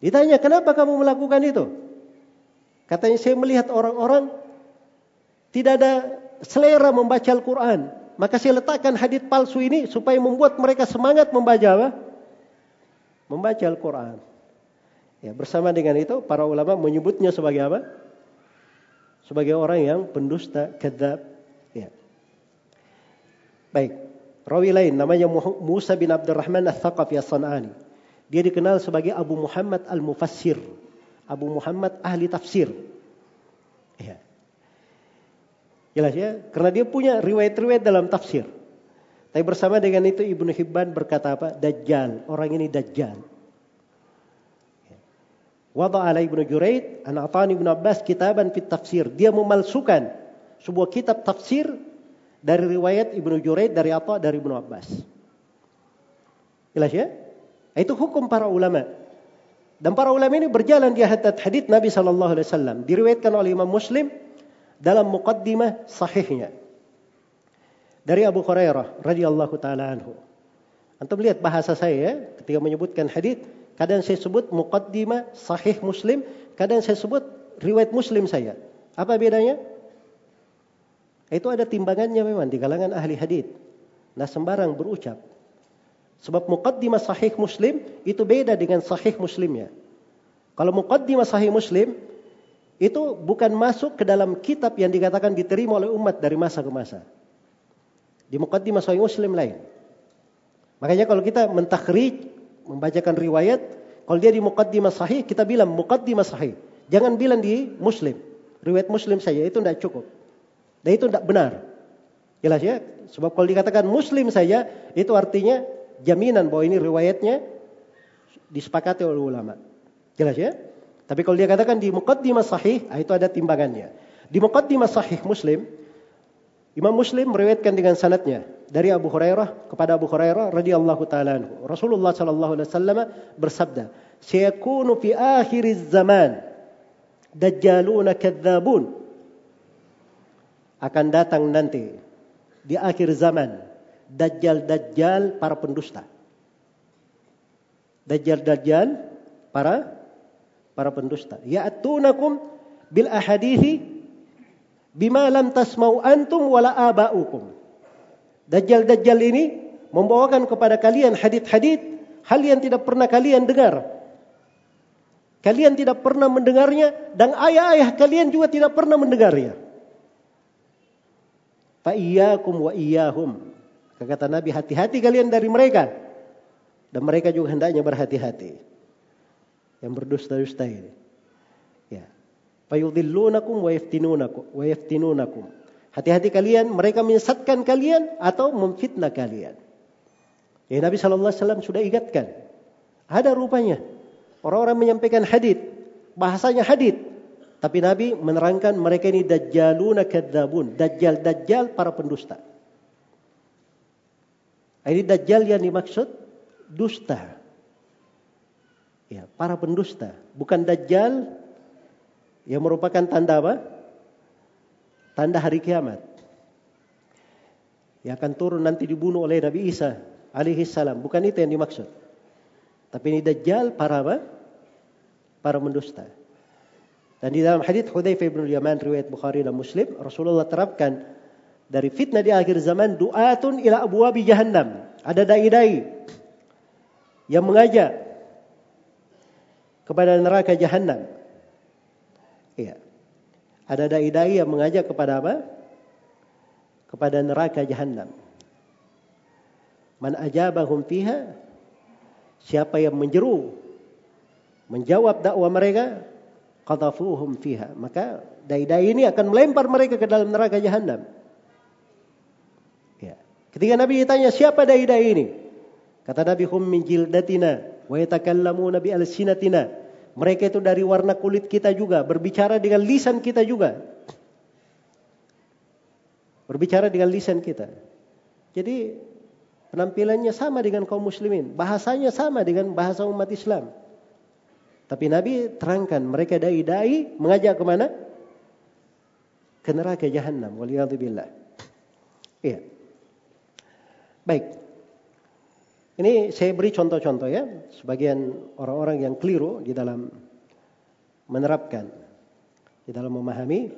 [SPEAKER 1] Ditanya, kenapa kamu melakukan itu? Katanya, saya melihat orang-orang tidak ada selera membaca Al-Quran. Maka saya letakkan hadith palsu ini supaya membuat mereka semangat membaca apa? Membaca Al-Quran. Ya, bersama dengan itu, para ulama menyebutnya sebagai apa? Sebagai orang yang pendusta, kedap. Ya. Baik. Rawi lain namanya Musa bin Abdurrahman al-Thaqafi al-San'ani. Dia dikenal sebagai Abu Muhammad Al-Mufassir. Abu Muhammad ahli tafsir. Ya. Jelas ya, karena dia punya riwayat-riwayat dalam tafsir. Tapi bersama dengan itu Ibnu Hibban berkata apa? Dajjal. Orang ini Dajjal. Wada ala Ibnu Juraid, an Atani Ibnu Abbas kitaban fit tafsir. Dia memalsukan sebuah kitab tafsir dari riwayat Ibnu Juraid dari apa? Dari Ibnu Abbas. Jelas ya? Itu hukum para ulama. Dan para ulama ini berjalan di hadits hadits Nabi Shallallahu Alaihi Wasallam. Diriwayatkan oleh Imam Muslim dalam muqaddimah sahihnya dari Abu Hurairah radhiyallahu taala anhu. Antum lihat bahasa saya ya, ketika menyebutkan hadis, kadang saya sebut muqaddimah sahih Muslim, kadang saya sebut riwayat Muslim saya. Apa bedanya? Itu ada timbangannya memang di kalangan ahli hadis. Nah sembarang berucap. Sebab muqaddimah sahih Muslim itu beda dengan sahih Muslimnya. Kalau muqaddimah sahih Muslim itu bukan masuk ke dalam kitab yang dikatakan diterima oleh umat dari masa ke masa. Di muqaddimah sahih Muslim lain. Makanya kalau kita mentakhrij, membacakan riwayat, kalau dia di muqaddimah sahih, kita bilang muqaddimah sahih. Jangan bilang di Muslim. Riwayat Muslim saja itu tidak cukup. Dan itu tidak benar. Jelas ya? Sebab kalau dikatakan Muslim saja, itu artinya jaminan bahwa ini riwayatnya disepakati oleh ulama. Jelas ya? Tapi kalau dia katakan di muqaddimah sahih, ah, itu ada timbangannya. Di muqaddimah sahih Muslim, Imam Muslim meriwayatkan dengan sanatnya dari Abu Hurairah kepada Abu Hurairah radhiyallahu taala. Rasulullah sallallahu alaihi wasallam bersabda, "Sayakunu fi akhir zaman dajjaluna kadzabun." Akan datang nanti di akhir zaman dajjal-dajjal para pendusta. Dajjal-dajjal para para pendusta. Ya'tunakum bil ahadithi bima lam tasmau antum wala aba'ukum. Dajjal-dajjal ini membawakan kepada kalian hadith-hadith hal yang tidak pernah kalian dengar. Kalian tidak pernah mendengarnya dan ayah-ayah kalian juga tidak pernah mendengarnya. Fa iyyakum wa iyyahum. Kata Nabi hati-hati kalian dari mereka. Dan mereka juga hendaknya berhati-hati. Yang berdusta-dusta ini. Fayudillunakum wa yaftinunakum wa yaftinunakum. Hati-hati kalian, mereka menyesatkan kalian atau memfitnah kalian. Ya Nabi sallallahu alaihi wasallam sudah ingatkan. Ada rupanya orang-orang menyampaikan hadis, bahasanya hadis, tapi Nabi menerangkan mereka ini dajjaluna kadzabun, dajjal-dajjal para pendusta. Ini dajjal yang dimaksud dusta. Ya, para pendusta, bukan dajjal yang merupakan tanda apa? Tanda hari kiamat. Yang akan turun nanti dibunuh oleh Nabi Isa alaihi salam. Bukan itu yang dimaksud. Tapi ini dajjal para apa? Para mendusta. Dan di dalam hadis Hudzaifah bin Yaman riwayat Bukhari dan Muslim, Rasulullah terapkan dari fitnah di akhir zaman du'atun ila abwabi jahannam. Ada dai-dai yang mengajak kepada neraka jahannam. Iya. Ada dai-dai yang mengajak kepada apa? Kepada neraka jahanam. Man ajabahum fiha siapa yang menjeru menjawab dakwah mereka qadhafuhum fiha maka dai-dai ini akan melempar mereka ke dalam neraka jahanam. Ya. Ketika Nabi ditanya siapa dai-dai ini? Kata Nabi hum min jildatina wa yatakallamuna bi alsinatina mereka itu dari warna kulit kita juga, berbicara dengan lisan kita juga. Berbicara dengan lisan kita. Jadi penampilannya sama dengan kaum muslimin, bahasanya sama dengan bahasa umat Islam. Tapi Nabi terangkan mereka dai-dai mengajak ke mana? Ke neraka jahanam. Waliyadzubillah. Iya. Baik. Ini saya beri contoh-contoh ya, sebagian orang-orang yang keliru di dalam menerapkan, di dalam memahami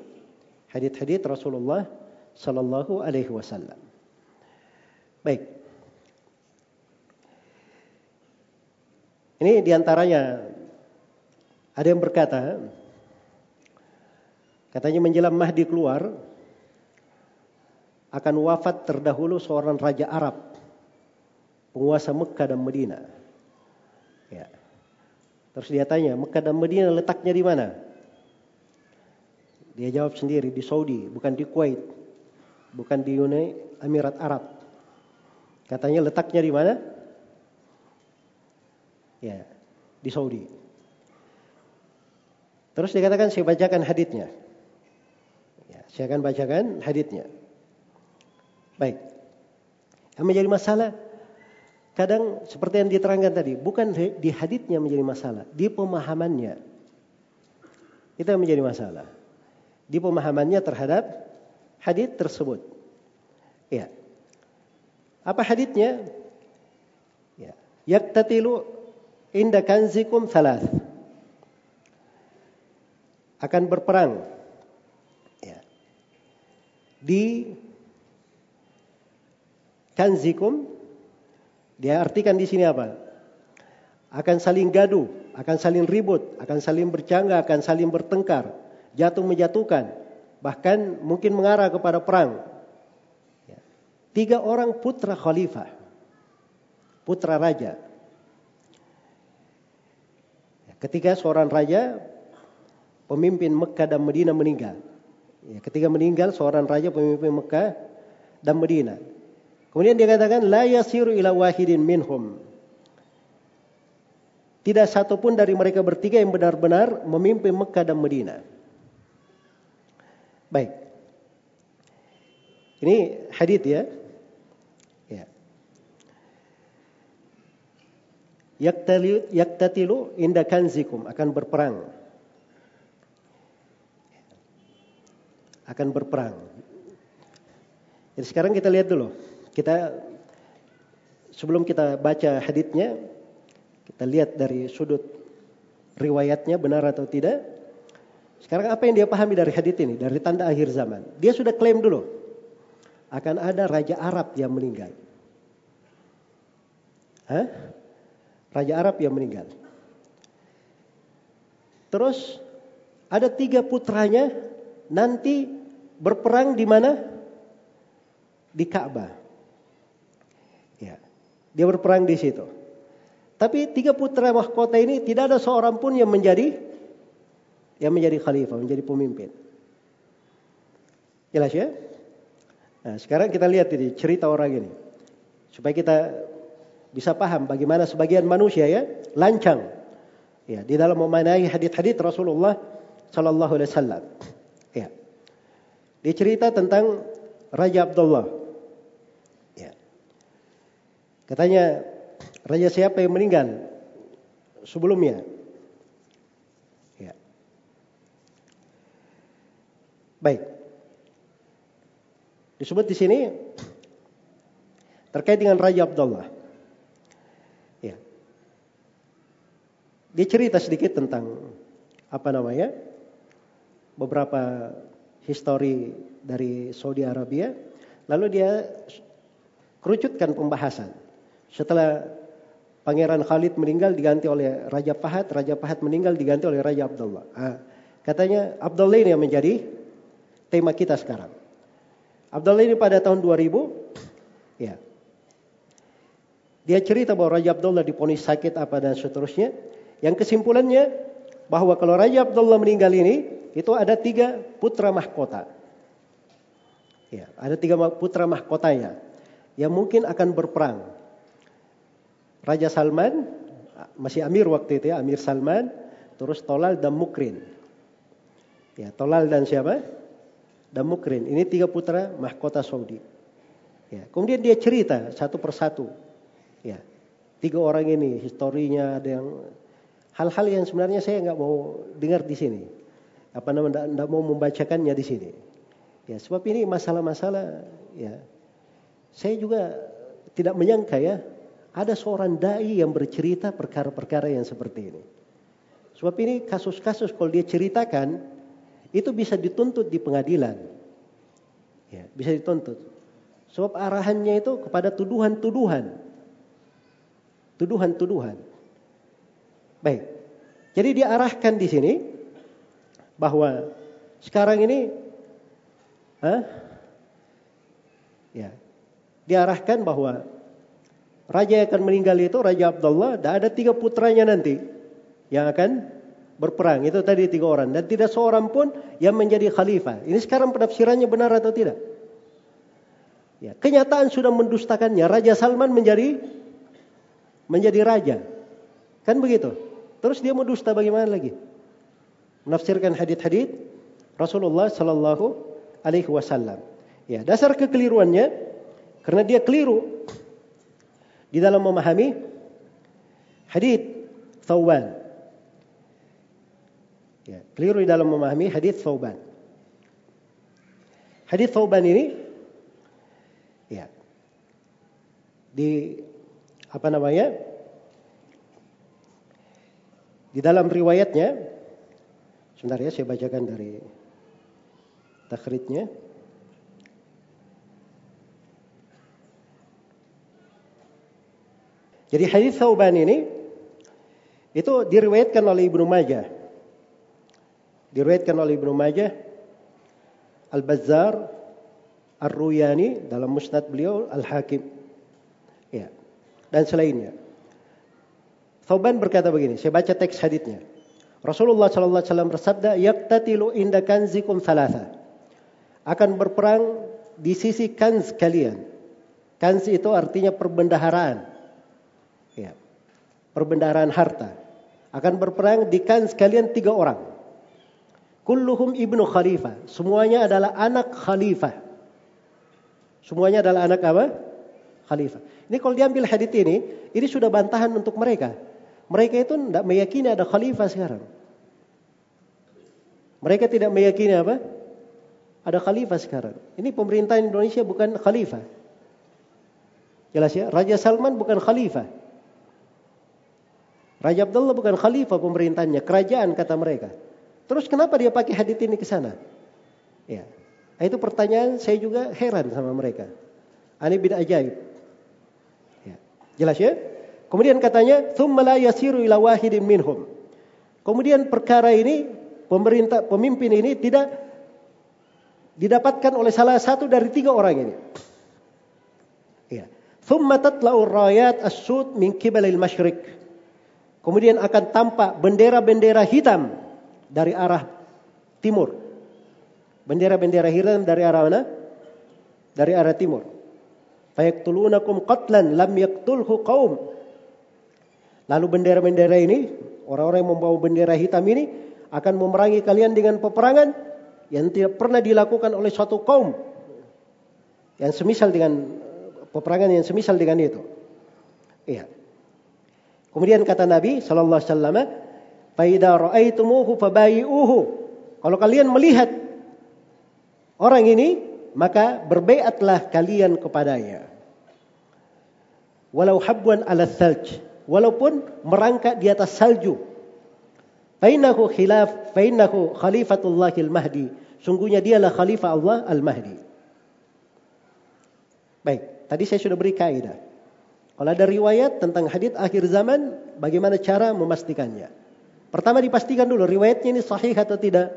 [SPEAKER 1] hadith-hadith Rasulullah Sallallahu Alaihi Wasallam. Baik. Ini di antaranya ada yang berkata, katanya menjelang Mahdi keluar, akan wafat terdahulu seorang raja Arab penguasa Mekah dan Medina. Ya. Terus dia tanya, Mekah dan Medina letaknya di mana? Dia jawab sendiri di Saudi, bukan di Kuwait, bukan di Uni Emirat Arab. Katanya letaknya di mana? Ya, di Saudi. Terus dikatakan saya bacakan haditnya. Ya, saya akan bacakan haditnya. Baik. Yang menjadi masalah kadang seperti yang diterangkan tadi, bukan di haditnya menjadi masalah, di pemahamannya. Itu yang menjadi masalah. Di pemahamannya terhadap hadit tersebut. Ya. Apa haditnya? Ya. Yaktatilu inda kanzikum thalath. Akan berperang. Ya. Di kanzikum dia artikan di sini apa? Akan saling gaduh, akan saling ribut, akan saling bercangga, akan saling bertengkar, jatuh menjatuhkan, bahkan mungkin mengarah kepada perang. Ya. Tiga orang putra khalifah, putra raja. Ya, ketika seorang raja, pemimpin Mekah dan Medina meninggal. Ya, ketika meninggal seorang raja pemimpin Mekah dan Medina. Kemudian dia katakan la yasiru ila wahidin minhum. Tidak satu pun dari mereka bertiga yang benar-benar memimpin Mekah dan Medina. Baik. Ini hadith ya. Ya. Yaktatilu inda kanzikum akan berperang. Akan berperang. Jadi sekarang kita lihat dulu. Kita sebelum kita baca haditnya, kita lihat dari sudut riwayatnya benar atau tidak. Sekarang apa yang dia pahami dari hadit ini, dari tanda akhir zaman? Dia sudah klaim dulu akan ada raja Arab yang meninggal. Hah? Raja Arab yang meninggal. Terus ada tiga putranya nanti berperang di mana? Di Ka'bah. Dia berperang di situ. Tapi tiga putra mahkota ini tidak ada seorang pun yang menjadi yang menjadi khalifah, menjadi pemimpin. Jelas ya? Nah, sekarang kita lihat ini cerita orang ini. Supaya kita bisa paham bagaimana sebagian manusia ya lancang ya di dalam memanai hadis-hadis Rasulullah sallallahu alaihi wasallam. Ya. Dia cerita tentang Raja Abdullah Katanya, raja siapa yang meninggal sebelumnya? Ya. Baik. Disebut di sini terkait dengan Raja Abdullah. Ya. Dia cerita sedikit tentang apa namanya? beberapa histori dari Saudi Arabia. Lalu dia kerucutkan pembahasan. Setelah Pangeran Khalid meninggal diganti oleh Raja Fahad, Raja Fahad meninggal diganti oleh Raja Abdullah. Nah, katanya Abdullah ini yang menjadi tema kita sekarang. Abdullah ini pada tahun 2000 ya. Dia cerita bahwa Raja Abdullah diponis sakit apa dan seterusnya. Yang kesimpulannya bahwa kalau Raja Abdullah meninggal ini itu ada tiga putra mahkota. Ya, ada tiga putra mahkotanya yang mungkin akan berperang Raja Salman masih Amir waktu itu ya, Amir Salman, terus Tolal dan Mukrin. Ya, Tolal dan siapa? Dan Mukrin. Ini tiga putra mahkota Saudi. Ya, kemudian dia cerita satu persatu. Ya, tiga orang ini historinya ada yang hal-hal yang sebenarnya saya nggak mau dengar di sini. Apa namanya? Tidak mau membacakannya di sini. Ya, sebab ini masalah-masalah. Ya, saya juga tidak menyangka ya ada seorang dai yang bercerita perkara-perkara yang seperti ini. Sebab ini kasus-kasus kalau dia ceritakan itu bisa dituntut di pengadilan. Ya, bisa dituntut. Sebab arahannya itu kepada tuduhan-tuduhan. Tuduhan-tuduhan. Baik. Jadi diarahkan di sini bahwa sekarang ini huh? ya, diarahkan bahwa Raja yang akan meninggal itu Raja Abdullah dan ada tiga putranya nanti yang akan berperang. Itu tadi tiga orang dan tidak seorang pun yang menjadi khalifah. Ini sekarang penafsirannya benar atau tidak? Ya, kenyataan sudah mendustakannya. Raja Salman menjadi menjadi raja. Kan begitu? Terus dia mendusta bagaimana lagi? Menafsirkan hadis-hadis Rasulullah Sallallahu Alaihi Wasallam. Ya, dasar kekeliruannya karena dia keliru di dalam memahami hadis Thawban. Ya, keliru di dalam memahami hadis Thawban. Hadis Thawban ini ya di apa namanya? Di dalam riwayatnya sebentar ya saya bacakan dari takhridnya. Jadi hadis Thauban ini itu diriwayatkan oleh Ibnu Majah. Diriwayatkan oleh Ibnu Majah, Al-Bazzar, Ar-Ruyani dalam musnad beliau, Al-Hakim. Ya. Dan selainnya. Thauban berkata begini, saya baca teks hadisnya. Rasulullah sallallahu alaihi wasallam bersabda, "Yaqtatilu inda kanzikum thalatha." Akan berperang di sisi kanz kalian. Kanz itu artinya perbendaharaan perbendaharaan harta. Akan berperang di kan sekalian tiga orang. Kulluhum ibnu khalifah. Semuanya adalah anak khalifah. Semuanya adalah anak apa? Khalifah. Ini kalau diambil hadith ini, ini sudah bantahan untuk mereka. Mereka itu tidak meyakini ada khalifah sekarang. Mereka tidak meyakini apa? Ada khalifah sekarang. Ini pemerintahan Indonesia bukan khalifah. Jelas ya? Raja Salman bukan khalifah. Raja Abdullah bukan khalifah pemerintahnya, kerajaan kata mereka. Terus kenapa dia pakai hadit ini ke sana? Ya. Itu pertanyaan saya juga heran sama mereka. Ani bin ajaib. Ya. Jelas ya? Kemudian katanya, "Tsumma la yasiru ila wahidin minhum." Kemudian perkara ini pemerintah pemimpin ini tidak didapatkan oleh salah satu dari tiga orang ini. Ya. "Tsumma tatla'u rayat as-sud min kibalil masyriq." Kemudian akan tampak bendera-bendera hitam dari arah timur. Bendera-bendera hitam dari arah mana? Dari arah timur. Fayaktulunakum qatlan lam yaktulhu qaum. Lalu bendera-bendera ini, orang-orang yang membawa bendera hitam ini akan memerangi kalian dengan peperangan yang tidak pernah dilakukan oleh suatu kaum. Yang semisal dengan peperangan yang semisal dengan itu. Iya. Kemudian kata Nabi sallallahu alaihi wasallam, "Fa idza ra'aitumuhu fabayi'uhu." Kalau kalian melihat orang ini, maka berbaiatlah kalian kepadanya. Walau habwan ala thalj, walaupun merangkak di atas salju. Fainahu khilaf, fainahu khalifatullah al-mahdi. Sungguhnya dialah khalifah Allah al-mahdi. Baik, tadi saya sudah beri kaidah. Kalau ada riwayat tentang hadis akhir zaman, bagaimana cara memastikannya? Pertama dipastikan dulu riwayatnya ini sahih atau tidak.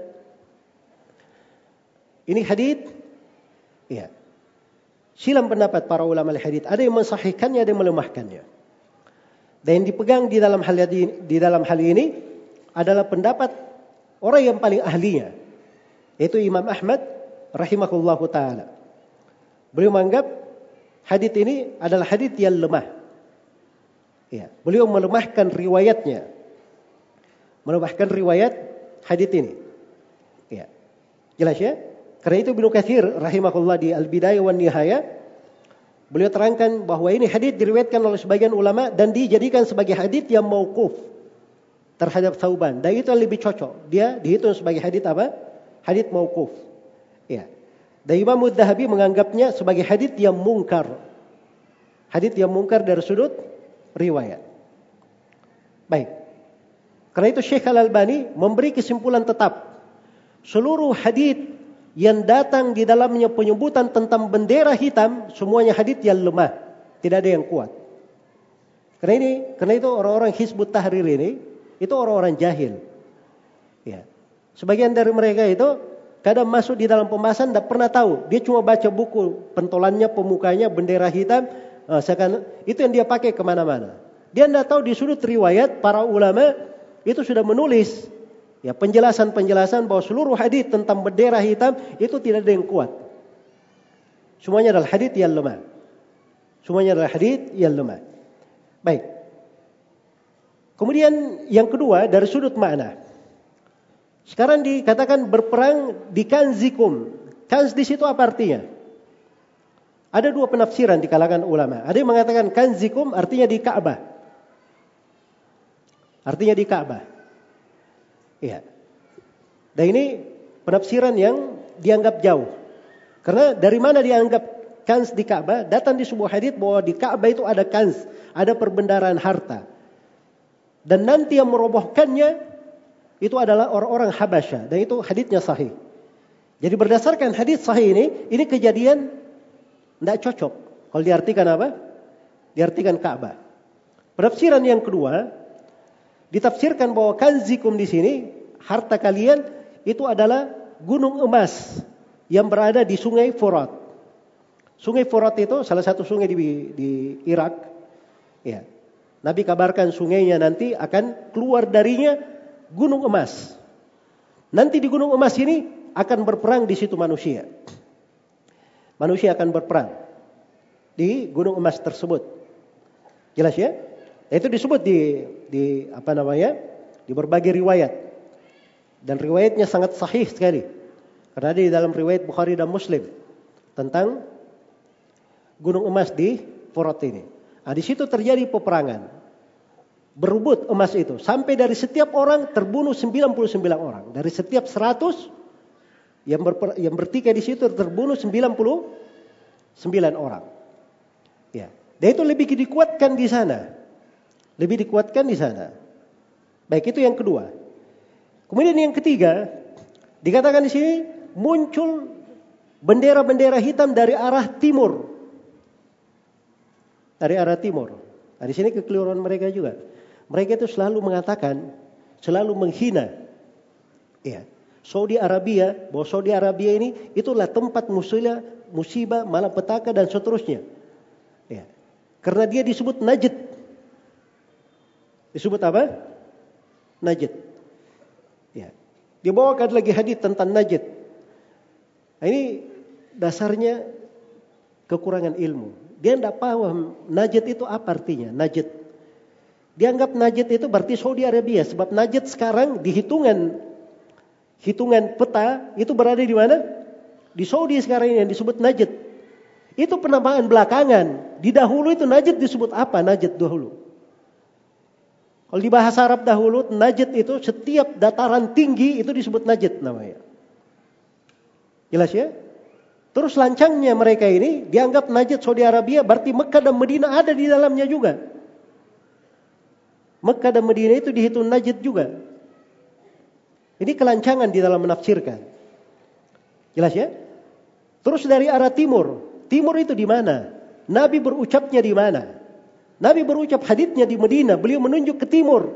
[SPEAKER 1] Ini hadis, ya. Silam pendapat para ulama hadis. Ada yang mensahihkannya, ada yang melemahkannya. Dan yang dipegang di dalam hal ini, di dalam hal ini adalah pendapat orang yang paling ahlinya, yaitu Imam Ahmad rahimahullahu taala. Beliau menganggap hadis ini adalah hadis yang lemah. Ya, beliau melemahkan riwayatnya. Melemahkan riwayat hadis ini. Ya. Jelas ya? Karena itu Ibnu Katsir rahimahullah di Al-Bidayah wan Nihayah beliau terangkan bahwa ini hadis diriwayatkan oleh sebagian ulama dan dijadikan sebagai hadis yang mauquf terhadap Thauban. Dan itu lebih cocok. Dia dihitung sebagai hadis apa? Hadis mauquf. Ya. Dan Imam Mudzahabi menganggapnya sebagai hadis yang mungkar. Hadis yang mungkar dari sudut riwayat. Baik. Karena itu Syekh Al-Albani memberi kesimpulan tetap. Seluruh hadis yang datang di dalamnya penyebutan tentang bendera hitam, semuanya hadis yang lemah. Tidak ada yang kuat. Karena ini, karena itu orang-orang Hizbut Tahrir ini, itu orang-orang jahil. Ya. Sebagian dari mereka itu Kadang masuk di dalam pembahasan tidak pernah tahu. Dia cuma baca buku pentolannya, pemukanya, bendera hitam. Uh, seakan, itu yang dia pakai ke mana-mana. Dia tidak tahu di sudut riwayat para ulama itu sudah menulis ya penjelasan-penjelasan bahwa seluruh hadis tentang bendera hitam itu tidak ada yang kuat. Semuanya adalah hadith yang lemah. Semuanya adalah hadith yang lemah. Baik. Kemudian yang kedua dari sudut makna. Sekarang dikatakan berperang di kanzikum. Kanz di situ apa artinya? Ada dua penafsiran di kalangan ulama. Ada yang mengatakan kanzikum artinya di Ka'bah. Artinya di Ka'bah. Iya. Dan ini penafsiran yang dianggap jauh. Karena dari mana dianggap kans di Ka'bah? Datang di sebuah hadis bahwa di Ka'bah itu ada kans, ada perbendaharaan harta. Dan nanti yang merobohkannya itu adalah orang-orang Habasyah dan itu hadisnya sahih. Jadi berdasarkan hadis sahih ini, ini kejadian tidak cocok. Kalau diartikan apa? Diartikan Ka'bah. Penafsiran yang kedua, ditafsirkan bahwa kanzikum di sini, harta kalian itu adalah gunung emas yang berada di sungai Forat. Sungai Forat itu salah satu sungai di, di Irak. Ya. Nabi kabarkan sungainya nanti akan keluar darinya gunung emas. Nanti di gunung emas ini akan berperang di situ manusia manusia akan berperang di gunung emas tersebut. Jelas ya? Itu disebut di di apa namanya? di berbagai riwayat. Dan riwayatnya sangat sahih sekali. Karena di dalam riwayat Bukhari dan Muslim tentang gunung emas di Forat ini. Nah, di situ terjadi peperangan. Berebut emas itu. Sampai dari setiap orang terbunuh 99 orang. Dari setiap 100 yang, berper, yang bertikai di situ terbunuh 99 orang. Ya. Dan itu lebih dikuatkan di sana. Lebih dikuatkan di sana. Baik itu yang kedua. Kemudian yang ketiga, dikatakan di sini muncul bendera-bendera hitam dari arah timur. Dari arah timur. Nah, di sini kekeliruan mereka juga. Mereka itu selalu mengatakan, selalu menghina. Ya, Saudi Arabia, bahwa Saudi Arabia ini itulah tempat musibah, musibah, malapetaka dan seterusnya. Ya. Karena dia disebut Najd. Disebut apa? Najd. Ya. Dibawakan lagi hadis tentang Najd. Nah, ini dasarnya kekurangan ilmu. Dia tidak paham Najd itu apa artinya. Najd. Dianggap Najd itu berarti Saudi Arabia. Sebab Najd sekarang dihitungan hitungan peta itu berada di mana? Di Saudi sekarang ini yang disebut Najd. Itu penamaan belakangan. Di dahulu itu Najd disebut apa? Najd dahulu. Kalau di bahasa Arab dahulu, Najd itu setiap dataran tinggi itu disebut Najd namanya. Jelas ya? Terus lancangnya mereka ini dianggap Najd Saudi Arabia berarti Mekah dan Medina ada di dalamnya juga. Mekah dan Medina itu dihitung Najd juga. Ini kelancangan di dalam menafsirkan. Jelas ya? Terus dari arah timur. Timur itu di mana? Nabi berucapnya di mana? Nabi berucap haditnya di Medina. Beliau menunjuk ke timur.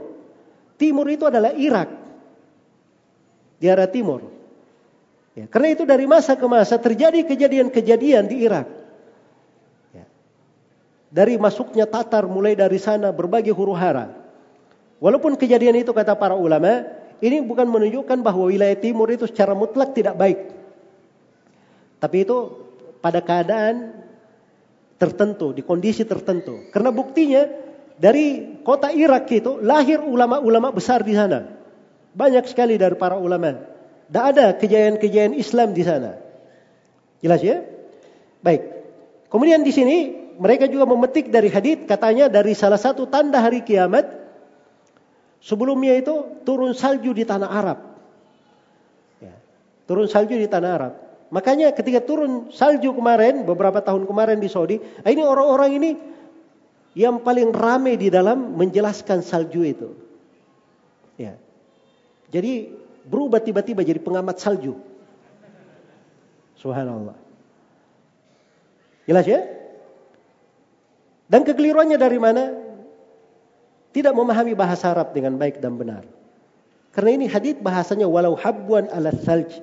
[SPEAKER 1] Timur itu adalah Irak. Di arah timur. Ya, karena itu dari masa ke masa terjadi kejadian-kejadian di Irak. Ya. Dari masuknya Tatar mulai dari sana berbagai huru hara. Walaupun kejadian itu kata para ulama ini bukan menunjukkan bahwa wilayah timur itu secara mutlak tidak baik. Tapi itu pada keadaan tertentu, di kondisi tertentu. Karena buktinya dari kota Irak itu lahir ulama-ulama besar di sana. Banyak sekali dari para ulama. Tidak ada kejayaan-kejayaan Islam di sana. Jelas ya? Baik. Kemudian di sini mereka juga memetik dari hadis katanya dari salah satu tanda hari kiamat Sebelumnya itu turun salju di tanah Arab. Ya, turun salju di tanah Arab. Makanya ketika turun salju kemarin, beberapa tahun kemarin di Saudi, ini orang-orang ini yang paling ramai di dalam menjelaskan salju itu. Ya. Jadi berubah tiba-tiba jadi pengamat salju. Subhanallah. Jelas ya? Dan kekeliruannya dari mana? Tidak memahami bahasa Arab dengan baik dan benar. Karena ini hadis bahasanya walau habwan ala salj.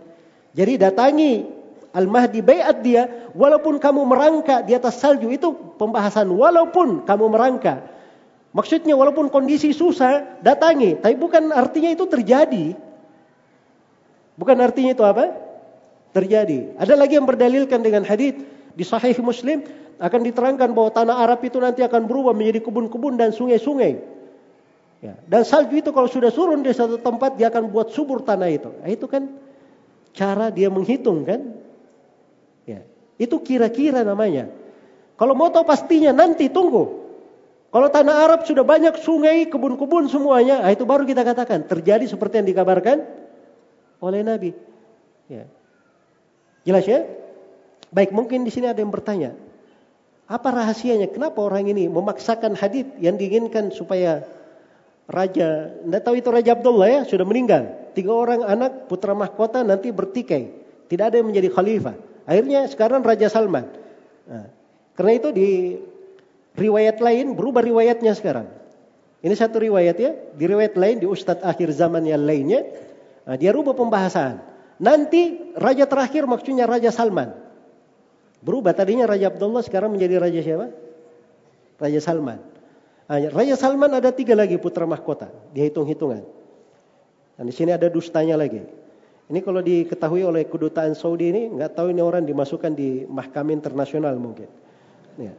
[SPEAKER 1] Jadi datangi Al-Mahdi bayat dia walaupun kamu merangka di atas salju itu pembahasan walaupun kamu merangka. Maksudnya walaupun kondisi susah datangi, tapi bukan artinya itu terjadi. Bukan artinya itu apa? Terjadi. Ada lagi yang berdalilkan dengan hadis
[SPEAKER 2] Di Sahih Muslim akan diterangkan bahwa tanah Arab itu nanti akan berubah menjadi kebun-kebun dan sungai-sungai. Ya. Dan salju itu kalau sudah turun di satu tempat dia akan buat subur tanah itu. Nah, itu kan cara dia menghitung kan. Ya. Itu kira-kira namanya. Kalau mau tahu pastinya nanti tunggu. Kalau tanah Arab sudah banyak sungai, kebun-kebun semuanya, nah itu baru kita katakan terjadi seperti yang dikabarkan oleh Nabi. Ya. Jelas ya? Baik, mungkin di sini ada yang bertanya, apa rahasianya? Kenapa orang ini memaksakan hadis yang diinginkan supaya raja, tidak tahu itu Raja Abdullah ya, sudah meninggal. Tiga orang anak putra mahkota nanti bertikai. Tidak ada yang menjadi khalifah. Akhirnya sekarang Raja Salman. Nah, karena itu di riwayat lain berubah riwayatnya sekarang. Ini satu riwayat ya. Di riwayat lain di Ustadz akhir zaman yang lainnya. Nah, dia rubah pembahasan. Nanti raja terakhir maksudnya Raja Salman. Berubah tadinya Raja Abdullah sekarang menjadi Raja siapa? Raja Salman. Nah, Raja Salman ada tiga lagi putra mahkota. Dihitung-hitungan. Dan di sini ada dustanya lagi. Ini kalau diketahui oleh kedutaan Saudi ini, nggak tahu ini orang dimasukkan di mahkamah internasional mungkin. Ya,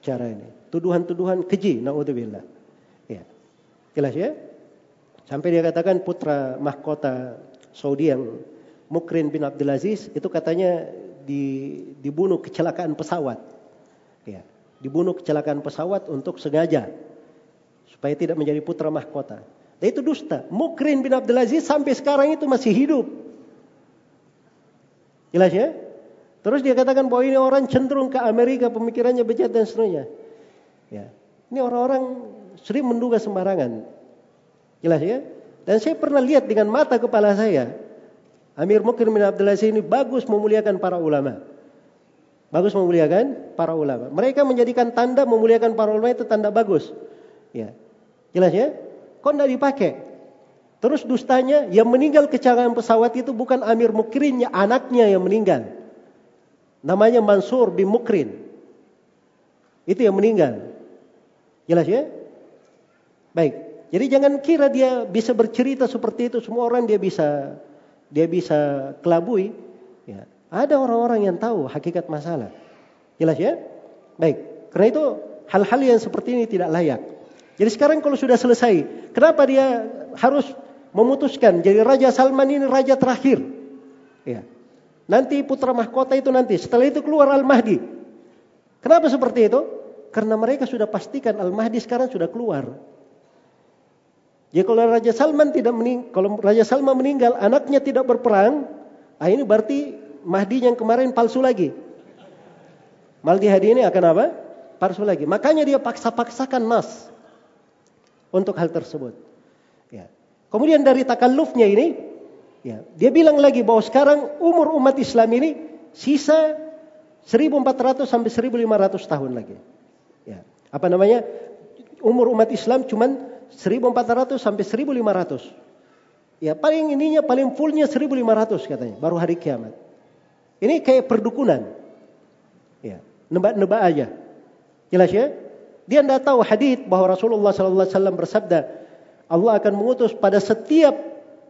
[SPEAKER 2] cara ini. Tuduhan-tuduhan keji, naudzubillah. Ya. Jelas ya? Sampai dia katakan putra mahkota Saudi yang Mukrin bin Abdulaziz itu katanya di, dibunuh kecelakaan pesawat. Ya, dibunuh kecelakaan pesawat untuk sengaja supaya tidak menjadi putra mahkota. Dan itu dusta. Mukrin bin Abdul Aziz sampai sekarang itu masih hidup. Jelas ya? Terus dia katakan bahwa ini orang cenderung ke Amerika, pemikirannya bejat dan seterusnya. Ya. Ini orang-orang sering menduga sembarangan. Jelas ya? Dan saya pernah lihat dengan mata kepala saya Amir Mukir bin Abdul Aziz ini bagus memuliakan para ulama. Bagus memuliakan para ulama. Mereka menjadikan tanda memuliakan para ulama itu tanda bagus. Ya. Jelas ya? Kok tidak dipakai? Terus dustanya yang meninggal kecelakaan pesawat itu bukan Amir Mukrinnya, anaknya yang meninggal. Namanya Mansur bin Mukrin. Itu yang meninggal. Jelas ya? Baik. Jadi jangan kira dia bisa bercerita seperti itu. Semua orang dia bisa dia bisa kelabui, ya, ada orang-orang yang tahu hakikat masalah. Jelas ya? Baik. Karena itu hal-hal yang seperti ini tidak layak. Jadi sekarang kalau sudah selesai, kenapa dia harus memutuskan jadi Raja Salman ini raja terakhir? Ya. Nanti putra mahkota itu nanti, setelah itu keluar Al-Mahdi. Kenapa seperti itu? Karena mereka sudah pastikan Al-Mahdi sekarang sudah keluar. Ya kalau Raja Salman tidak mening kalau Raja Salman meninggal, anaknya tidak berperang, ah ini berarti Mahdi yang kemarin palsu lagi. Mahdi hadi ini akan apa? Palsu lagi. Makanya dia paksa-paksakan nas untuk hal tersebut. Ya. Kemudian dari takallufnya ini, ya, dia bilang lagi bahwa sekarang umur umat Islam ini sisa 1400 sampai 1500 tahun lagi. Ya. Apa namanya? Umur umat Islam cuman 1400 sampai 1500. Ya paling ininya paling fullnya 1500 katanya, baru hari kiamat. Ini kayak perdukunan. Ya, nebak-nebak aja. Jelas ya? Dia tidak tahu hadis bahwa Rasulullah sallallahu alaihi wasallam bersabda, Allah akan mengutus pada setiap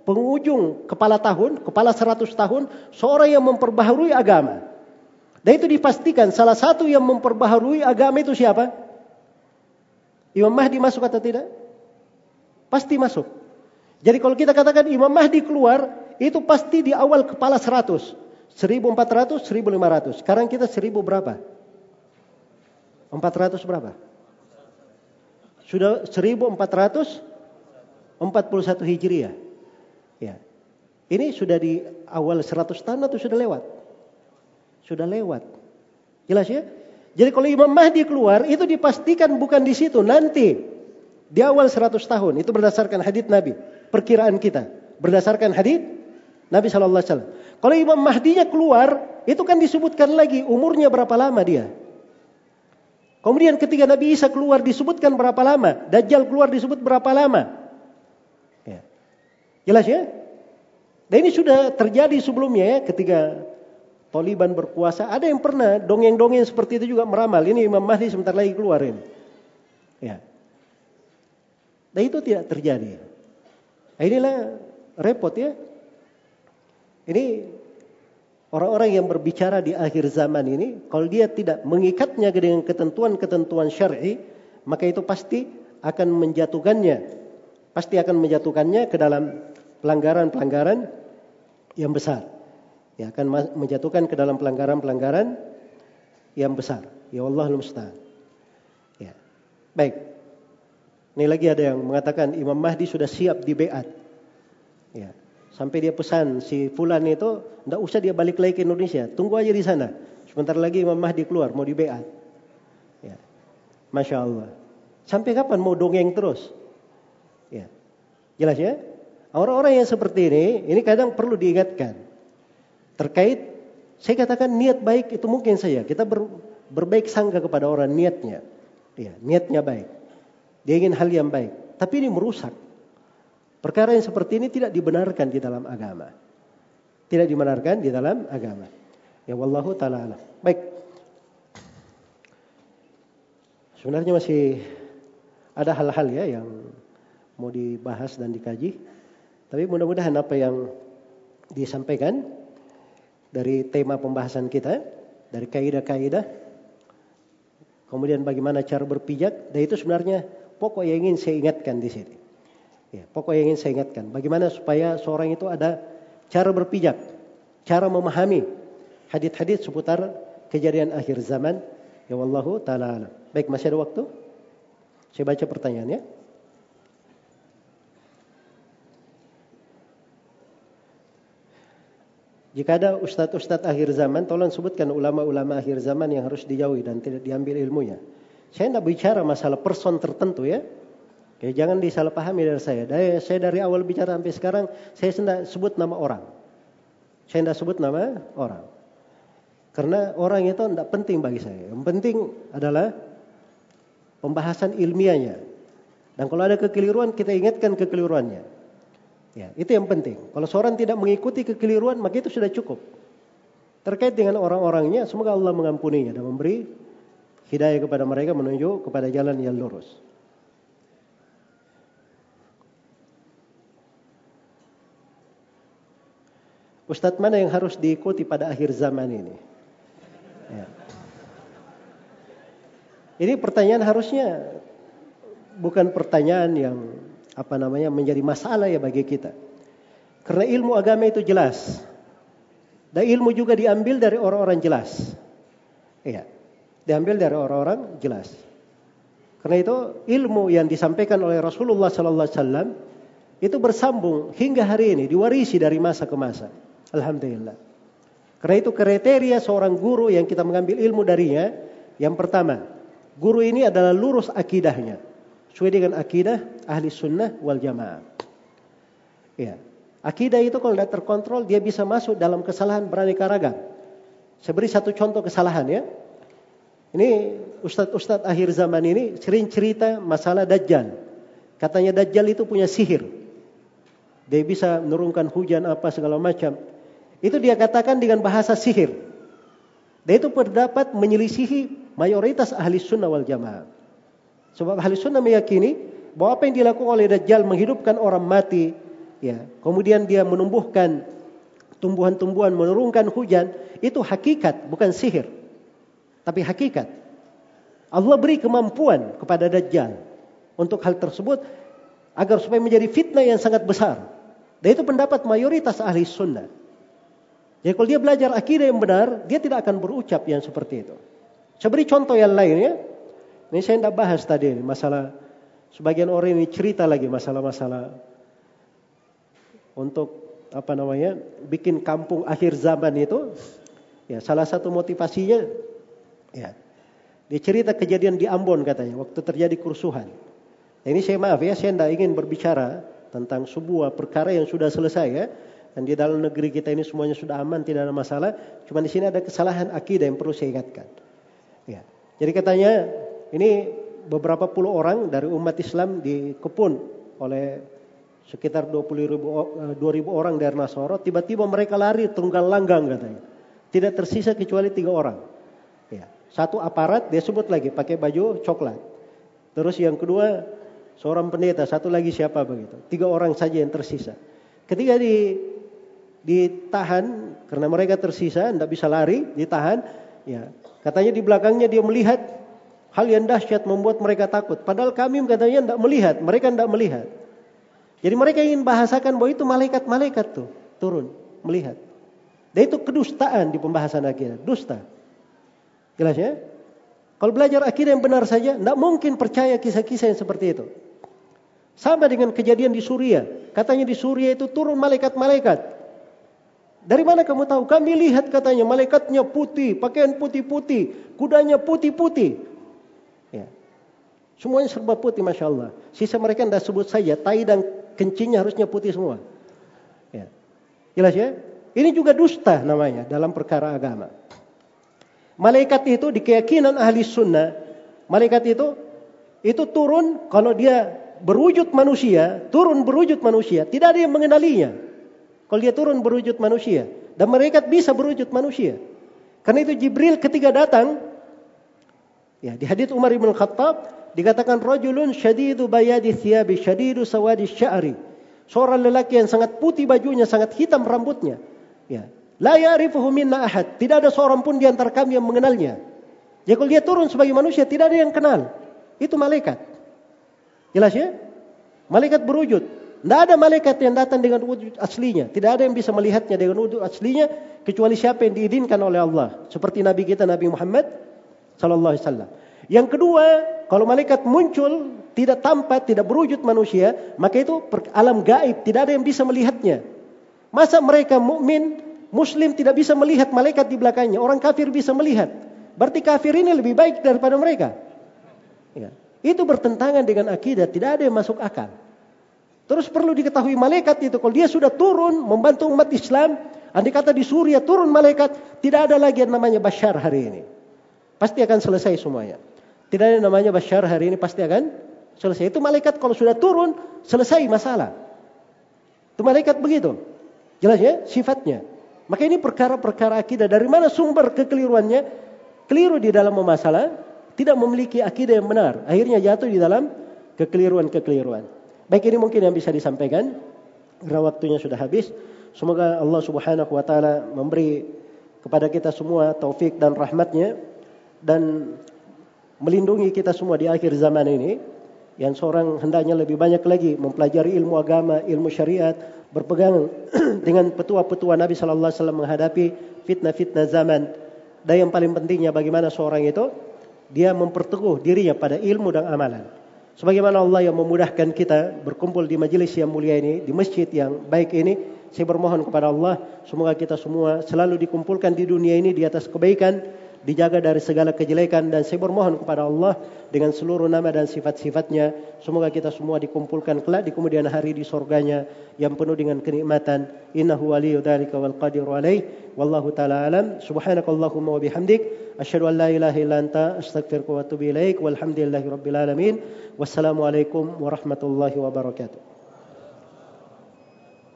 [SPEAKER 2] penghujung kepala tahun, kepala 100 tahun, seorang yang memperbaharui agama. Dan itu dipastikan salah satu yang memperbaharui agama itu siapa? Imam Mahdi masuk atau tidak? Pasti masuk. Jadi kalau kita katakan Imam Mahdi keluar, itu pasti di awal kepala 100. 1400, 1500. Sekarang kita 1000 berapa? 400 berapa? Sudah 1441 Hijriah. Ya. Ini sudah di awal 100 tahun atau sudah lewat? Sudah lewat. Jelas ya? Jadi kalau Imam Mahdi keluar, itu dipastikan bukan di situ. Nanti di awal 100 tahun. Itu berdasarkan hadith Nabi. Perkiraan kita. Berdasarkan hadith Nabi Shallallahu Alaihi Wasallam. Kalau Imam Mahdinya keluar, itu kan disebutkan lagi umurnya berapa lama dia. Kemudian ketika Nabi Isa keluar disebutkan berapa lama. Dajjal keluar disebut berapa lama. Ya. Jelas ya? Dan ini sudah terjadi sebelumnya ya ketika Taliban berkuasa. Ada yang pernah dongeng-dongeng seperti itu juga meramal. Ini Imam Mahdi sebentar lagi keluar ini. Ya. Dan itu tidak terjadi. Nah, inilah repot ya. Ini Orang-orang yang berbicara di akhir zaman ini, kalau dia tidak mengikatnya dengan ketentuan-ketentuan syar'i, maka itu pasti akan menjatuhkannya, pasti akan menjatuhkannya ke dalam pelanggaran-pelanggaran yang besar. Ya, akan menjatuhkan ke dalam pelanggaran-pelanggaran yang besar. Ya Allah musta'an. Ya. Baik. Ini lagi ada yang mengatakan Imam Mahdi sudah siap di beat. Ya. Sampai dia pesan si Fulan itu, tidak usah dia balik lagi ke Indonesia, tunggu aja di sana. Sebentar lagi Imam Mahdi keluar, mau di beat. Ya. Masya Allah. Sampai kapan mau dongeng terus? Ya. Jelas ya? Orang-orang yang seperti ini, ini kadang perlu diingatkan. Terkait, saya katakan niat baik itu mungkin saja. Kita ber, berbaik sangka kepada orang niatnya. Ya, niatnya baik. Dia ingin hal yang baik. Tapi ini merusak. Perkara yang seperti ini tidak dibenarkan di dalam agama. Tidak dibenarkan di dalam agama. Ya wallahu taala alam. Baik. Sebenarnya masih ada hal-hal ya yang mau dibahas dan dikaji. Tapi mudah-mudahan apa yang disampaikan dari tema pembahasan kita, dari kaidah-kaidah, kemudian bagaimana cara berpijak, dan itu sebenarnya pokok yang ingin saya ingatkan di sini. Ya, pokok yang ingin saya ingatkan, bagaimana supaya seorang itu ada cara berpijak, cara memahami hadis-hadis seputar kejadian akhir zaman. Ya wallahu taala Baik, masih ada waktu? Saya baca pertanyaannya. Jika ada ustadz-ustadz akhir zaman, tolong sebutkan ulama-ulama akhir zaman yang harus dijauhi dan tidak diambil ilmunya. Saya tidak bicara masalah person tertentu ya. Oke, jangan disalahpahami dari saya. Dari, saya dari awal bicara sampai sekarang, saya tidak sebut nama orang. Saya tidak sebut nama orang. Karena orang itu tidak penting bagi saya. Yang penting adalah pembahasan ilmiahnya. Dan kalau ada kekeliruan, kita ingatkan kekeliruannya. Ya, itu yang penting. Kalau seorang tidak mengikuti kekeliruan, maka itu sudah cukup. Terkait dengan orang-orangnya, semoga Allah mengampuninya dan memberi hidayah kepada mereka menuju kepada jalan yang lurus. Ustadz mana yang harus diikuti pada akhir zaman ini? Ya. Ini pertanyaan harusnya bukan pertanyaan yang apa namanya menjadi masalah ya bagi kita. Karena ilmu agama itu jelas. Dan ilmu juga diambil dari orang-orang jelas. Iya. Diambil dari orang-orang jelas. Karena itu ilmu yang disampaikan oleh Rasulullah sallallahu alaihi wasallam itu bersambung hingga hari ini diwarisi dari masa ke masa. Alhamdulillah. Karena itu kriteria seorang guru yang kita mengambil ilmu darinya, yang pertama, guru ini adalah lurus akidahnya. Sesuai dengan akidah ahli sunnah wal jamaah. Ya. Akidah itu kalau tidak terkontrol, dia bisa masuk dalam kesalahan beraneka ragam. Saya beri satu contoh kesalahan ya. Ini ustadz-ustadz akhir zaman ini sering cerita masalah Dajjal. Katanya Dajjal itu punya sihir. Dia bisa menurunkan hujan apa segala macam. Itu dia katakan dengan bahasa sihir. Dan itu pendapat menyelisihi mayoritas ahli sunnah wal jamaah. Sebab ahli sunnah meyakini bahwa apa yang dilakukan oleh Dajjal menghidupkan orang mati, ya, kemudian dia menumbuhkan tumbuhan-tumbuhan, menurunkan hujan, itu hakikat, bukan sihir. Tapi hakikat. Allah beri kemampuan kepada Dajjal untuk hal tersebut agar supaya menjadi fitnah yang sangat besar. Dan itu pendapat mayoritas ahli sunnah. Jadi kalau dia belajar akidah yang benar, dia tidak akan berucap yang seperti itu. Saya beri contoh yang lain ya. Ini saya tidak bahas tadi masalah sebagian orang ini cerita lagi masalah-masalah untuk apa namanya bikin kampung akhir zaman itu. Ya salah satu motivasinya ya dia cerita kejadian di Ambon katanya waktu terjadi kerusuhan. Ini saya maaf ya saya tidak ingin berbicara tentang sebuah perkara yang sudah selesai ya. Dan di dalam negeri kita ini semuanya sudah aman, tidak ada masalah. Cuma di sini ada kesalahan akidah yang perlu saya ingatkan. Ya. Jadi katanya ini beberapa puluh orang dari umat Islam dikepun oleh sekitar 20 ribu, 2 eh, ribu orang dari Nasoro. Tiba-tiba mereka lari tunggal langgang katanya. Tidak tersisa kecuali tiga orang. Ya. Satu aparat, dia sebut lagi pakai baju coklat. Terus yang kedua seorang pendeta, satu lagi siapa begitu. Tiga orang saja yang tersisa. Ketika di ditahan karena mereka tersisa, tidak bisa lari, ditahan. Ya, katanya di belakangnya dia melihat hal yang dahsyat membuat mereka takut. Padahal kami katanya tidak melihat, mereka tidak melihat. Jadi mereka ingin bahasakan bahwa itu malaikat-malaikat tuh turun melihat. Dan itu kedustaan di pembahasan akidah, dusta. Jelas ya? Kalau belajar akidah yang benar saja, tidak mungkin percaya kisah-kisah yang seperti itu. Sama dengan kejadian di Suria. Katanya di Suria itu turun malaikat-malaikat. Dari mana kamu tahu? Kami lihat katanya malaikatnya putih, pakaian putih-putih, kudanya putih-putih. Ya. Semuanya serba putih, masya Allah. Sisa mereka tidak sebut saja, tai dan kencingnya harusnya putih semua. Ya. Jelas ya? Ini juga dusta namanya dalam perkara agama. Malaikat itu di keyakinan ahli sunnah, malaikat itu itu turun kalau dia berwujud manusia, turun berwujud manusia, tidak ada yang mengenalinya. Kalau dia turun berwujud manusia. Dan mereka bisa berwujud manusia. Karena itu Jibril ketika datang, ya di hadits Umar bin Khattab dikatakan rajulun syadidu bayadi thiyabi syadidu sawadi sya'ri. Seorang lelaki yang sangat putih bajunya, sangat hitam rambutnya. Ya. La ya'rifuhu minna ahad. Tidak ada seorang pun di antara kami yang mengenalnya. Jadi kalau dia turun sebagai manusia, tidak ada yang kenal. Itu malaikat. Jelas ya? Malaikat berwujud. Tidak ada malaikat yang datang dengan wujud aslinya. Tidak ada yang bisa melihatnya dengan wujud aslinya kecuali siapa yang diizinkan oleh Allah. Seperti Nabi kita Nabi Muhammad sallallahu alaihi wasallam. Yang kedua, kalau malaikat muncul tidak tampak, tidak berwujud manusia, maka itu alam gaib, tidak ada yang bisa melihatnya. Masa mereka mukmin, muslim tidak bisa melihat malaikat di belakangnya, orang kafir bisa melihat. Berarti kafir ini lebih baik daripada mereka. Ya. Itu bertentangan dengan akidah, tidak ada yang masuk akal. Terus perlu diketahui malaikat itu kalau dia sudah turun membantu umat Islam, andai kata di Suria turun malaikat, tidak ada lagi yang namanya Bashar hari ini. Pasti akan selesai semuanya. Tidak ada yang namanya Bashar hari ini pasti akan selesai. Itu malaikat kalau sudah turun selesai masalah. Itu malaikat begitu. Jelas ya sifatnya. Maka ini perkara-perkara akidah. Dari mana sumber kekeliruannya? Keliru di dalam memasalah, tidak memiliki akidah yang benar. Akhirnya jatuh di dalam kekeliruan-kekeliruan. Baik ini mungkin yang bisa disampaikan karena waktunya sudah habis. Semoga Allah Subhanahu wa taala memberi kepada kita semua taufik dan rahmatnya dan melindungi kita semua di akhir zaman ini yang seorang hendaknya lebih banyak lagi mempelajari ilmu agama, ilmu syariat, berpegang dengan petua-petua Nabi sallallahu menghadapi fitnah-fitnah zaman. Dan yang paling pentingnya bagaimana seorang itu dia memperteguh dirinya pada ilmu dan amalan. Sebagaimana Allah yang memudahkan kita berkumpul di majelis yang mulia ini, di masjid yang baik ini, saya bermohon kepada Allah, semoga kita semua selalu dikumpulkan di dunia ini di atas kebaikan, dijaga dari segala kejelekan dan saya bermohon kepada Allah dengan seluruh nama dan sifat-sifatnya. Semoga kita semua dikumpulkan kelak di kemudian hari di surganya yang penuh dengan kenikmatan. Innahu waliyyu dzalika wal qadiru alaih. Wallahu taala alam. Subhanakallahumma wa bihamdik. Asyhadu an la ilaha illa anta astaghfiruka wa atubu ilaik. Walhamdulillahi rabbil alamin. Wassalamu alaikum warahmatullahi wabarakatuh